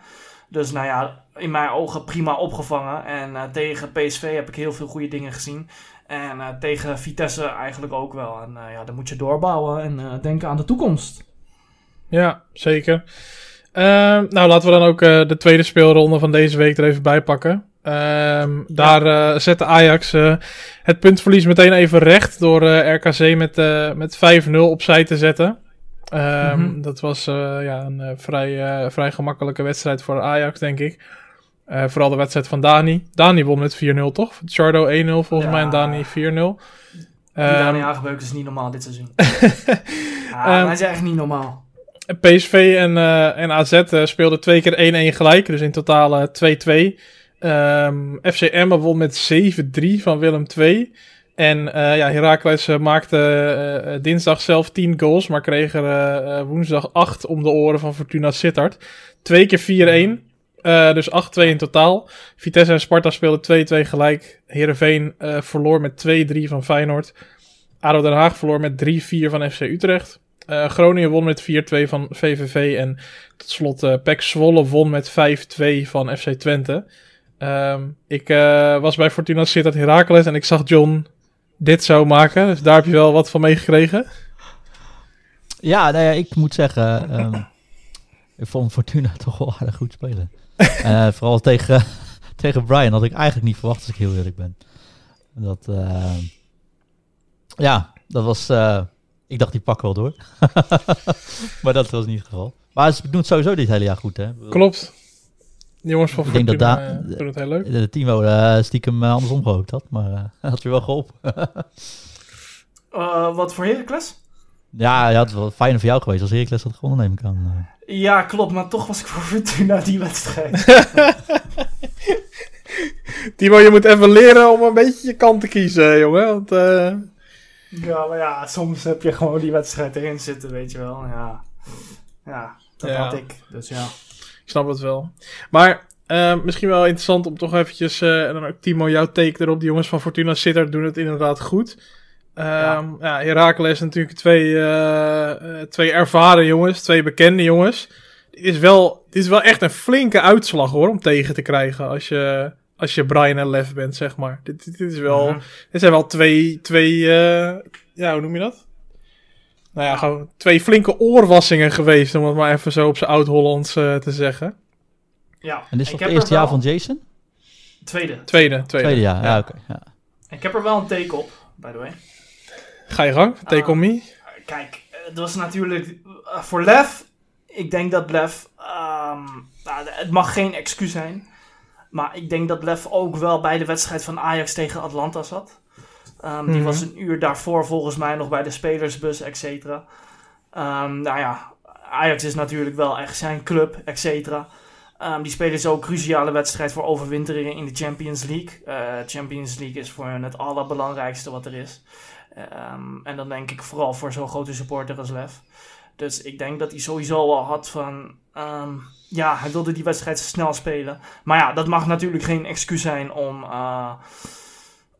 Dus nou ja, in mijn ogen prima opgevangen. En uh, tegen PSV heb ik heel veel goede dingen gezien. En tegen Vitesse eigenlijk ook wel. En ja, dan moet je doorbouwen en denken aan de toekomst. Ja, zeker. Ehm, nou, laten we dan ook de tweede speelronde van deze week er even bij pakken. Ehm, daar zette Ajax het puntverlies meteen even recht door RKC met, met 5-0 opzij te zetten. Mm -hmm. Dat was ja, een vrij, vrij gemakkelijke wedstrijd voor Ajax, denk ik. Vooral de wedstrijd van Dani. Dani won met 4-0, toch? Chardo 1-0 volgens ja. mij en Dani 4-0. Die um, Dani Aangebeuk is niet normaal dit seizoen. ja, um, hij is echt niet normaal. PSV en, en AZ speelden twee keer 1-1 gelijk, dus in totaal 2-2. FCM won met 7-3 van Willem II. En uh, ja, Heracles uh, maakte uh, dinsdag zelf 10 goals, maar kreeg er woensdag 8 om de oren van Fortuna Sittard. Twee keer 4-1, dus 8-2 in totaal. Vitesse en Sparta speelden 2-2 gelijk. Heerenveen verloor met 2-3 van Feyenoord. ADO Den Haag verloor met 3-4 van FC Utrecht. Groningen won met 4-2 van VVV. En tot slot uh, Pek Zwolle won met 5-2 van FC Twente. Um, ik was bij Fortuna Sittard Heracles en ik zag John dit zou maken. Dus daar heb je wel wat van meegekregen. Ja, nou ja, ik moet zeggen, um, ik vond Fortuna toch wel aardig goed spelen. Uh, vooral tegen, tegen Brian had ik eigenlijk niet verwacht, als ik heel eerlijk ben. Dat, uh, ja, dat was, uh, ik dacht die pakken wel door. maar dat was niet het geval. Maar ze doen het sowieso dit hele jaar goed, hè? Klopt jongens van ik denk dat daar uh, het heel leuk. De team uh, stiekem uh, andersom gehoopt had, maar uh, had je wel geholpen. wat voor Heracles? Ja, ja, het was wel fijn voor jou geweest als Heracles had gewonnen, neem ik aan. Ja, klopt, maar toch was ik voor Fortuna die wedstrijd. Timo, je moet even leren om een beetje je kant te kiezen, jongen. Want, Ja, maar ja, soms heb je gewoon die wedstrijd erin zitten, weet je wel. Ja, ja dat ja. had ik, dus ja. Ik snap het wel. Maar uh, misschien wel interessant om toch eventjes... Uh, en dan ook Timo, jouw take erop. Die jongens van Fortuna Sittard doen het inderdaad goed. Um, ja. ja, Herakles natuurlijk twee, uh, twee ervaren jongens. Twee bekende jongens. Het is, wel, het is wel echt een flinke uitslag hoor, om tegen te krijgen als je, als je Brian en Lev bent, zeg maar. Dit, dit is wel, -huh. dit zijn wel twee, twee ja, hoe noem je dat? Nou ja, gewoon twee flinke oorwassingen geweest, om het maar even zo op zijn oud-Hollands uh, te zeggen. Ja. En dit is het eerste jaar van Jason? Tweede. Tweede, tweede. Tweede jaar, ja, ja oké. Okay, ja. Ik heb er wel een take op, by the way. Ga je gang, take uh, on me. Kijk, het was natuurlijk uh, voor Lev. Ik denk dat Lev, um, nou, het mag geen excuus zijn. Maar ik denk dat Lev ook wel bij de wedstrijd van Ajax tegen Atlanta zat. Um, mm-hmm. Die was een uur daarvoor volgens mij nog bij de spelersbus, et cetera. Um, nou ja, Ajax is natuurlijk wel echt zijn club, et cetera. Um, die spelen zo cruciale wedstrijd voor overwintering in de Champions League. Uh, Champions League is voor hen het allerbelangrijkste wat er is. Um, en dan denk ik vooral voor zo'n grote supporter als Lev. Dus ik denk dat hij sowieso al had van... Um, ja, hij wilde die wedstrijd snel spelen. Maar ja, dat mag natuurlijk geen excuus zijn om... Uh,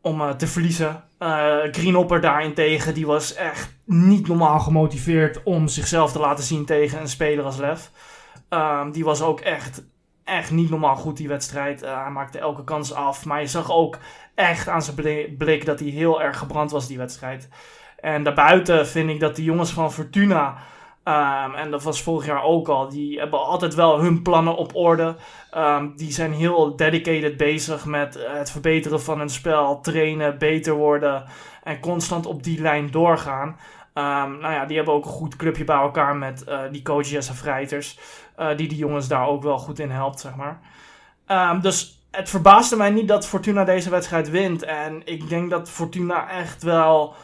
om uh, te verliezen. Uh, Greenhopper daarentegen, die was echt niet normaal gemotiveerd om zichzelf te laten zien tegen een speler als Lev. Um, die was ook echt, echt niet normaal goed die wedstrijd. Hij maakte elke kans af, maar je zag ook echt aan zijn blik dat hij heel erg gebrand was die wedstrijd. En daarbuiten vind ik dat de jongens van Fortuna... Um, en dat was vorig jaar ook al. Die hebben altijd wel hun plannen op orde. Um, die zijn heel dedicated bezig met het verbeteren van hun spel, trainen, beter worden en constant op die lijn doorgaan. Um, nou ja, die hebben ook een goed clubje bij elkaar met uh, die coach Jesse Vrijters, uh, die die jongens daar ook wel goed in helpt, zeg maar. dus het verbaasde mij niet dat Fortuna deze wedstrijd wint. En ik denk dat Fortuna echt wel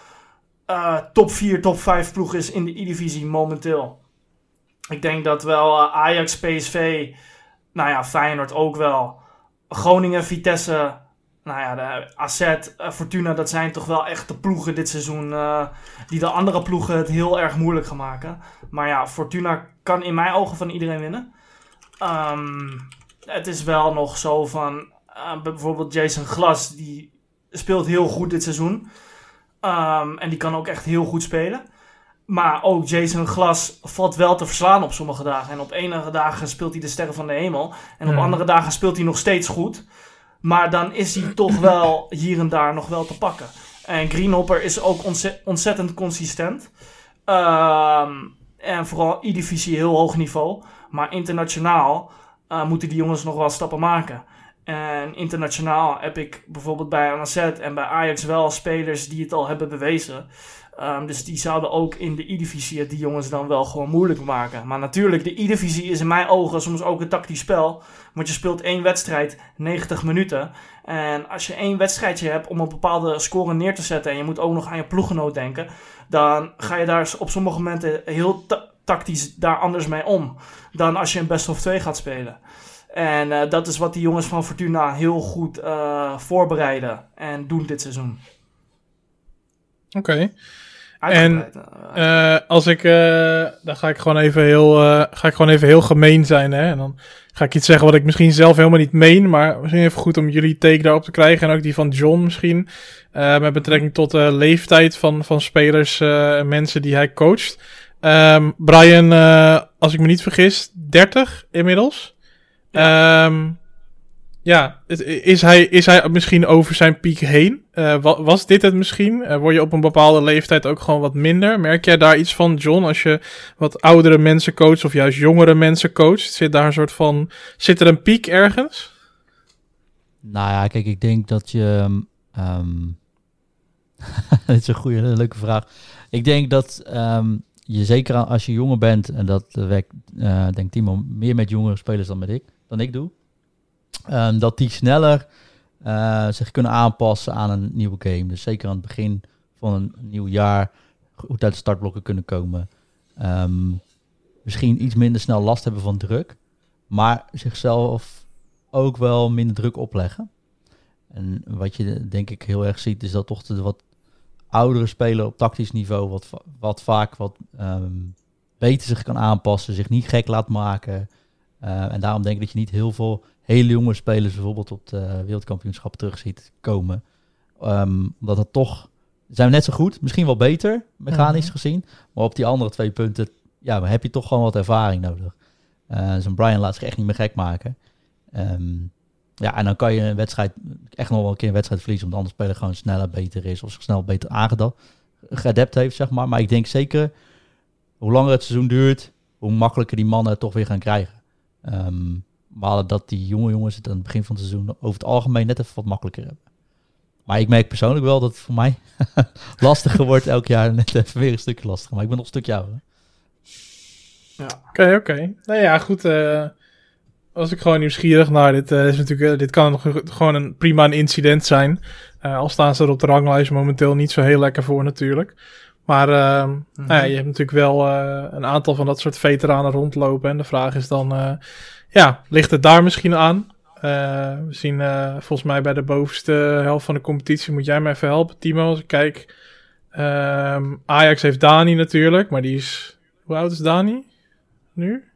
uh, top 4, top 5 ploeg is in de E-divisie momenteel. Ik denk dat wel uh, Ajax, PSV, nou ja, Feyenoord ook wel. Groningen, Vitesse, nou ja, de AZ, uh, Fortuna, dat zijn toch wel echt de ploegen dit seizoen die de andere ploegen het heel erg moeilijk gaan maken. Maar ja, Fortuna kan in mijn ogen van iedereen winnen. Um, het is wel nog zo van, bijvoorbeeld Jason Glas, die speelt heel goed dit seizoen. Um, en die kan ook echt heel goed spelen. Maar ook Jason Glas valt wel te verslaan op sommige dagen. En op enige dagen speelt hij de sterren van de hemel. En op andere dagen speelt hij nog steeds goed. Maar dan is hij toch wel hier en daar nog wel te pakken. En Greenhopper is ook ontzettend consistent. Ehm, en vooral E-divisie heel hoog niveau. Maar internationaal uh, moeten die jongens nog wel stappen maken. En internationaal heb ik bijvoorbeeld bij AZ en bij Ajax wel spelers die het al hebben bewezen. Um, dus die zouden ook in de E-divisie die jongens dan wel gewoon moeilijk maken. Maar natuurlijk, de E-divisie is in mijn ogen soms ook een tactisch spel. Want je speelt één wedstrijd 90 minuten. En als je één wedstrijdje hebt om een bepaalde score neer te zetten en je moet ook nog aan je ploeggenoot denken, dan ga je daar op sommige momenten heel tactisch daar anders mee om dan als je een best of 2 gaat spelen. En uh, dat is wat die jongens van Fortuna heel goed uh, voorbereiden en doen dit seizoen. Oké. Okay. En uh, als ik, dan ga ik gewoon even heel, ga ik gewoon even heel gemeen zijn, hè. En dan ga ik iets zeggen wat ik misschien zelf helemaal niet meen, maar misschien even goed om jullie take daarop te krijgen en ook die van John misschien, met betrekking tot de leeftijd van, van spelers en mensen die hij coacht. Um, Brian, als ik me niet vergis, 30 inmiddels. Ja. Um, ja, is hij, is hij misschien over zijn piek heen? Uh, was dit het misschien? Uh, word je op een bepaalde leeftijd ook gewoon wat minder? Merk jij daar iets van, John, als je wat oudere mensen coacht of juist jongere mensen coacht? Zit daar een soort van, zit er een piek ergens? Nou ja, kijk, ik denk dat je, um, dit is een goede, leuke vraag. Ik denk dat um, je zeker als je jonger bent, en dat werkt, uh, denk Timo, meer met jongere spelers dan met ik, dan ik doe Um, dat die sneller uh, zich kunnen aanpassen aan een nieuwe game. Dus zeker aan het begin van een nieuw jaar goed uit de startblokken kunnen komen. Um, misschien iets minder snel last hebben van druk. Maar zichzelf ook wel minder druk opleggen. En wat je denk ik heel erg ziet, is dat toch de wat oudere speler op tactisch niveau wat, wat vaak wat um, beter zich kan aanpassen, zich niet gek laat maken. Uh, en daarom denk ik dat je niet heel veel hele jonge spelers bijvoorbeeld op de wereldkampioenschap terug ziet komen. Um, omdat het toch zijn we net zo goed, misschien wel beter, mechanisch mhm. gezien. Maar op die andere twee punten ja, heb je toch gewoon wat ervaring nodig. Uh, Zo'n Brian laat zich echt niet meer gek maken. Um, ja, en dan kan je een wedstrijd echt nog wel een keer een wedstrijd verliezen, omdat de andere speler gewoon sneller beter is of zich snel beter aangedacht, geadapt heeft, zeg maar. Maar ik denk zeker, hoe langer het seizoen duurt, hoe makkelijker die mannen het toch weer gaan krijgen. Maar dat die jonge jongens het aan het begin van het seizoen over het algemeen net even wat makkelijker hebben. Maar ik merk persoonlijk wel dat het voor mij lastiger wordt elk jaar. Net even weer een stukje lastiger. Maar ik ben nog een stukje ouder. Ja. Oké, oké. Nou ja, goed. Uh, was ik gewoon nieuwsgierig naar. Dit, uh, is natuurlijk, uh, dit kan nog gewoon een prima een incident zijn. al staan ze er op de ranglijst momenteel niet zo heel lekker voor natuurlijk. Maar ehm, nou ja, je hebt natuurlijk wel een aantal van dat soort veteranen rondlopen. En de vraag is dan ja, ligt het daar misschien aan? We zien volgens mij bij de bovenste helft van de competitie. Moet jij mij even helpen, Timo? Als ik kijk. Um, Ajax heeft Dani natuurlijk, maar die is. Hoe oud is Dani? Nu?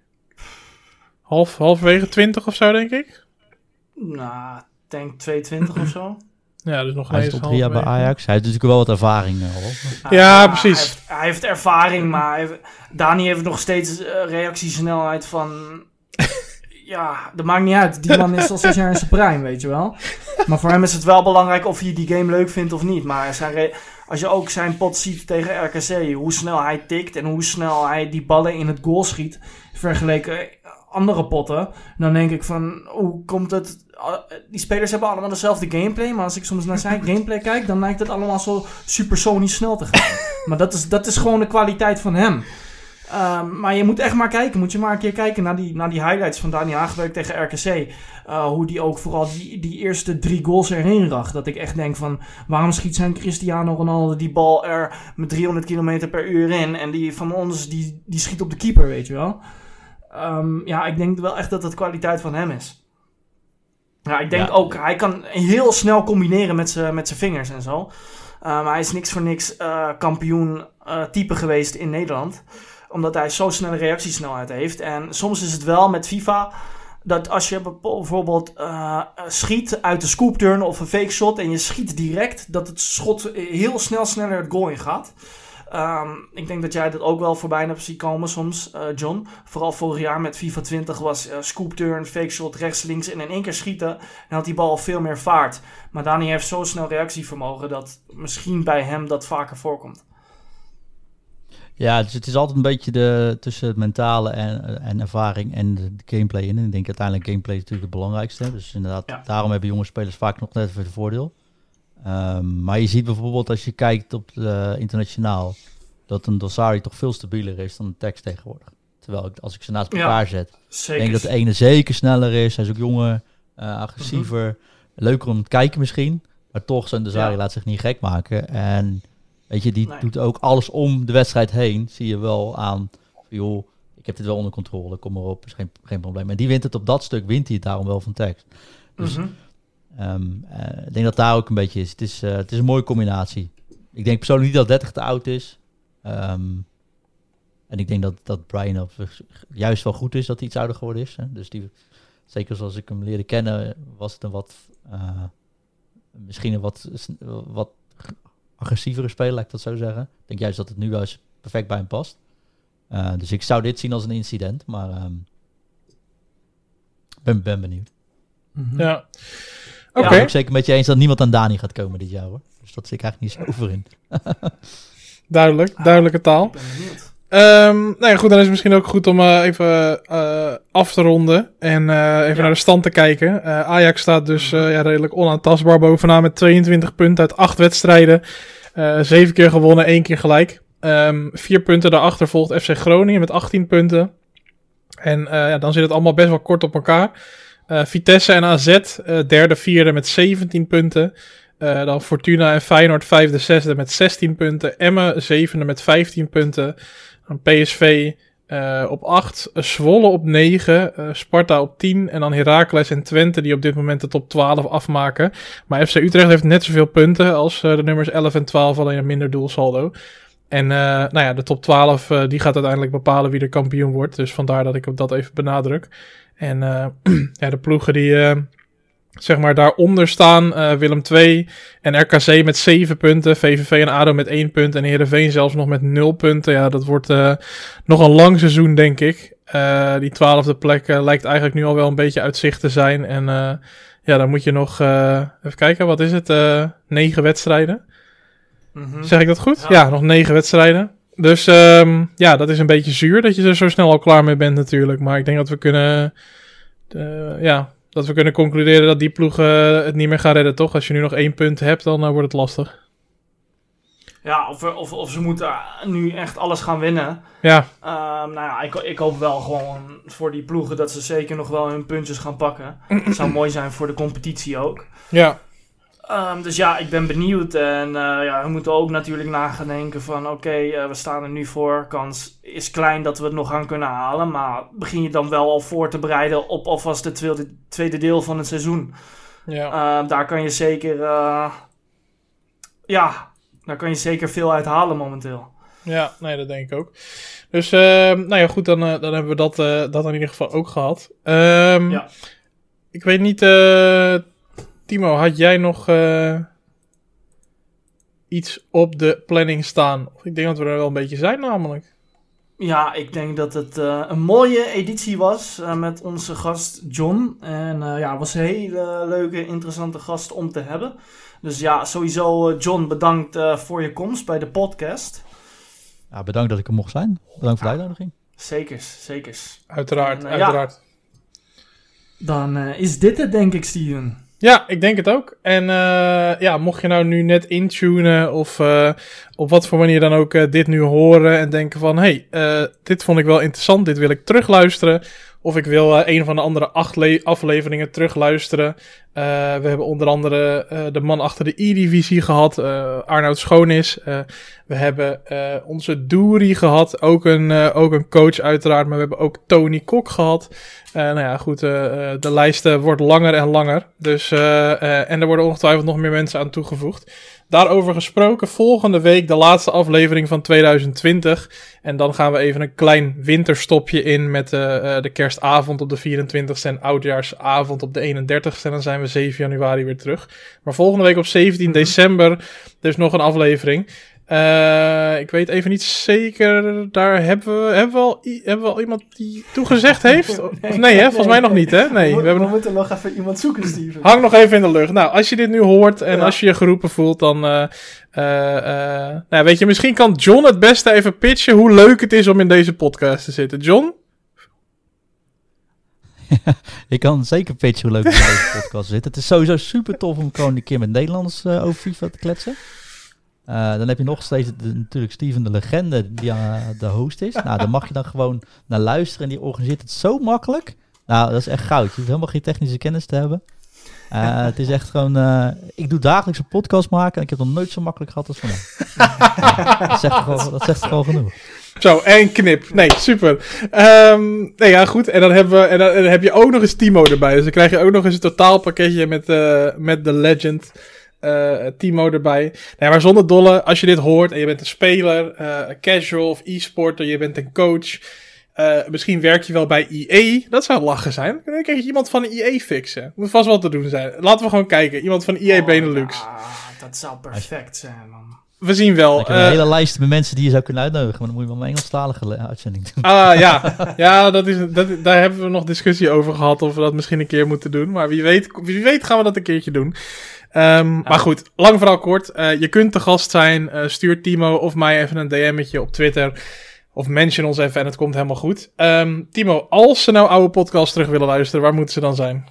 Half, halverwege 20 of zo, denk ik. Nou, denk 22 of zo. Ja, dus nog hij is drie jaar bij Ajax. Hij heeft natuurlijk wel wat ervaring. Uh, ja, precies. Hij heeft, hij heeft, ervaring, maar Dani heeft nog steeds reactiesnelheid van ja, dat maakt niet uit. Die man is al zes jaar in zijn prime, weet je wel. Maar voor hem is het wel belangrijk of hij die game leuk vindt of niet. Maar zijn als je ook zijn pot ziet tegen RKC, hoe snel hij tikt en hoe snel hij die ballen in het goal schiet, vergeleken andere potten, dan denk ik van, hoe komt het... Die spelers hebben allemaal dezelfde gameplay, maar als ik soms naar zijn gameplay kijk, dan lijkt het allemaal zo supersonisch snel te gaan. Maar dat is, dat is gewoon de kwaliteit van hem. Um, maar je moet echt maar kijken. Moet je maar een keer kijken naar die, naar die highlights van Dani Haagbeuk tegen RKC. Uh, eh, hoe die ook vooral die, die eerste drie goals erin racht. Dat ik echt denk van... Waarom schiet zijn Cristiano Ronaldo die bal er met 300 km per uur in. En die van ons die, die schiet op de keeper, weet je wel. Um, ja, ik denk wel echt dat het kwaliteit van hem is. Ja, ik denk ook... Hij kan heel snel combineren met zijn met vingers en zo. Uh, maar hij is niks voor niks uh, kampioen type geweest in Nederland omdat hij zo snelle reactiesnelheid heeft. En soms is het wel met FIFA dat als je bijvoorbeeld uh, schiet uit de scoop turn of een fake shot en je schiet direct, dat het schot heel snel sneller het goal in gaat. Ehm, ik denk dat jij dat ook wel voorbij hebt zien komen soms, uh, John. Vooral vorig jaar met FIFA 20 was uh, scoop turn, fake shot, rechts, links en in één keer schieten. En had die bal veel meer vaart. Maar Dani heeft zo snel reactievermogen dat misschien bij hem dat vaker voorkomt. Ja, dus het is altijd een beetje de, tussen het mentale en, en ervaring en de, gameplay in. En ik denk uiteindelijk gameplay is natuurlijk het belangrijkste. Dus inderdaad, daarom hebben jonge spelers vaak nog net even het voordeel. Um, maar je ziet bijvoorbeeld als je kijkt op de, internationaal, dat een Dosari toch veel stabieler is dan een tekst tegenwoordig. Terwijl ik, als ik ze naast elkaar zet, zeker. denk dat de ene zeker sneller is. Hij is ook jonger, uh, agressiever, mhm. leuker om te kijken misschien. Maar toch, zo'n Dosari laat zich niet gek maken. En Weet je, die doet ook alles om de wedstrijd heen. Zie je wel aan, joh, ik heb dit wel onder controle, kom maar op, is geen, geen probleem. En die wint het op dat stuk, wint hij het daarom wel van tekst. Dus mm ik denk dat daar ook een beetje is. Het is, uh, het is een mooie combinatie. Ik denk persoonlijk niet dat 30 te oud is. Um, en ik denk dat, dat Brian op, juist wel goed is dat hij iets ouder geworden is. Hè. Dus die, zeker zoals ik hem leerde kennen, was het een wat, uh, misschien een wat, wat agressievere speler, laat ik dat zo zeggen. Ik denk juist dat het nu wel eens perfect bij hem past. Uh, dus ik zou dit zien als een incident, maar um, ben, ben benieuwd. Mm -hmm. Ja. Oké. Okay. Ja, ik zeker met je eens dat niemand aan Dani gaat komen dit jaar hoor. Dus dat zit ik eigenlijk niet zo over in. Duidelijk, duidelijke taal. Um, nou ja, goed, dan is het misschien ook goed om uh, even uh, af te ronden en uh, even ja. naar de stand te kijken. Ajax staat dus ja, redelijk onaantastbaar bovenaan met 22 punten uit 8 wedstrijden. 7 keer gewonnen, 1 keer gelijk. Um, vier punten daarachter volgt FC Groningen met 18 punten. En ja, dan zit het allemaal best wel kort op elkaar. Vitesse en AZ, derde, vierde met 17 punten. Uh, dan Fortuna en Feyenoord vijfde, zesde met 16 punten. Emmen zevende met 15 punten. Dan PSV op 8, Zwolle op 9, uh, Sparta op 10 en dan Heracles en Twente die op dit moment de top 12 afmaken. Maar FC Utrecht heeft net zoveel punten als de nummers 11 en 12, alleen een minder doelsaldo. En nou ja, de top 12 die gaat uiteindelijk bepalen wie de kampioen wordt. Dus vandaar dat ik dat even benadruk. En ja, de ploegen die zeg maar daaronder staan uh, Willem 2 en RKC met 7 punten, VVV en ADO met 1 punt en Heerenveen zelfs nog met 0 punten. Ja, dat wordt uh, nog een lang seizoen, denk ik. Uh, die twaalfde plek lijkt eigenlijk nu al wel een beetje uit zicht te zijn. En ja, dan moet je nog, even kijken, wat is het? 9 wedstrijden. Mm -hmm. Zeg ik dat goed? Ja, ja nog 9 wedstrijden. Dus um, ja, dat is een beetje zuur dat je er zo snel al klaar mee bent natuurlijk. Maar ik denk dat we kunnen, ja, dat we kunnen concluderen dat die ploeg uh, het niet meer gaan redden, toch? Als je nu nog één punt hebt, dan uh, wordt het lastig. Ja, of, of, of ze moeten nu echt alles gaan winnen. Ja. Um, nou ja, ik, ik hoop wel gewoon voor die ploegen dat ze zeker nog wel hun puntjes gaan pakken. Het zou mooi zijn voor de competitie ook. Ja. Um, dus ja, ik ben benieuwd. En uh, ja, we moeten ook natuurlijk nagedenken van... oké, uh, we staan er nu voor. Kans is klein dat we het nog gaan kunnen halen. Maar begin je dan wel al voor te bereiden... op alvast het tweede, tweede deel van het seizoen. Ja. Uh, daar kan je zeker... eh ja, daar kan je zeker veel uit halen momenteel. Ja, nee, dat denk ik ook. Dus, ehm, nou ja, goed, dan, dan hebben we dat, dat in ieder geval ook gehad. Um, ja. Ik weet niet Timo, had jij nog uh, iets op de planning staan? Ik denk dat we er wel een beetje zijn namelijk. Ja, ik denk dat het uh, een mooie editie was uh, met onze gast John. En ja, het was een hele leuke, interessante gast om te hebben. Dus ja, sowieso John, bedankt voor je komst bij de podcast. Ja, bedankt dat ik er mocht zijn. Bedankt voor de uitnodiging. Zekers, zekers. Uiteraard, en, uiteraard. Ja, dan is dit het denk ik, Steven. Ja, ik denk het ook. En uh, ja, mocht je nou nu net intunen of uh, op wat voor manier dan ook uh, dit nu horen en denken van... hey, dit vond ik wel interessant, dit wil ik terugluisteren. Of ik wil een van de andere acht afleveringen terugluisteren. we hebben onder andere de man achter de E-divisie gehad, Arnoud Schoonis. we hebben onze Doeri gehad, ook een, ook een coach uiteraard. Maar we hebben ook Tony Kok gehad. Nou ja, goed, de lijst wordt langer en langer. Dus, en er worden ongetwijfeld nog meer mensen aan toegevoegd. Daarover gesproken, volgende week de laatste aflevering van 2020. En dan gaan we even een klein winterstopje in met de kerstavond op de 24ste en oudjaarsavond op de 31ste. En dan zijn we 7 januari weer terug. Maar volgende week op 17 december dus nog een aflevering. Uh, ik weet even niet zeker, daar hebben we, hebben we, al, hebben we al iemand die toegezegd heeft? nee, nee, hè? volgens mij nog niet, hè? Nee, we, we, hebben we moeten nog even iemand zoeken, Steven. Hang nog even in de lucht. Nou, als je dit nu hoort en als je je geroepen voelt, dan... nou, weet je, misschien kan John het beste even pitchen hoe leuk het is om in deze podcast te zitten. John? ik kan zeker pitchen hoe leuk het in deze podcast zit. Het is sowieso super tof om gewoon een keer met Nederlanders uh, over FIFA te kletsen. Uh, dan heb je nog steeds de, natuurlijk Steven de legende die uh, de host is. nou, dan mag je dan gewoon naar luisteren en die organiseert het zo makkelijk. Nou, dat is echt goud. Je hoeft helemaal geen technische kennis te hebben. Uh, het is echt gewoon. Ik doe dagelijks een podcast maken en ik heb nog nooit zo makkelijk gehad als vandaag. dat, zegt gewoon, dat zegt gewoon genoeg. Zo, en knip. Nee, super. Um, nee, ja, goed. En dan, hebben we, en dan, heb je ook nog eens Timo erbij. Dus dan krijg je ook nog eens een totaalpakketje met, met de Legend. Uh, Timo erbij. Nee, maar zonder dolle, als je dit hoort en je bent een speler, uh, casual of e-sporter, je bent een coach. Uh, misschien werk je wel bij IE. Dat zou lachen zijn. Dan krijg je iemand van IE fixen. Moet vast wel te doen zijn. Laten we gewoon kijken. Iemand van IE oh, Benelux. Ja, dat zou perfect zijn, man. We zien wel. Ik heb een hele lijst met mensen die je zou kunnen uitnodigen. Maar dan moet je wel een Engelstalige uitzending doen. Ah ja, ja dat is, dat, daar hebben we nog discussie over gehad. Of we dat misschien een keer moeten doen. Maar wie weet, wie weet gaan we dat een keertje doen. Um, Maar goed, lang vooral kort. Uh, je kunt te gast zijn. Uh, stuur Timo of mij even een DM'tje op Twitter. Of mention ons even en het komt helemaal goed. Um, Timo, als ze nou oude podcasts terug willen luisteren, waar moeten ze dan zijn?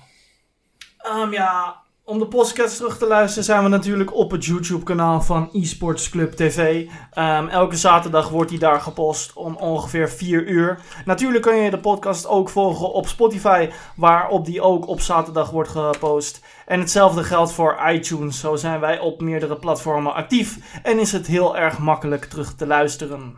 Um, ja, om de podcast terug te luisteren zijn we natuurlijk op het YouTube-kanaal van eSports Club TV. Um, elke zaterdag wordt die daar gepost om ongeveer 4 uur. Natuurlijk kun je de podcast ook volgen op Spotify, waarop die ook op zaterdag wordt gepost. En hetzelfde geldt voor iTunes. Zo zijn wij op meerdere platformen actief en is het heel erg makkelijk terug te luisteren.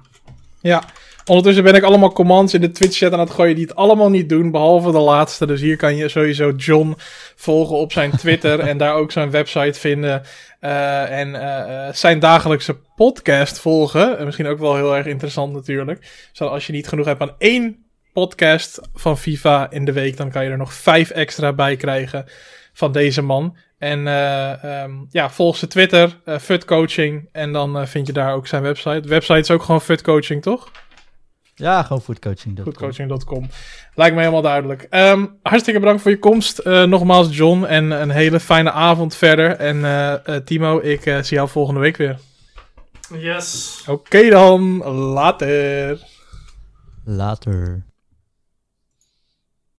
Ja, ondertussen ben ik allemaal commands in de Twitch-chat aan het gooien die het allemaal niet doen, behalve de laatste. Dus hier kan je sowieso John volgen op zijn Twitter en daar ook zijn website vinden. Uh, en uh, zijn dagelijkse podcast volgen. misschien ook wel heel erg interessant natuurlijk. Zoals als je niet genoeg hebt aan één podcast van FIFA in de week, dan kan je er nog vijf extra bij krijgen van deze man. En um, ja, volg zijn Twitter, Fut Coaching. En dan vind je daar ook zijn website. Website is ook gewoon Fut Coaching, toch? Ja, gewoon foodcoaching.com. Foodcoaching.com. Lijkt me helemaal duidelijk. Um, hartstikke bedankt voor je komst. nogmaals, John. En een hele fijne avond verder. En Timo, ik zie jou volgende week weer. Yes. Oké okay dan. Later. Later.